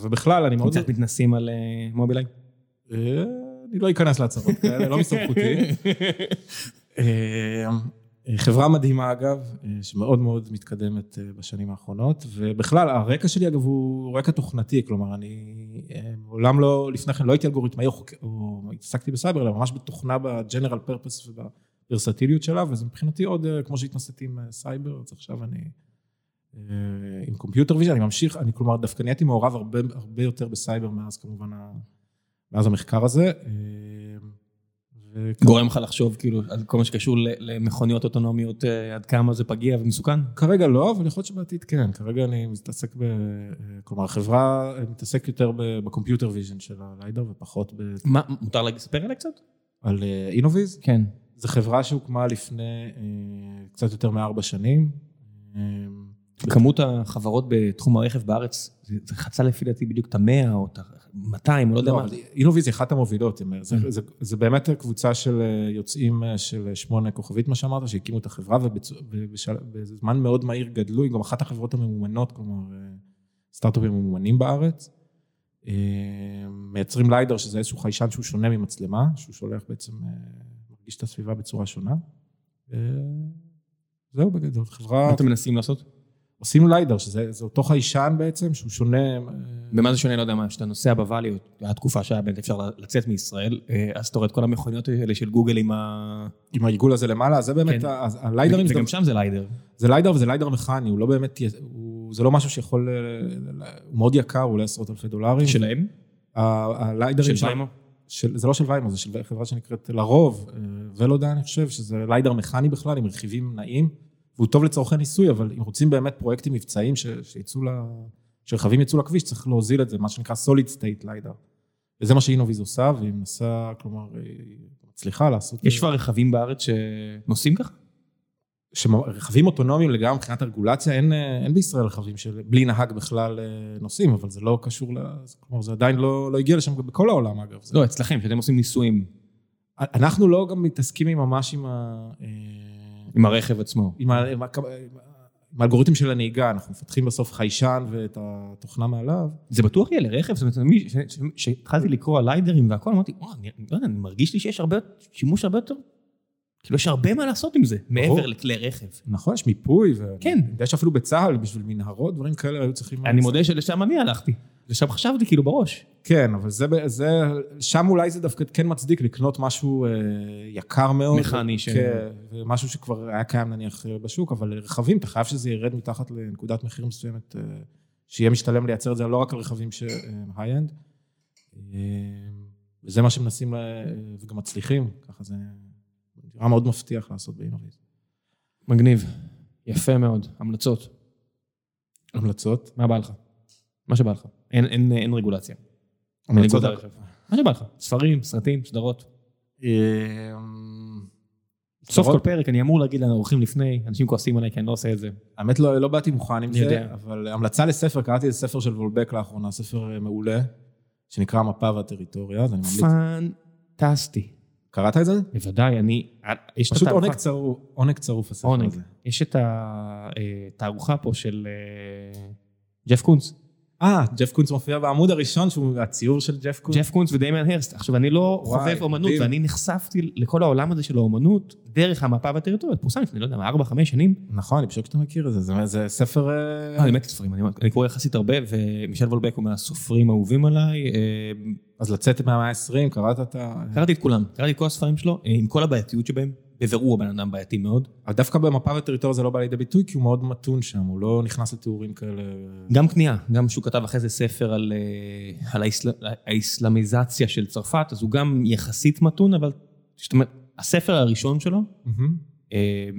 ובכלל, אני מאוד... קצת מתנסים על אה, מובילאיי? אה, אני לא אכנס להצהרות כאלה, לא מסמכותי. חברה מדהימה אגב, שמאוד מאוד מתקדמת אה, בשנים האחרונות, ובכלל הרקע שלי אגב הוא רקע תוכנתי, כלומר אני אה, מעולם לא, לפני כן לא הייתי אלגוריתמאי או, או התעסקתי בסייבר, אלא ממש בתוכנה ב general purpose ובוורסטיליות שלה, וזה מבחינתי עוד, אה, כמו שהתנסיתי עם סייבר, אז עכשיו אני עם computer vision, אני ממשיך, אני כלומר דווקא נהייתי מעורב הרבה, הרבה יותר בסייבר מאז כמובן, מאז המחקר הזה. אה, גורם לך לחשוב כאילו על כל מה שקשור למכוניות אוטונומיות, אה, עד כמה זה פגיע ומסוכן? כרגע לא, אבל יכול להיות שבעתיד כן. כרגע אני מתעסק ב... כלומר, החברה מתעסקת יותר ב- ב computer vision של ה LiDAR ופחות ב... מה, מותר לספר עליה קצת? על אה, אינוויז. כן. זו חברה שהוקמה לפני אה, קצת יותר מארבע שנים. אה, כמות החברות בתחום הרכב בארץ, זה חצה לפי דעתי בדיוק את המאה או את ה-200, או לא יודע לא, מה. אבל אינוויז היא אחת המובילות, זה- זה-. זה- זה באמת קבוצה של אה, יוצאים אה, של שמונה כוכבית, מה שאמרת, שהקימו את החברה, ובזמן מאוד מהיר גדלו, היא גם אחת החברות הממומנות, כלומר, אה, סטארט-אפים ממומנים בארץ. אה, מייצרים ליידר, שזה איזשהו חיישן שהוא שונה ממצלמה, שהוא שולח בעצם, אה, מרגיש את הסביבה בצורה שונה. אה, זהו בגדול, חברה, מה אתם מנסים לעשות? עושים ליידר, שזה זה אותו חיישן בעצם, שהוא שונה. אה, במה זה שונה, לא יודע מה, כשאתה נוסע בוואלי, היה תקופה שהיה באמת אפשר לצאת מישראל, אה, אז אתה רואה את כל המכוניות האלה של גוגל עם ה... עם העיגול הזה למעלה, זה באמת, כן. הליידרים, וגם גם- שם זה ליידר. זה ליידר וזה ליידר מכני, הוא לא באמת, הוא, זה לא משהו שיכול, אה, הוא מאוד יקר, הוא עולה עשרות אלפי דולרים. שלהם? הליידרים של ויימו? של, זה לא של ויימו, זה של חברה שנקראת לרוב, ולודה אני חושב, שזה ליידר מכני בכלל, עם רכיבים נעים, והוא טוב לצורכי ניסוי, אבל אם רוצים באמת פרויקטים מבצעיים ש- שיצאו ל... שרכבים יצאו לכביש, צריך להוזיל את זה, מה שנקרא solid state ליידר. וזה מה שאינוביז עושה, והיא מנסה, כלומר, היא מצליחה לעשות... יש כבר רכבים בארץ שנוסעים ככה? שרכבים אוטונומיים לגמרי מבחינת הרגולציה, אין, אה, אין בישראל רכבים של בלי נהג בכלל אה, נוסעים, אבל זה לא קשור ל... כלומר, זה עדיין לא, לא הגיע לשם בכל העולם, אגב. זה... לא, אצלכם, שאתם עושים ניסויים אנחנו לא גם מתעסקים עם ממש עם ה... עם הרכב עצמו. עם, ה, עם, ה, עם האלגוריתם של הנהיגה, אנחנו מפתחים בסוף חיישן ואת התוכנה מעליו. זה בטוח יהיה לרכב, זאת אומרת, מי- ש- ש- שהתחלתי לקרוא על ליידרים והכל, אמרתי, וואו, אני לא אני מרגיש לי שיש הרבה, שימוש הרבה יותר, כאילו יש הרבה מה לעשות עם זה, מעבר לכלי רכב. נכון, יש מיפוי. ו... כן. יש אפילו בצה"ל, בשביל מנהרות, דברים כאלה היו צריכים... אני מודה שלשם אני הלכתי, לשם חשבתי כאילו בראש. כן, אבל זה, זה, שם אולי זה דווקא כן מצדיק לקנות משהו אה, יקר מאוד. מכני ש- כן, ומשהו שכבר היה קיים נניח אה, בשוק, אבל רכבים, אתה חייב שזה ירד מתחת לנקודת מחיר מסוימת, אה, שיהיה משתלם לייצר את זה לא רק על רכבים שהם high-end. וזה מה שמנסים, ל- וגם מצליחים, ככה זה נראה מאוד מבטיח לעשות באינוביז. מגניב, יפה מאוד, המלצות, המלצות? מה בא לך? מה שבא לך, אין- אין אין רגולציה. המלצות. מה שבא לך, ספרים, סרטים, סדרות. אה, סוף כל? פרק אני אמור להגיד לאורחים לפני, אנשים כועסים עליי כי אני לא עושה את זה. האמת לא, לא באתי מוכן עם זה. אבל המלצה לספר, קראתי איזה ספר של וולבק לאחרונה, ספר אה, מעולה, שנקרא המפה והטריטוריה, אז אני ממליץ. פנטסטי. קראת את זה? בוודאי, אני... פשוט עונג צרוף, עונג צרוף הספר עונג. הזה. יש את התערוכה פה של אה, ג'ף קונץ. אה, ג'ף קונץ מופיע בעמוד הראשון, שהוא הציור של ג'ף קונץ. ג'ף קונץ ודמיאן הרסט. עכשיו, אני לא חובב אומנות, מדהים. ואני נחשפתי לכל העולם הזה של האומנות דרך המפה והטריטוריה. פורסם לפני, לא יודע, מה, ארבע, חמש שנים. נכון, אני חושב שאתה מכיר את זה, זה, זה ספר... אה, אה, אני מת ספרים, אני אני קורא יחסית הרבה, ומישל וולבק הוא מהסופרים האהובים עליי. אה, אז לצאת מהמאה ה-20, קראת את ה... קראתי את כולם, קראתי את כל הספרים שלו, עם כל הבעייתיות שבהם. בבירור הבן אדם בעייתי מאוד. אבל דווקא במפה והטריטוריה זה לא בא לידי ביטוי, כי הוא מאוד מתון שם, הוא לא נכנס לתיאורים כאלה... גם כניעה, גם שהוא כתב אחרי זה ספר על, אה, על האסל... האסלאמיזציה של צרפת, אז הוא גם יחסית מתון, אבל זאת אומרת, הספר הראשון שלו. אה,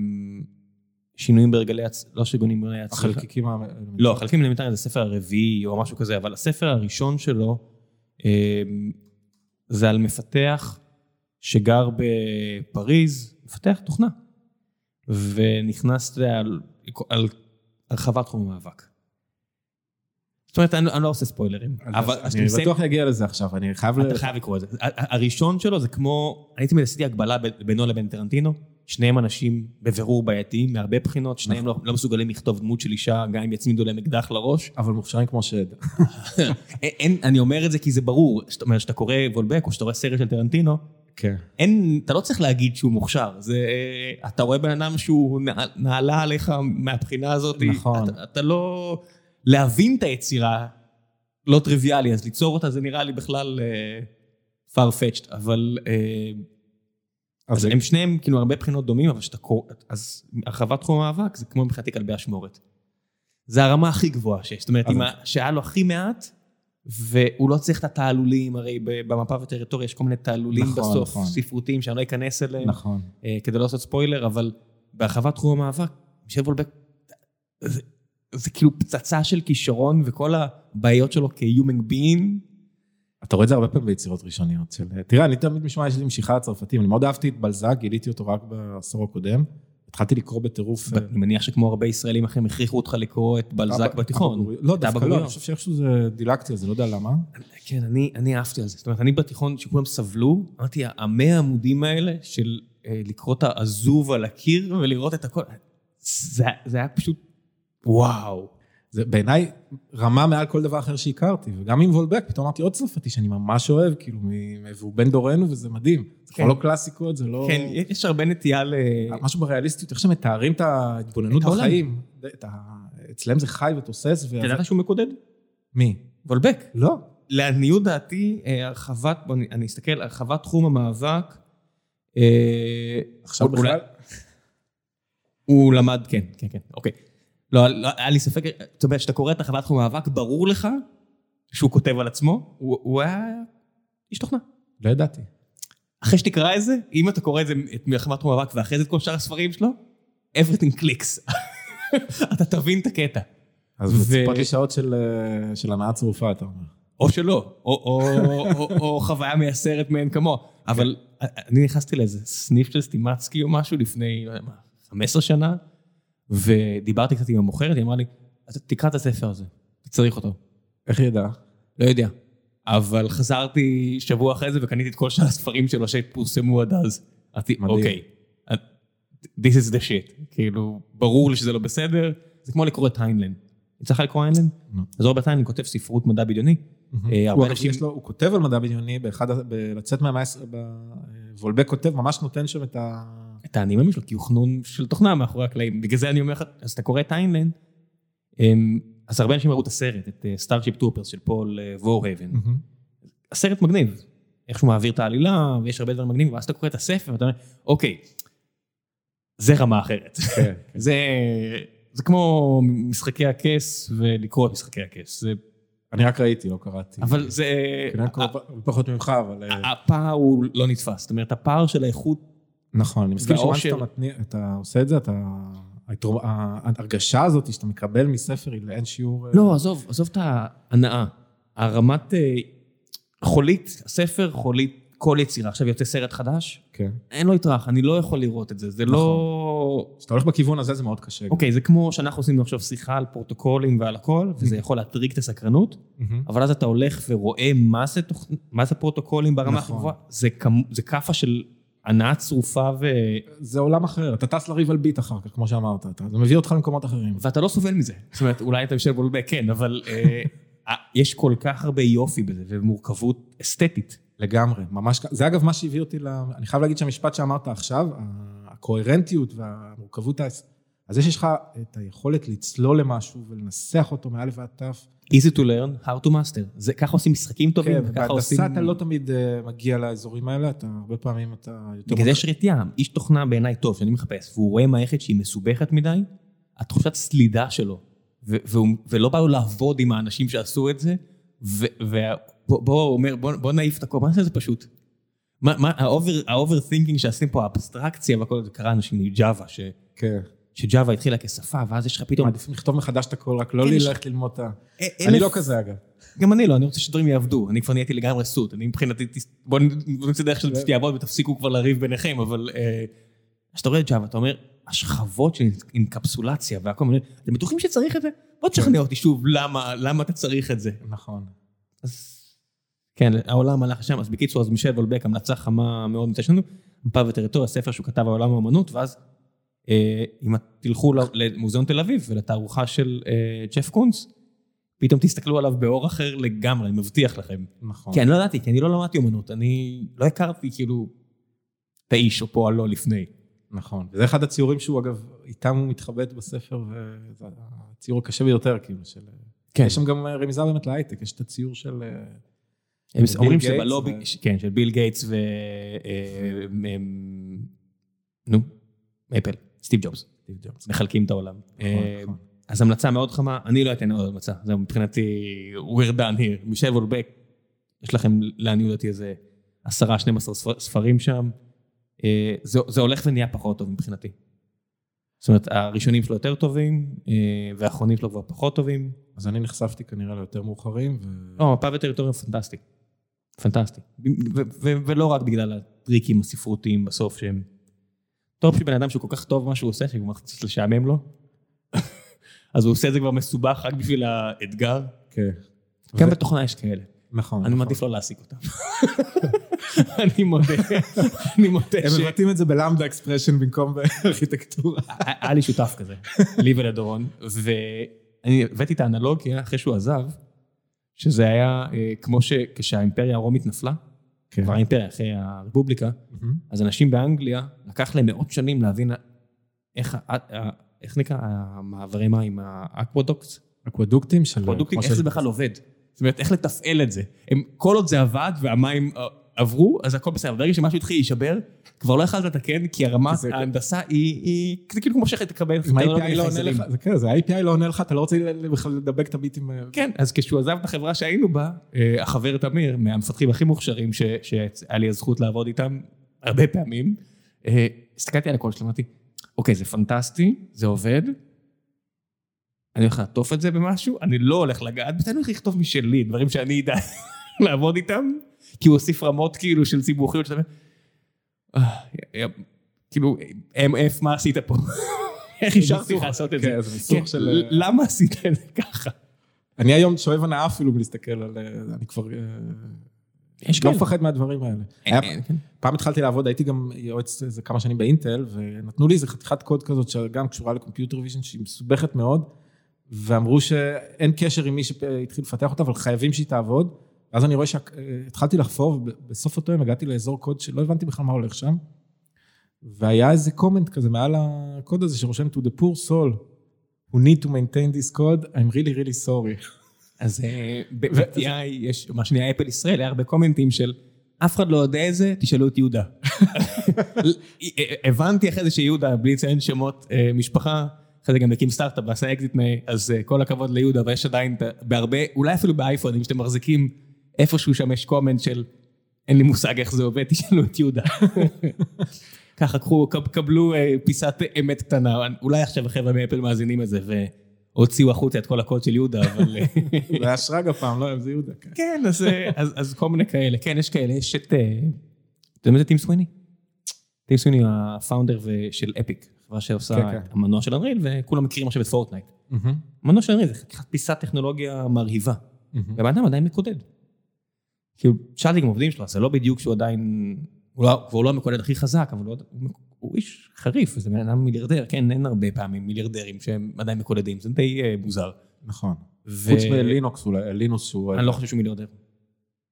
שינויים בהרגלי, הצ... לא שינויים בהרגלי הצריכה. החלקיקים ה... לא, חלקים אלמנטריים זה ספר הרביעי או משהו כזה, אבל הספר הראשון שלו אה, זה על מפתח שגר בפריז, מפתח תוכנה, ונכנס על, על הרחבת תחום המאבק. זאת אומרת, אני, אני לא עושה ספוילרים, אבל אני בטוח אגיע לזה עכשיו, אני חייב... ל- אתה חייב לקרוא את זה. הראשון שלו זה כמו, אני תמיד עשיתי הגבלה בינו לבין טרנטינו, שניהם אנשים בבירור בעייתיים מהרבה בחינות, שניהם לא, לא מסוגלים לכתוב דמות של אישה, גם אם יצמידו להם אקדח לראש. אבל מוכשרים כמו שד. אני אומר את זה כי זה ברור, זאת אומרת, שאתה קורא וולבק או שאתה רואה סרט של טרנטינו, כן. אין, אתה לא צריך להגיד שהוא מוכשר, זה, אתה רואה בן אדם שהוא נע- נעלה עליך מהבחינה הזאת, נכון. אתה, אתה לא, להבין את היצירה לא טריוויאלי, אז ליצור אותה זה נראה לי בכלל uh, farfetched, אבל uh, אז אז זה- הם שניהם כאילו הרבה בחינות דומים, אבל שאתה קורא, אז הרחבת תחום המאבק זה כמו מבחינתי כלבי אשמורת. זה הרמה הכי גבוהה שיש, זאת אומרת, אז- שהיה לו הכי מעט, והוא לא צריך את התעלולים, הרי במפה וטריטוריה יש כל מיני תעלולים נכון, בסוף, נכון. ספרותיים, שאני לא אכנס אליהם, נכון. אה, כדי לא לעשות ספוילר, אבל בהרחבת תחום המאבק, מישל וולבק, זה, זה כאילו פצצה של כישרון, וכל הבעיות שלו כ-human being, אתה רואה את זה הרבה פעמים ביצירות ראשוניות של... תראה, אני תמיד משמע, יש לי משיכה לצרפתים, אני מאוד אהבתי את בלזק, גיליתי אותו רק בעשור הקודם. התחלתי לקרוא בטירוף... אה, אני מניח שכמו הרבה ישראלים אחרים הכריחו אותך לקרוא את בלזק בתיכון. לא, דווקא לא, אני חושב שאיכשהו זה דילגתי על זה, לא יודע למה. כן, אני אהבתי על זה. זאת אומרת, אני בתיכון, שכולם סבלו, אמרתי, המאה עמודים האלה של אה, לקרוא את העזוב על הקיר ולראות את הכל, זה היה פשוט וואו. זה בעיניי רמה מעל כל דבר אחר שהכרתי, וגם עם וולבק, פתאום אמרתי עוד צרפתי שאני ממש אוהב, כאילו, והוא בן דורנו וזה מדהים. זה כבר כן. לא קלאסיקות, זה לא... כן, יש הרבה נטייה ל... משהו בריאליסטיות, איך שמתארים את ההתבוננות בחיים. אצלם זה חי ותוסס. אתה ידעת שהוא מקודד? מי? וולבק. לא. לעניות דעתי, אה, הרחבת, בוא אני אסתכל, הרחבת תחום המאבק. אה, עכשיו בכלל? הוא למד, כן, כן, כן, אוקיי. לא, לא, היה לי ספק, זאת אומרת, כשאתה קורא את החברת תחום מאבק, ברור לך שהוא כותב על עצמו, הוא, הוא היה איש תוכנה. לא ידעתי. אחרי שתקרא את זה, אם אתה קורא את זה, את מלחמת תחום מאבק, ואחרי זה את כל שאר הספרים שלו, everything clicks. אתה תבין את הקטע. אז. מצפות לי שעות של, אה, של הנאה צרופה, אתה אומר. או שלא, או, או, או, או, או חוויה מייסרת מאין כמוה. אבל כן. אני נכנסתי לאיזה סניף של סטימצקי או משהו לפני, לא יודע מה, 15 שנה, ודיברתי קצת עם המוכרת, היא אמרה לי, תקרא את הספר הזה, צריך אותו. איך היא ידעה? לא יודע. אבל חזרתי שבוע אחרי זה וקניתי את כל שאר הספרים שלו שפורסמו עד אז. אוקיי, this is the shit. כאילו, ברור לי שזה לא בסדר, זה כמו לקרוא את היינליין. יצא לך לקרוא היינליין? אז רוברט היינליין כותב ספרות מדע בדיוני. אה, הוא כותב על מדע בדיוני, לצאת מהמאה העשרה, וולבק כותב, ממש נותן שם את ה... את ה enemies שלו, כי הוא חנון של תוכנה מאחורי הקלעים. בגלל זה אני אומר לך, אז אתה קורא את היינליין, אז הרבה אנשים ראו את הסרט, את Starship אה, Troopers של פול ורהובן. אה, הסרט מגניב, איך שהוא מעביר את העלילה, ויש הרבה דברים מגניבים, ואז אתה קורא את הספר, ואתה אומר, אוקיי, זה רמה אחרת. כן, כן. זה, זה כמו משחקי הכס ולקרוא את משחקי הכס. זה... אני רק ראיתי, לא קראתי. אבל זה... כנראה פחות ממך, אבל... אה, הפער הוא לא נתפס. זאת אומרת, הפער של האיכות נכון, אני מסכים שאתה עושה את זה, אתה... ההרגשה הזאת שאתה מקבל מספר היא לאין שיעור... אה, לא, עזוב, עזוב את ההנאה. הרמת אה, חולית, הספר חולית כל יצירה. עכשיו יוצא סרט חדש, כן. אין לו יתרח, אני לא יכול לראות את זה, זה לא- נכון. לא... כשאתה הולך בכיוון הזה זה מאוד קשה. אוקיי, זה כמו שאנחנו עושים עכשיו שיחה על פרוטוקולים ועל הכל, וזה יכול להטריג את הסקרנות, אבל אז אתה הולך ורואה מה זה, תוכ... מה זה פרוטוקולים ברמה נכון. כמ... זה כאפה של הנאה צרופה ו... זה עולם אחר, אתה טס לריב על ביט אחר כך, כמו שאמרת, אתה, זה מביא אותך למקומות אחרים. ואתה לא סובל מזה. זאת אומרת, אולי אתה יושב בולבק, כן, אבל אה, אה, יש כל כך הרבה יופי בזה, ומורכבות אסתטית. לגמרי, ממש, זה אגב מה שהביא אותי ל... אני חייב להגיד שהמשפט שאמרת עכשיו, הקוהרנטיות והמורכבות, אז יש לך את היכולת לצלול למשהו ולנסח אותו מא' ועד ת'. Easy to learn, how to master. זה ככה עושים משחקים טובים, כן, וככה עושים... בהנדסה אתה לא תמיד אה, מגיע לאזורים האלה, אתה הרבה פעמים אתה יותר... בגלל זה יש רתיעה, איש תוכנה בעיניי טוב, שאני מחפש, והוא רואה מערכת שהיא מסובכת מדי, התחושת סלידה שלו, ולא בא לו לעבוד עם האנשים שעשו את זה, ובוא אומר, בוא נעיף את הכל, מה זה פשוט? מה, ה-overthinking שעשיתם פה, האבסטרקציה והכל, זה קרה אנשים מג'אווה, ש... כן. שג'אווה התחילה כשפה, ואז יש לך פתאום... מעדיף לכתוב מחדש את הכל, רק לא כן, ללכת ללמוד את ה... אני לא כזה אגב. גם אני לא, אני רוצה שדברים יעבדו, אני כבר נהייתי לגמרי סוט, אני מבחינתי, בואו נמצא דרך שזה פשוט יעבוד ותפסיקו כבר לריב ביניכם, אבל כשאתה רואה את ג'אווה, אתה אומר, השכבות של אינקפסולציה והכל, אתם בטוחים שצריך את זה? בוא תשכנע אותי שוב למה אתה צריך את זה. נכון. אז כן, העולם הלך לשם, אז בקיצור, אז מישל וולבק, המלצה חמה מאוד מצד שלנו, מפה וטריטוריה, ספר שהוא כתב על עולם האמנות, ואז אה, אם תלכו למוזיאון תל אביב ולתערוכה של אה, ג'ף קונס, פתאום תסתכלו עליו באור אחר לגמרי, אני מבטיח לכם. נכון. כי אני לא ידעתי, כי אני לא למדתי אומנות, אני לא הכרתי כאילו את האיש או פועלו לפני. נכון, וזה אחד הציורים שהוא אגב, איתם הוא מתחבט בספר, וזה הציור הקשה ביותר, כאילו, של... כן. יש שם גם רמיזה באמת להייטק, יש את הציור של... אה, הם אומרים שבלובי, כן, של ביל גייטס ו... נו, אפל. סטיב ג'ובס. סטיב ג'ובס. מחלקים את העולם. אה, נכון. אז המלצה מאוד חמה, אני לא אתן עוד המלצה, זה מבחינתי, we're done here. מישל וולבק, יש לכם לעניות אותי איזה עשרה, 12 ספרים שם. אה, זה, זה הולך ונהיה פחות טוב מבחינתי. זאת אומרת, הראשונים שלו יותר טובים, אה, והאחרונים שלו כבר פחות טובים. אז אני נחשפתי כנראה ליותר מאוחרים. ו... לא, מפה וטריטוריה פנטסטי. פנטסטי. ולא רק בגלל הטריקים הספרותיים בסוף שהם... טוב שבן אדם שהוא כל כך טוב במה שהוא עושה, שכבר קצת לשעמם לו, אז הוא עושה את זה כבר מסובך רק בשביל האתגר. כן. גם בתוכנה יש כאלה. נכון. אני נכון. מעדיף לא להעסיק אותם. אני מודה, אני מודה הם ש... מבטאים את זה בלמדה אקספרשן במקום בארכיטקטורה. היה לי שותף כזה, לי ולדורון, ואני הבאתי את האנלוגיה אחרי שהוא עזב, שזה היה אה, כמו שכשהאימפריה הרומית נפלה, כן. כבר האימפריה אחרי הרפובליקה, אז אנשים באנגליה, לקח להם מאות שנים להבין איך, איך נקרא המעברי מים, האקוודוקט, אקוודוקטים של... אקוודוקטים, איך של- זה בכלל עובד. זאת אומרת, איך לתפעל את זה. הם, כל עוד זה עבד והמים אה, עברו, אז הכל בסדר. ברגע שמשהו התחיל להישבר, כבר לא יכולת לתקן, כי הרמת זה- ההנדסה היא, היא, זה כאילו כמו ה-API לא. לך, זה כן, זה ה-API לא עונה לך, אתה לא רוצה בכלל לדבק את הביטים. אה, כן, אז כשהוא עזב את החברה שהיינו בה, אה, החבר תמיר, מהמפתחים הכי מוכשרים שהיה לי הזכות לעבוד איתם הרבה פעמים, אה, הסתכלתי על הקול שלו, אמרתי, אוקיי, זה פנטסטי, זה עובד, אני הולך לעטוף את זה במשהו, אני לא הולך לגעת, בזה אני הולך לכתוב משלי, דברים שאני אדע לעבוד איתם, כי הוא הוסיף רמות כאילו של סיבוכיות, שאתה אומר, "אה, כאילו, MF, מה עשית פה? איך אישרתי לך לעשות את זה? כן, כן, של- למה עשית את זה ככה? אני היום שואב הנאה אפילו מלהסתכל על... אה, אני כבר... אה, יש לא כאלה. מפחד מהדברים האלה. כן. פעם התחלתי לעבוד, הייתי גם יועץ איזה כמה שנים באינטל, ונתנו לי איזה חתיכת קוד כזאת שגם קשורה ל computer vision, שהיא מסובכת מאוד, ואמרו שאין קשר עם מי שהתחיל לפתח אותה, אבל חייבים שהיא תעבוד. ואז אני רואה שהתחלתי לחפור, ובסוף אותו יום הגעתי לאזור קוד שלא הבנתי בכלל מה הולך שם. והיה איזה comment כזה מעל הקוד הזה שרושם to the poor soul, who need to maintain this code, I'm really really sorry. אז אה, ב-TI יש, מה שנהיה אפל ישראל, היה הרבה commentים של אף אחד לא יודע את זה, תשאלו את יהודה. הבנתי אחרי זה שיהודה, בלי לציין שמות אה, משפחה, אחרי זה גם הקים סטארט-אפ ועשה אקזיט, אז אה, כל הכבוד ליהודה, ויש עדיין בהרבה, אולי אפילו באייפונים שאתם מחזיקים, איפשהו שם יש comment של אין לי מושג איך זה עובד, תשאלו את יהודה. ככה, קחו, קב- קבלו אה, פיסת אמת קטנה, אולי עכשיו החבר'ה מאפל מאזינים לזה והוציאו החוצה את כל הקוד של יהודה, אבל... אה, זה היה שרגא פעם, לא, זה יהודה. כן. כן, אז, אה, אז, כל מיני כאלה. כן, יש כאלה, יש את... אתה יודע מי זה טים סוויני? טים סוויני הוא ה founder של אפיק, חברה שעושה כן, את כן. המנוע של אנריל, וכולם מכירים עכשיו את פורטנייט. המנוע של אנריל זה פיסת טכנולוגיה מרהיבה, והבן אדם עדיין מקודד. כאילו, שאלתי גם עובדים שלו, אז זה לא בדיוק שהוא עדיין... הוא לא, כבר לא המקודד הכי חזק, אבל הוא, הוא, הוא איש חריף, זה בן אדם מיליארדר, כן, אין הרבה פעמים מיליארדרים שהם עדיין מקודדים, זה די אה, מוזר. נכון. ו- חוץ מלינוקס אולי, לינוס שהוא... אני לא חושב שהוא מיליארדר.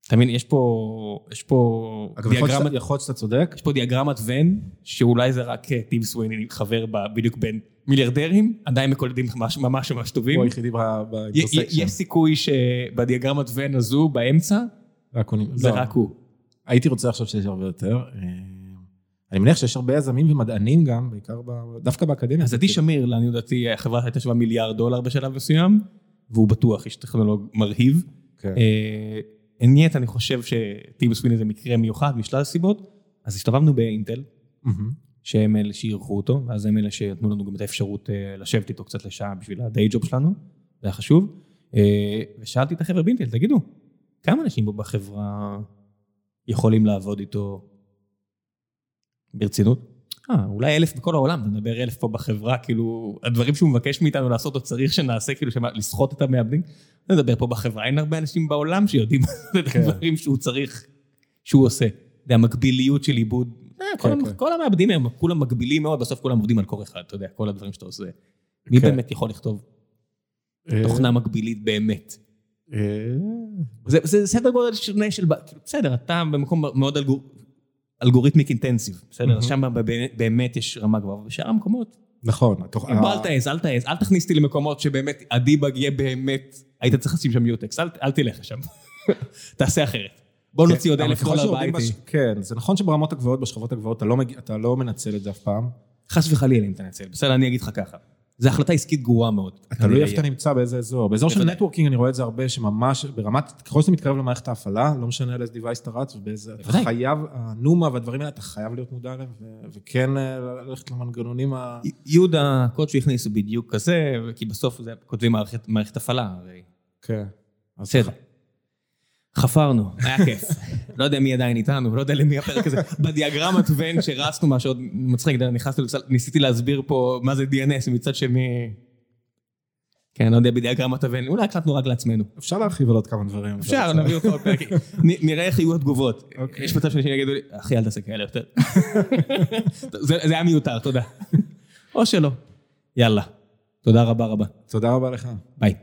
אתה מבין, יש פה, יש פה אגב, דיאגרמת, יכול להיות שאתה צודק. יש פה דיאגרמת ון, שאולי זה רק אה, טים סוויני חבר בה בדיוק בין מיליארדרים, עדיין מקולדים ממש ממש ממש טובים. הוא היחידי ב- באינטרסקשן. יש סיכוי שבדיאגרמת ון הזו, באמצע, רק הוא- זה לא, רק הוא. הייתי רוצה לחשוב שיש הרבה יותר. אה, אני מניח שיש הרבה יזמים ומדענים גם, בעיקר ב- דווקא באקדמיה. אז עדי שמיר, לעניות דעתי, החברה הייתה שווה מיליארד דולר בשלב מסוים, והוא בטוח איש טכנולוג מרהיב. כן. אה, אני חושב שטים סוויני זה מקרה מיוחד משלל סיבות, אז הסתובבנו באינטל, מהמם. שהם אלה שאירחו אותו, ואז הם אלה שנתנו לנו גם את האפשרות אה, לשבת איתו קצת לשעה בשביל הדיי ג'וב שלנו, זה היה חשוב. אה, ושאלתי את החבר'ה באינטל, תגידו, כמה אנשים פה בחברה יכולים לעבוד איתו ברצינות? אה, אולי אלף בכל העולם, אתה מדבר אלף פה בחברה, כאילו, הדברים שהוא מבקש מאיתנו לעשות, או צריך שנעשה, כאילו, שמה, לסחוט את המעבדים, אני מדבר פה בחברה, אין הרבה אנשים בעולם שיודעים את כן. הדברים שהוא צריך, שהוא עושה. זה המקביליות של עיבוד. אה, כל, כן, כן. כל המעבדים הם כולם מקבילים מאוד, בסוף כולם עובדים על קור אחד, אתה יודע, כל הדברים שאתה עושה. מי. באמת יכול לכתוב אה, תוכנה מקבילית באמת? אה, זה, זה סדר גודל שונה של, כאילו, בסדר, אתה במקום מאוד אלגור, אלגוריתמיק אינטנסיב, בסדר? אז שם באמת- יש רמה גבוהה, ובשאר המקומות, נכון. בוא אל תעז, אל תעז, אל תכניס אותי למקומות שבאמת הדיבאג יהיה באמת, היית צריך לשים שם מיוטקס, אל, אל תלך לשם, תעשה אחרת. בוא כן, נוציא עוד אלף ככל דולר. בש- כן, זה נכון שברמות הגבוהות, בשכבות הגבוהות, אתה לא מגיע- אתה לא מנצל את זה אף פעם. חס וחלילה אם תנצל, בסדר, אני אגיד לך ככה. זו החלטה עסקית גרועה מאוד. תלוי איפה אתה נמצא, באיזה אזור. באזור של. נטוורקינג אני רואה את זה הרבה, שממש ברמת, ככל שאתה מתקרב למערכת ההפעלה, לא משנה על איזה device אתה רץ, ובאיזה, אתה. חייב, הנומה והדברים האלה, אתה חייב להיות מודע אליהם, ו- וכן אה, ללכת למנגנונים ה... יהודה, הקוד שהכניס הוא בדיוק כזה, כי בסוף כותבים מערכת, הפעלה, הרי. כן. בסדר. חפרנו, היה כיף. לא יודע מי עדיין איתנו, לא יודע למי הפרק הזה. בדיאגרמת ון שרצנו משהו מצחיק, נכנסתי, ניסיתי להסביר פה מה זה DNS, ומצד שני... כן, לא יודע, בדיאגרמת הוון, אולי הקלטנו רק לעצמנו. אפשר להרחיב על עוד כמה דברים. אפשר, נביא אותו עוד פרק. נראה איך יהיו התגובות. אוקיי. יש מצב שאנשים יגידו לי, אחי, אל תעשה כאלה יותר. זה זה היה מיותר, תודה. או שלא. יאללה. תודה רבה רבה. תודה רבה לך. ביי.